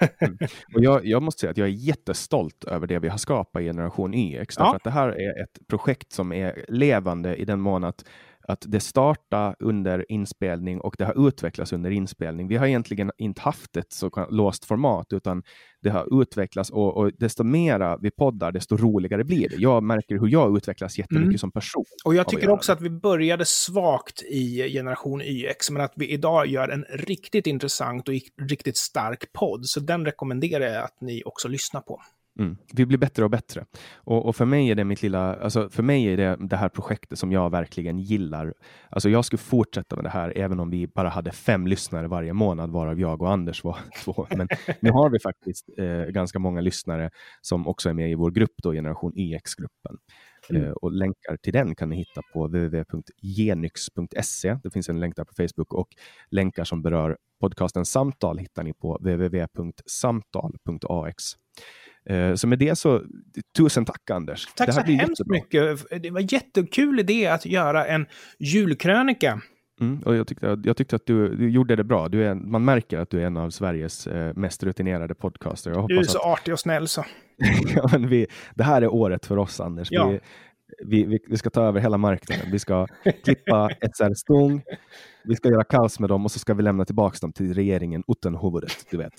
mm. och jag, jag, måste säga att jag är jättestolt över det vi har skapat i Generation YX. Ja. För att det här är ett projekt som är levande i den mån att att det startade under inspelning och det har utvecklats under inspelning. Vi har egentligen inte haft ett så låst format, utan det har utvecklats och, och desto mera vi poddar, desto roligare blir det. Jag märker hur jag utvecklas jättemycket mm. som person. Och jag tycker också att vi började svagt i generation YX, men att vi idag gör en riktigt intressant och riktigt stark podd. Så den rekommenderar jag att ni också lyssnar på. Mm. Vi blir bättre och bättre. Och, och, för mig är det mitt lilla, alltså för mig är det det här projektet som jag verkligen gillar. Alltså jag skulle fortsätta med det här även om vi bara hade fem lyssnare varje månad, varav jag och Anders var två. Men nu har vi faktiskt eh, ganska många lyssnare som också är med i vår grupp, då, Generation YX-gruppen. Mm. Eh, och länkar till den kan ni hitta på www.genyx.se. Det finns en länk där på Facebook och länkar som berör podcasten Samtal hittar ni på www.samtal.ax. Eh, så med det så, tusen tack Anders. Tack så hemskt jättebra. mycket. Det var jättekul idé att göra en julkrönika. Mm, och jag, tyckte, jag tyckte att du, du gjorde det bra. Du är, man märker att du är en av Sveriges eh, mest rutinerade podcaster. Jag du är så att... artig och snäll så. ja, men vi, det här är året för oss Anders. Ja. Vi, vi, vi, vi, ska ta över hela marknaden. Vi ska klippa SR stång, vi ska göra kaos med dem och så ska vi lämna tillbaka dem till regeringen utan huvudet, du vet.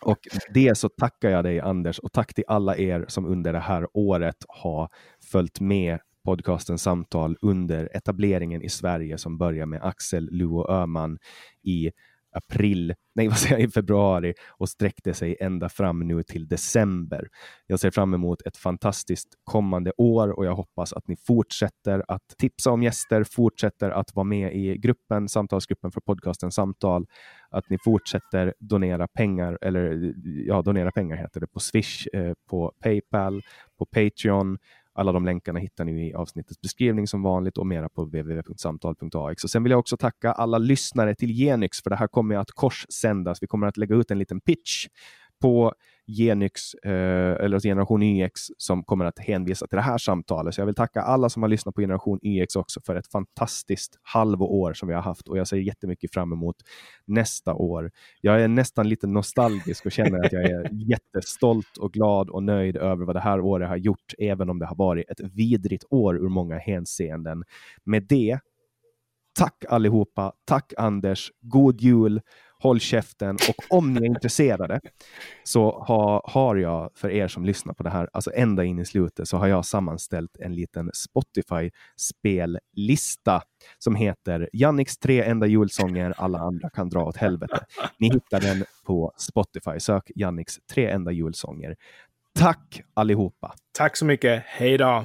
Och det så tackar jag dig Anders och tack till alla er som under det här året har följt med podcasten Samtal under etableringen i Sverige som börjar med Axel Luo Öman i april, nej vad säger jag, i februari och sträckte sig ända fram nu till december. Jag ser fram emot ett fantastiskt kommande år och jag hoppas att ni fortsätter att tipsa om gäster, fortsätter att vara med i gruppen, samtalsgruppen för podcasten Samtal, att ni fortsätter donera pengar, eller ja, donera pengar heter det, på Swish, eh, på Paypal, på Patreon, alla de länkarna hittar ni i avsnittets beskrivning som vanligt och mera på www.samtal.ax. Och sen vill jag också tacka alla lyssnare till Genyx, för det här kommer att korssändas. Vi kommer att lägga ut en liten pitch på Genyx, eh, eller Generation YX, som kommer att hänvisa till det här samtalet. Så jag vill tacka alla som har lyssnat på Generation YX också för ett fantastiskt halvår som vi har haft och jag ser jättemycket fram emot nästa år. Jag är nästan lite nostalgisk och känner att jag är jättestolt och glad och nöjd över vad det här året har gjort, även om det har varit ett vidrigt år ur många hänseenden. Med det, tack allihopa. Tack Anders. God jul håll käften och om ni är intresserade så har, har jag för er som lyssnar på det här, alltså ända in i slutet, så har jag sammanställt en liten Spotify spellista som heter Janniks tre enda julsånger, alla andra kan dra åt helvete. Ni hittar den på Spotify. Sök Janniks tre enda julsånger. Tack allihopa! Tack så mycket. Hej då!